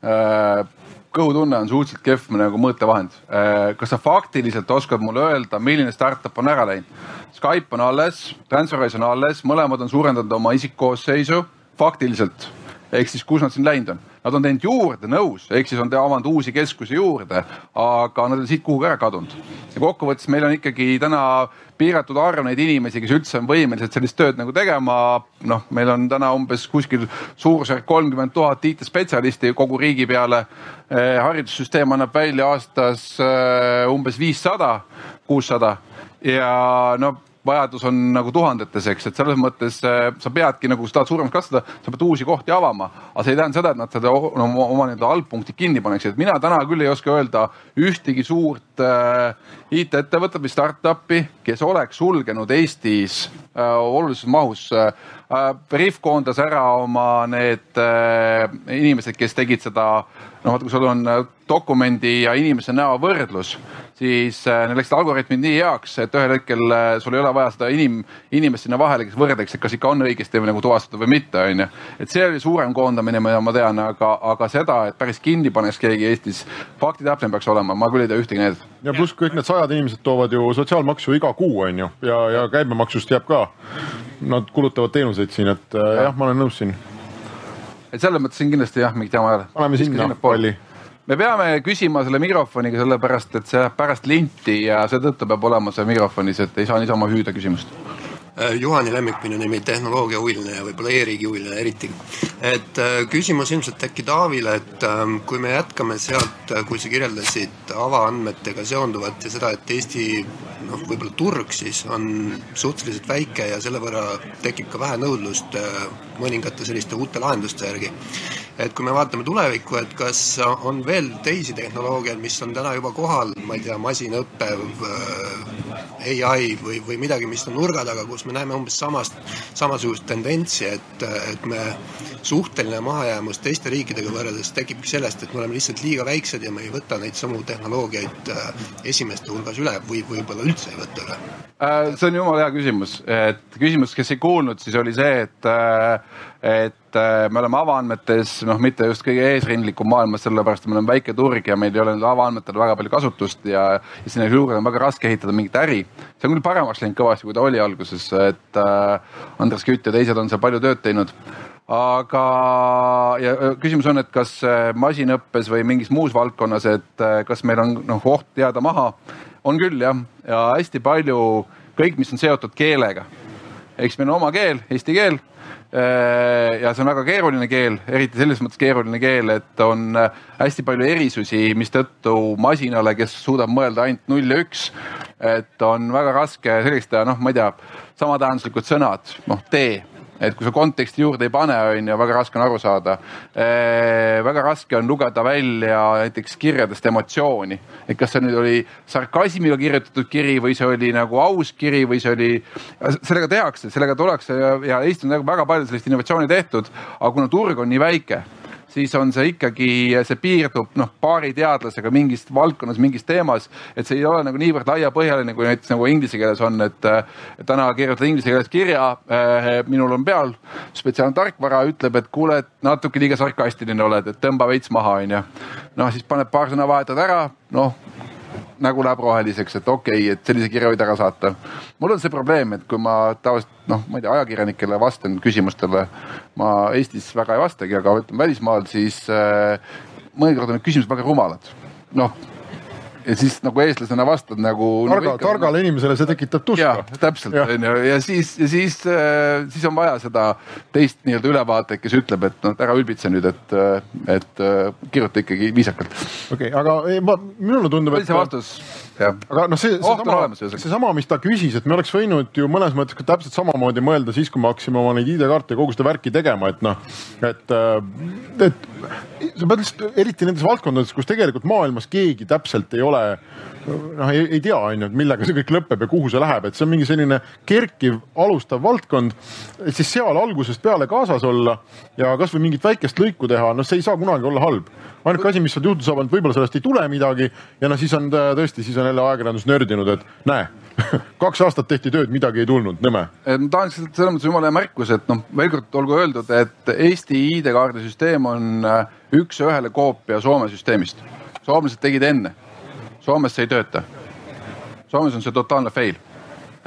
Äh, kõhutunne on suhteliselt kehv nagu mõõtevahend. Äh, kas sa faktiliselt oskad mulle öelda, milline startup on ära läinud? Skype on alles, Transferwise on alles, mõlemad on suurendanud oma isikkoosseisu faktiliselt ehk siis, kus nad siin läinud on. Nad on teinud juurde, nõus, ehk siis on avanud uusi keskusi juurde, aga nad on siit kuhugi ära kadunud. ja kokkuvõttes meil on ikkagi täna piiratud arv neid inimesi, kes üldse on võimelised sellist tööd nagu tegema. noh, meil on täna umbes kuskil suurusjärk kolmkümmend tuhat IT-spetsialisti kogu riigi peale. Eh, haridussüsteem annab välja aastas eh, umbes viissada, kuussada ja no vajadus on nagu tuhandetes, eks, et selles mõttes äh, sa peadki nagu, kui sa tahad suuremaks kasvada, sa pead uusi kohti avama. aga see ei tähenda seda, et nad seda oma, oma nii-öelda algpunkti kinni paneksid, et mina täna küll ei oska öelda ühtegi suurt äh, IT-ettevõtet või startup'i, kes oleks sulgenud Eestis äh, olulises mahus äh,. Veriff koondas ära oma need äh, inimesed, kes tegid seda, noh vaata, kui sul on äh, dokumendi ja inimese näo võrdlus, siis äh, neil läksid algoritmid nii heaks, et ühel hetkel äh, sul ei ole vaja seda inim, inimest sinna vahele, kes võrdleks, et kas ikka on õigesti nagu tuvastatud või mitte, onju. et see oli suurem koondamine, mida ma tean, aga, aga seda, et päris kinni paneks keegi Eestis, faktitäpne peaks olema, ma küll ei tea ühtegi näidet. ja pluss kõik need sajad inimesed toovad ju sotsiaalmaksu iga kuu, onju, ja, ja käibemaksust jääb ka. Nad kulutavad teenuseid siin, et ja. jah, ma olen nõus siin. et selles mõttes siin kindlasti jah, mingit jama ei ole. paneme sinna palli me peame küsima selle mikrofoniga, sellepärast et see läheb pärast linti ja seetõttu peab olema see mikrofonis, et ei saa niisama hüüda küsimust. Äh, Juhani lemmik minu nimi, tehnoloogiahuviline ja võib-olla e-riigi huviline eriti. et äh, küsimus ilmselt äkki Taavile, et ähm, kui me jätkame sealt, äh, kui sa kirjeldasid avaandmetega seonduvat ja seda, et Eesti noh, võib-olla turg siis on suhteliselt väike ja selle võrra tekib ka vähe nõudlust mõningate selliste uute lahenduste järgi et kui me vaatame tulevikku, et kas on veel teisi tehnoloogiaid, mis on täna juba kohal, ma ei tea, masinõpe, äh, ai või, või midagi, mis on nurga taga, kus me näeme umbes samast, samasugust tendentsi, et, et me suhteline mahajäämus teiste riikidega võrreldes tekibki sellest, et me oleme lihtsalt liiga väiksed ja me ei võta neid samu tehnoloogiaid äh, esimeste hulgas üle või võib-olla üldse ei võta üle. Äh, see on jumala hea küsimus, et küsimus, kes ei kuulnud, siis oli see, et, et me oleme avaandmetes noh, mitte just kõige eesrindlikum maailmas, sellepärast et meil on väike turg ja meil ei ole avaandmetel väga palju kasutust ja, ja sinna juurde on väga raske ehitada mingit äri. see on küll paremaks läinud kõvasti, kui ta oli alguses, et äh, Andres Kütt ja teised on seal palju tööd teinud aga, ja küsimus on, et kas äh, masinõppes või mingis muus valdkonnas, et äh, kas meil on noh oht jääda maha. on küll jah, ja hästi palju kõik, mis on seotud keelega. eks meil on oma keel, eesti keel Äh, ja see on väga keeruline keel, eriti selles mõttes keeruline keel, et on äh, hästi palju erisusi, mistõttu masinale, kes suudab mõelda ainult null ja üks, et on väga raske selgeks teha, noh, ma ei tea, samatähenduslikud sõnad, noh, tee et kui sa konteksti juurde ei pane, on ju, väga raske on aru saada. väga raske on lugeda välja näiteks kirjadest emotsiooni, et kas see nüüd oli sarkasmiga kirjutatud kiri või see oli nagu aus kiri või see oli, sellega tehakse, sellega tullakse ja, ja Eestis on väga palju sellist innovatsiooni tehtud, aga kuna turg on nii väike siis on see ikkagi, see piirdub noh, paari teadlasega mingis valdkonnas, mingis teemas. et see ei ole nagu niivõrd laiapõhjaline, kui näiteks nagu inglise keeles on, et täna kirjutad inglise keeles kirja äh,. minul on peal spetsiaalne tarkvara, ütleb, et kuule, et natuke liiga sarkastiline oled, et tõmba veits maha, onju. noh, siis paned paar sõna vahetad ära, noh nägu läheb roheliseks, et okei okay,, et sellise kirja võid ära saata. mul on see probleem, et kui ma tavaliselt noh, ma ei tea, ajakirjanikele vastan küsimustele, ma Eestis väga ei vastagi, aga ütleme välismaal, siis äh, mõnikord on need küsimused väga rumalad. noh ja siis nagu eestlasena vastad nagu. targa, targale inimesele see tekitab tuska. täpselt onju ja siis, ja siis, äh, siis on vaja seda teist nii-öelda ülevaadet, kes ütleb, et noh, ära ülbitse nüüd, et, äh, et äh, kirjuta ikkagi viisakalt. okei okay,, aga ei, ma, minule tundub, et. see vastus aga noh, see, seesama, seesama, mis ta küsis, et me oleks võinud ju mõnes mõttes ka täpselt samamoodi mõelda siis, kui me hakkasime oma neid ID-kaarte ja kogu seda värki tegema, et noh, et, et sa pead lihtsalt eriti nendes valdkondades, kus tegelikult maailmas keegi täpselt ei ole noh, ei, ei tea, on ju, et millega see kõik lõpeb ja kuhu see läheb, et see on mingi selline kerkiv, alustav valdkond. et siis seal algusest peale kaasas olla ja kasvõi mingit väikest lõiku teha, noh, see ei saa kunagi olla halb. ainuke asi, mis sealt juhtuda saab, on, et võib-olla sellest ei tule midagi ja noh, siis on tõesti, siis on jälle ajakirjandus nördinud, et näe kaks aastat tehti tööd, midagi ei tulnud, nõme. ma tahaks selles mõttes jumala hea märkus, et noh, veel kord olgu öeldud, et Eesti ID-kaardi süsteem on äh, üks-ühele koopia Soome süsteemist. soomlased tegid enne Soomes see ei tööta. Soomes on see totaalne fail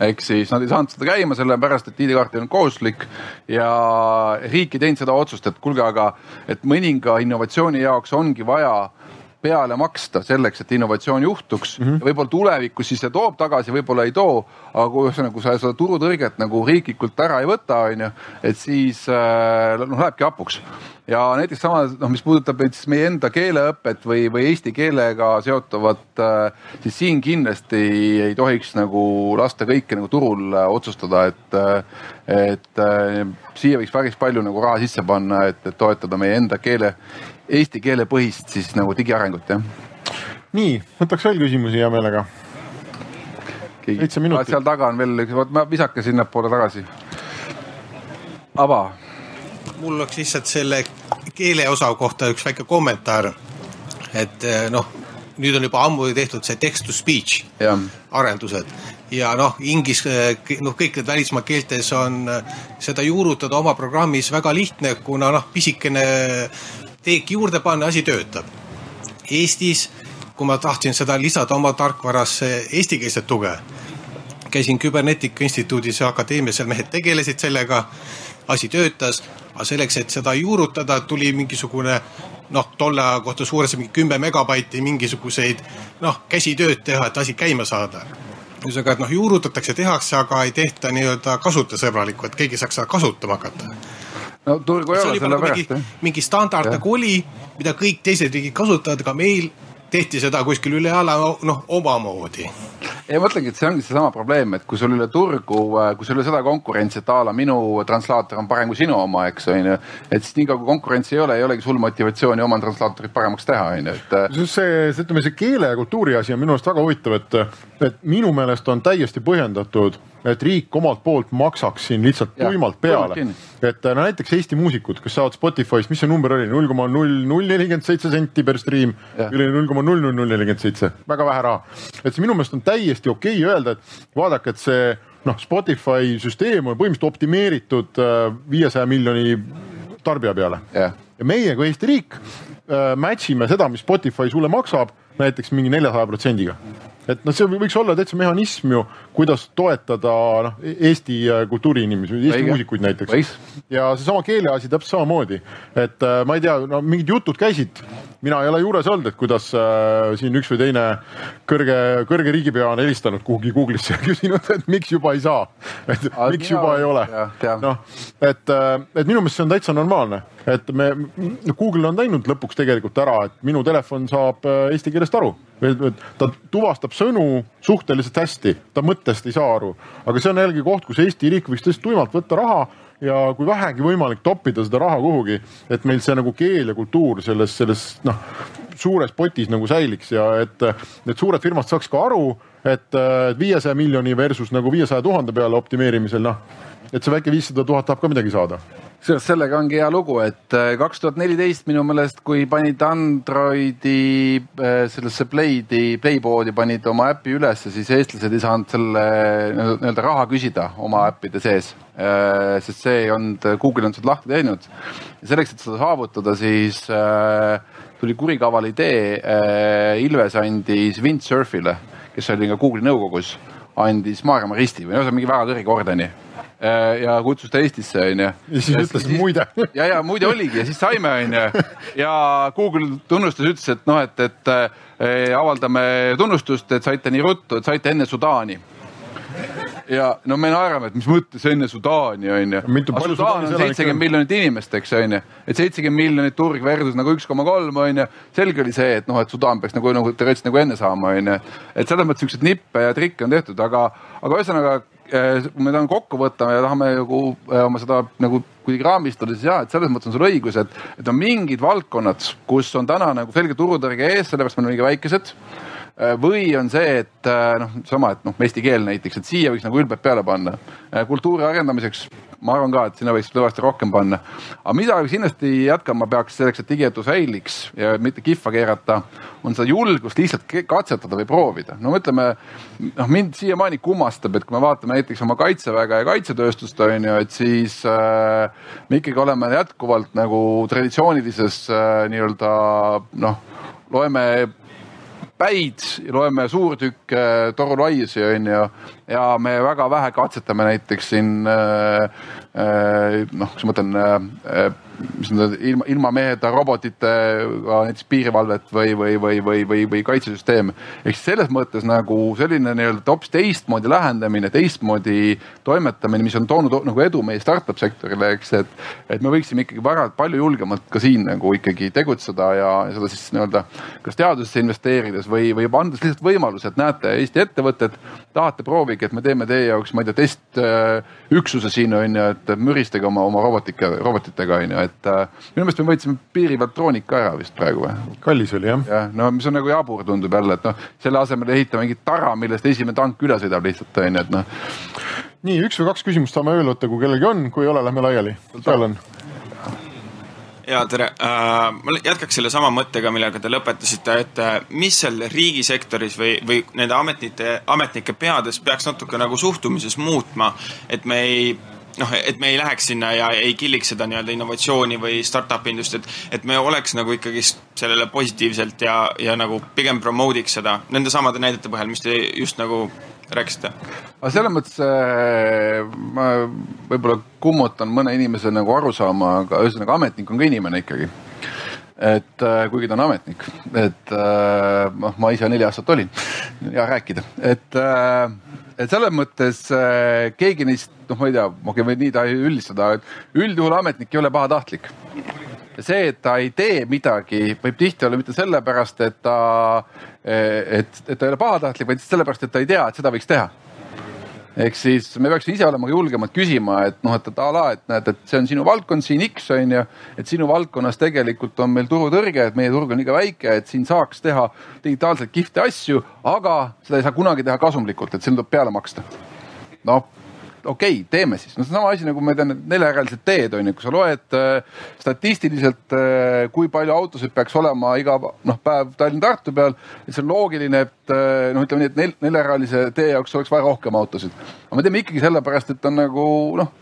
ehk siis nad ei saanud seda käima sellepärast, et ID-kaart ei olnud kohustuslik ja riik ei teinud seda otsust, et kuulge, aga et mõninga innovatsiooni jaoks ongi vaja peale maksta selleks, et innovatsioon juhtuks mm. -hmm. võib-olla tulevikus siis see toob tagasi, võib-olla ei too, aga kui ühesõnaga, sa seda turutõrget nagu riiklikult ära ei võta, onju, et siis äh, noh, lähebki hapuks ja näiteks sama, noh, mis puudutab näiteks meie enda keeleõpet või, või eesti keelega seotuvat, äh, siis siin kindlasti ei tohiks nagu lasta kõike nagu turul äh, otsustada, et, et siia võiks päris palju nagu raha sisse panna, et, et toetada meie enda keele, eesti keele põhist siis nagu digiarengut, jah nii, võtaks veel küsimusi hea meelega. Seitse minutit. seal taga on veel üks, vot ma visake sinnapoole tagasi. ava, mul oleks lihtsalt selle keeleosa kohta üks väike kommentaar. et eh, noh, nüüd on juba ammu tehtud see text to speech jah, arendused ja noh, inglise, noh, kõik need välismaa keeltes on eh, seda juurutada oma programmis väga lihtne, kuna noh, pisikene teek juurde panna, asi töötab. Eestis, kui ma tahtsin seda lisada oma tarkvarasse eestikeelset tuge, käisin Küberneetika Instituudis ja akadeemias, seal mehed tegelesid sellega, asi töötas, aga selleks, et seda juurutada, tuli mingisugune noh, tolle aja kohta suuresti mingi kümme megabaiti mingisuguseid noh, käsitööd teha, et asi käima saada. ühesõnaga, et noh, juurutatakse, tehakse, aga ei tehta nii-öelda kasutajasõbralikku, et keegi saaks seda kasutama hakata. No turgu ei ole sellepärast mingi jah., mingi standard Jah. nagu oli, mida kõik teised riigid kasutavad, aga meil tehti seda kuskil üle ala noh, omamoodi ei ma mõtlengi, et see ongi seesama probleem, et kui sul üle turgu, kui sul ei ole seda konkurentsi, et a la minu translaator on parem kui sinu oma, eks on ju. et siis niikaua kui konkurentsi ei ole, ei olegi sul motivatsiooni oma translaatorit paremaks teha, on ju, et. see, see, ütleme see keele ja kultuuri asi on minu arust väga huvitav, et, et minu meelest on täiesti põhjendatud, et riik omalt poolt maksaks siin lihtsalt Jah, tuimalt peale. et no näiteks Eesti muusikud, kes saavad Spotify's, mis see number oli, null koma null null nelikümmend seitse senti per stream, üle null koma null null null nelikümmend seitse, väga vähe raha. et see minu meelest on täiesti okei okay öelda, et vaadake, et see noh, Spotify süsteem on põhimõtteliselt optimeeritud viiesaja miljoni tarbija peale. Jah, ja meie kui Eesti riik äh, match ime seda, mis Spotify sulle maksab, näiteks mingi neljasaja protsendiga. Et noh, see võiks olla täitsa mehhanism ju, kuidas toetada noh, Eesti äh, kultuuriinimesi, Eesti Õige. muusikuid näiteks. Ja seesama keeleasi täpselt samamoodi, et äh, ma ei tea, no mingid jutud käisid, mina ei ole juures olnud, et kuidas äh, siin üks või teine kõrge, kõrge riigipea on helistanud kuhugi Google'isse ja küsinud, et miks juba ei saa, et Aga miks mina- juba ei ole. noh, et, et minu meelest see on täitsa normaalne, et me, Google on teinud lõpuks tegelikult ära, et minu telefon saab äh, eesti keelest aru. Ta tuvastab sõnu suhteliselt hästi, ta mõttest ei saa aru, aga see on jällegi koht, kus Eesti riik võiks tõesti tuimalt võtta raha ja kui vähegi võimalik toppida seda raha kuhugi, et meil see nagu keel ja kultuur selles, selles noh, suures potis nagu säiliks ja et need suured firmad saaks ka aru, et viiesaja miljoni versus nagu viiesaja tuhande peale optimeerimisel, noh, et see väike viissada tuhat tahab ka midagi saada kusjuures sellega ongi hea lugu, et äh, kaks tuhat neliteist minu meelest, kui panid Androidi äh, sellesse Playdi, Playboardi panid oma äpi ülesse, siis eestlased ei saanud selle nii-öelda raha küsida oma äppide sees. sest see ei olnud, Google on seda lahti teinud. selleks, et seda saavutada, siis äh, tuli kurikaval idee äh,, Ilves andis Windsurfile, kes oli ka Google'i nõukogus, andis Maarjamaa risti või on mingi väga kõrge ordeni Äh, ja kutsus ta Eestisse, onju. ja siis ütles muide ja, ja muide oligi ja siis saime, onju. ja Google tunnustas, ütles, et noh, et, et eh, avaldame tunnustust, et saite nii ruttu, et saite enne Sudaani. ja no me naerame, et mis mõttes enne Sudaani, onju. Sudaan on seitsekümmend on? miljonit inimest, eks onju. et seitsekümmend miljonit turg versus nagu üks koma kolm onju. selge oli see, et noh, et Sudaan peaks nagu, nagu teoreetiliselt nagu enne saama, onju. et selles mõttes siukseid nippe ja trikke on tehtud, aga, aga ühesõnaga kui me tahame kokku võtta ja tahame nagu eh, oma seda nagu kuidagi raamistada, siis jah, et selles mõttes on sul õigus, et, et on mingid valdkonnad, kus on täna nagu selge turutõrge ees, sellepärast me oleme liiga väikesed. või on see, et noh, sama, et noh, eesti keel näiteks, et siia võiks nagu ülbelt peale panna. kultuuri arendamiseks ma arvan ka, et sinna võiks kõvasti rohkem panna. aga mida kindlasti jätkama peaks selleks, et digiedu säiliks ja mitte kihva keerata, on seda julgust lihtsalt katsetada või proovida. no ütleme, noh mind siiamaani kummastab, et kui me vaatame näiteks oma kaitseväge ja kaitsetööstust on ju, et siis äh, me ikkagi oleme jätkuvalt nagu traditsioonilises äh, nii-öelda noh, loeme päid, loeme suurtükke torulaiusi onju. Ja me väga vähe katsetame näiteks siin äh, äh, noh, kas ma mõtlen äh, mis need ilma, ilma meheta robotitega näiteks piirivalvet või, või, või, või, või, või kaitsesüsteeme. ehk siis selles mõttes nagu selline nii-öelda hoopis teistmoodi lähenemine, teistmoodi toimetamine, mis on toonud nagu edu meie startup sektorile, eks, et, et me võiksime ikkagi väga palju julgemalt ka siin nagu ikkagi tegutseda ja seda siis nii-öelda kas teadusesse investeerides või, või andes lihtsalt võimaluse, et näete, Eesti ettevõtted, tahate proovige, et me teeme teie jaoks, ma ei tea, testüksuse siin on ju, et müristage oma, oma robotika, robotitega on ju, et et äh, minu meelest me võtsime piiri pealt droonid ka ära vist praegu või? kallis oli jah. jah, no mis on nagu jabur tundub jälle, et noh, selle asemel ehitame mingit tara, millest esimene tank üle sõidab lihtsalt on ju, et noh. nii üks või kaks küsimust saame veel võtta, kui kellelgi on, kui ei ole, lähme laiali. seal on ja tere äh,, ma jätkaks sellesama mõttega, millega te lõpetasite, et äh, mis seal riigisektoris või, või nende ametnike, ametnike peades peaks natuke nagu suhtumises muutma, et me ei noh, et me ei läheks sinna ja ei killiks seda nii-öelda innovatsiooni või startup indust, et, et me oleks nagu ikkagist sellele positiivselt ja, ja nagu pigem promote'iks seda nende samade näidete põhjal, mis te just nagu rääkisite? aga selles mõttes äh, ma võib-olla kummutan mõne inimese nagu arusaama, aga ühesõnaga ametnik on ka inimene ikkagi. et äh, kuigi ta on ametnik, et äh, noh, ma ise neli aastat olin, hea rääkida, et et selles mõttes keegi neist, noh, ma ei tea, okei, või nii ta üldistada, et üldjuhul ametnik ei ole pahatahtlik. See, et ta ei tee midagi, võib tihti olla mitte sellepärast, et ta, et, et ta ei ole pahatahtlik, vaid sellepärast, et ta ei tea, et seda võiks teha ehk siis me peaksime ise olema julgemad küsima, et noh, et, et a la, et näed, et see on sinu valdkond siin X on ju. et sinu valdkonnas tegelikult on meil turutõrge, et meie turg on liiga väike, et siin saaks teha digitaalselt kihvte asju, aga seda ei saa kunagi teha kasumlikult, et siin tuleb peale maksta. noh okei okay,, teeme siis. no seesama asi nagu ma tean, et neljarealised teed on ju, kui sa loed äh, statistiliselt äh,, kui palju autosid peaks olema iga noh päev Tallinna-Tartu peal. et see on loogiline, et äh, noh, ütleme nii, et nel, neljarealise tee jaoks oleks vaja rohkem autosid. aga me teeme ikkagi sellepärast, et on nagu noh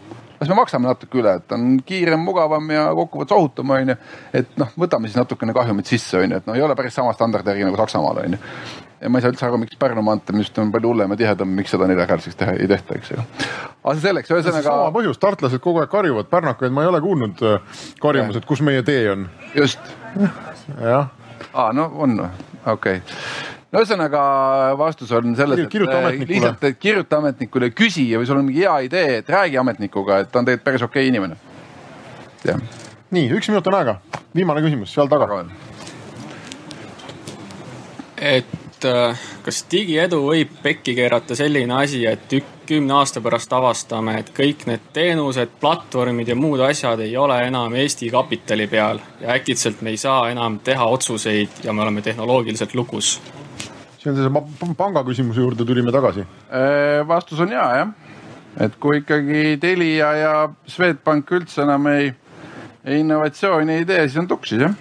las me maksame natuke üle, et on kiirem, mugavam ja kokkuvõttes ohutum on ju. et noh, võtame siis natukene kahjumit sisse on ju, et no ei ole päris sama standardjärgi nagu Saksamaal on ju ja ma ei saa üldse aru, miks Pärnu maantee, mis on palju hullem ja tihedam, miks seda neljarealiseks teha ei tehta, eks ju. aga see selleks, ühesõnaga. sama põhjus, tartlased kogu aeg karjuvad, pärnakaid ma ei ole kuulnud äh, karjumas, et kus meie tee on. just. jah. aa, no on okei okay no ühesõnaga vastus on selles, et lihtsalt, et kirjuta ametnikule, küsi ja või sul on mingi hea idee, et räägi ametnikuga, et ta on tegelikult päris okei okay inimene. nii, üks minut on aega, viimane küsimus seal taga. et et äh, kas digiedu võib pekki keerata selline asi, et kümne aasta pärast avastame, et kõik need teenused, platvormid ja muud asjad ei ole enam Eesti kapitali peal ja äkitselt me ei saa enam teha otsuseid ja me oleme tehnoloogiliselt lukus? see on see panga küsimuse juurde tulime tagasi. Äh, vastus on ja, jah. et kui ikkagi Telia ja Swedbank üldse enam ei, ei innovatsiooni ei tee, siis on tuksis jah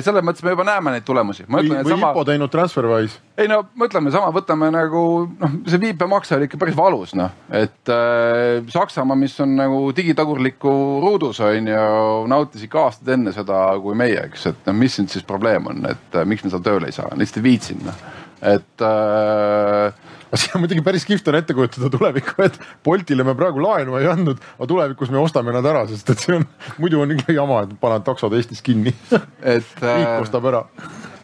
selles mõttes me juba näeme neid tulemusi. või, või sama... IPO teinud Transferwise. ei no mõtleme sama, võtame nagu noh, see viipemakse oli ikka päris valus noh, et äh, Saksamaa, mis on nagu digitagurliku ruudus on ju, nautis ikka aastaid enne seda kui meie, eks, et no mis nüüd siis probleem on, et äh, miks me seal tööle ei saa, lihtsalt ei viitsinud noh, et äh, see on muidugi päris kihvt on ette kujutada tulevikku, et Boltile me praegu laenu ei andnud, aga tulevikus me ostame nad ära, sest et see on, muidu on ikka jama, et panevad taksod Eestis kinni et riik ostab ära.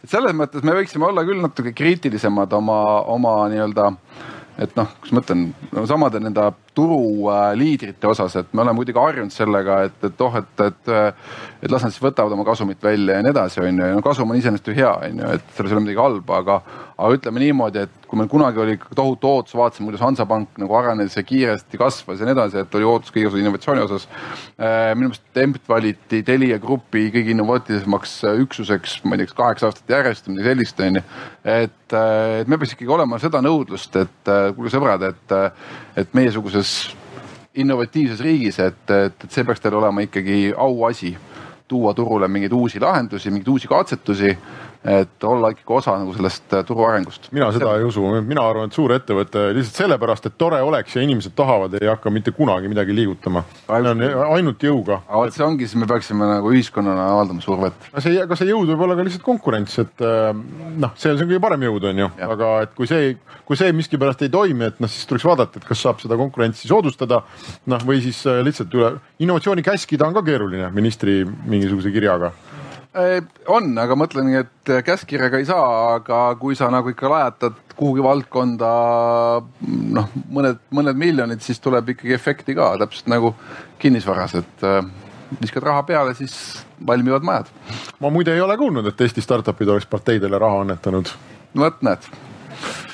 selles mõttes me võiksime olla küll natuke kriitilisemad oma, oma nii-öelda et noh, kuidas ma ütlen no, samade nende turuliidrite äh, osas, et me oleme muidugi harjunud sellega, et, et oh, et, et, et las nad siis võtavad oma kasumit välja ja nii edasi, on ju, no kasum on iseenesest ju hea, on ju, et selles ei ole midagi halba, aga, aga ütleme niimoodi, et kui meil kunagi oli tohutu ootus, vaatasime, kuidas Hansapank nagu arenes ja kiiresti kasvas ja nii edasi, et oli ootus igasuguse innovatsiooni osas. Äh, minu meelest Tempt valiti Telia Grupi kõige innovatiivsemaks üksuseks, ma ei tea, kas kaheksa aastat järjest või midagi sellist, on ju. et, äh, et me peaks ikkagi olema seda nõudlust, et äh, kuulge sõbrad, et, et meiesuguses innovatiivses riigis, et, et, et see peaks teil olema ikkagi auasi tuua turule mingeid uusi lahendusi, mingeid uusi katsetusi et olla ikkagi osa nagu sellest äh, turu arengust. mina seda ei usu, mina arvan, et suur ettevõte lihtsalt sellepärast, et tore oleks ja inimesed tahavad, ei hakka mitte kunagi midagi liigutama. ainult jõuga. aga vot see ongi, siis me peaksime nagu ühiskonnana avaldama survet. see, aga see jõud võib olla ka lihtsalt konkurents, et äh, noh, see on, see kõige parem jõud, on ju, aga et kui see, kui see miskipärast ei toimi, et noh, siis tuleks vaadata, et kas saab seda konkurentsi soodustada. noh, või siis äh, lihtsalt üle, innovatsiooni käskida on ka keeruline ministri mingisuguse kirjaga on, aga mõtlengi, et käskkirjaga ei saa, aga kui sa nagu ikka lajatad kuhugi valdkonda noh, mõned, mõned miljonid, siis tuleb ikkagi efekti ka, täpselt nagu kinnisvaras, et äh, viskad raha peale, siis valmivad majad. ma muide ei ole kuulnud, et Eesti startup'id oleks parteidele raha annetanud. no vot, näed.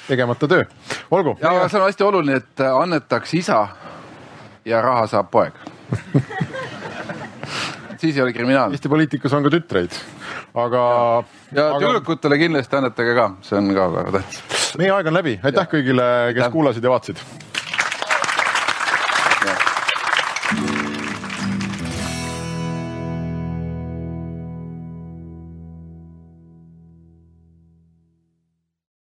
tegemata töö, olgu. ja see on hästi oluline, et annetaks isa ja raha saab poeg siis ei ole kriminaalne. Eesti poliitikas on ka tütreid, aga, ja aga tüdrukutele kindlasti annetage ka, see on ka väga tähtis. meie aeg on läbi, aitäh kõigile, kes Aitäh. kuulasid ja vaatasid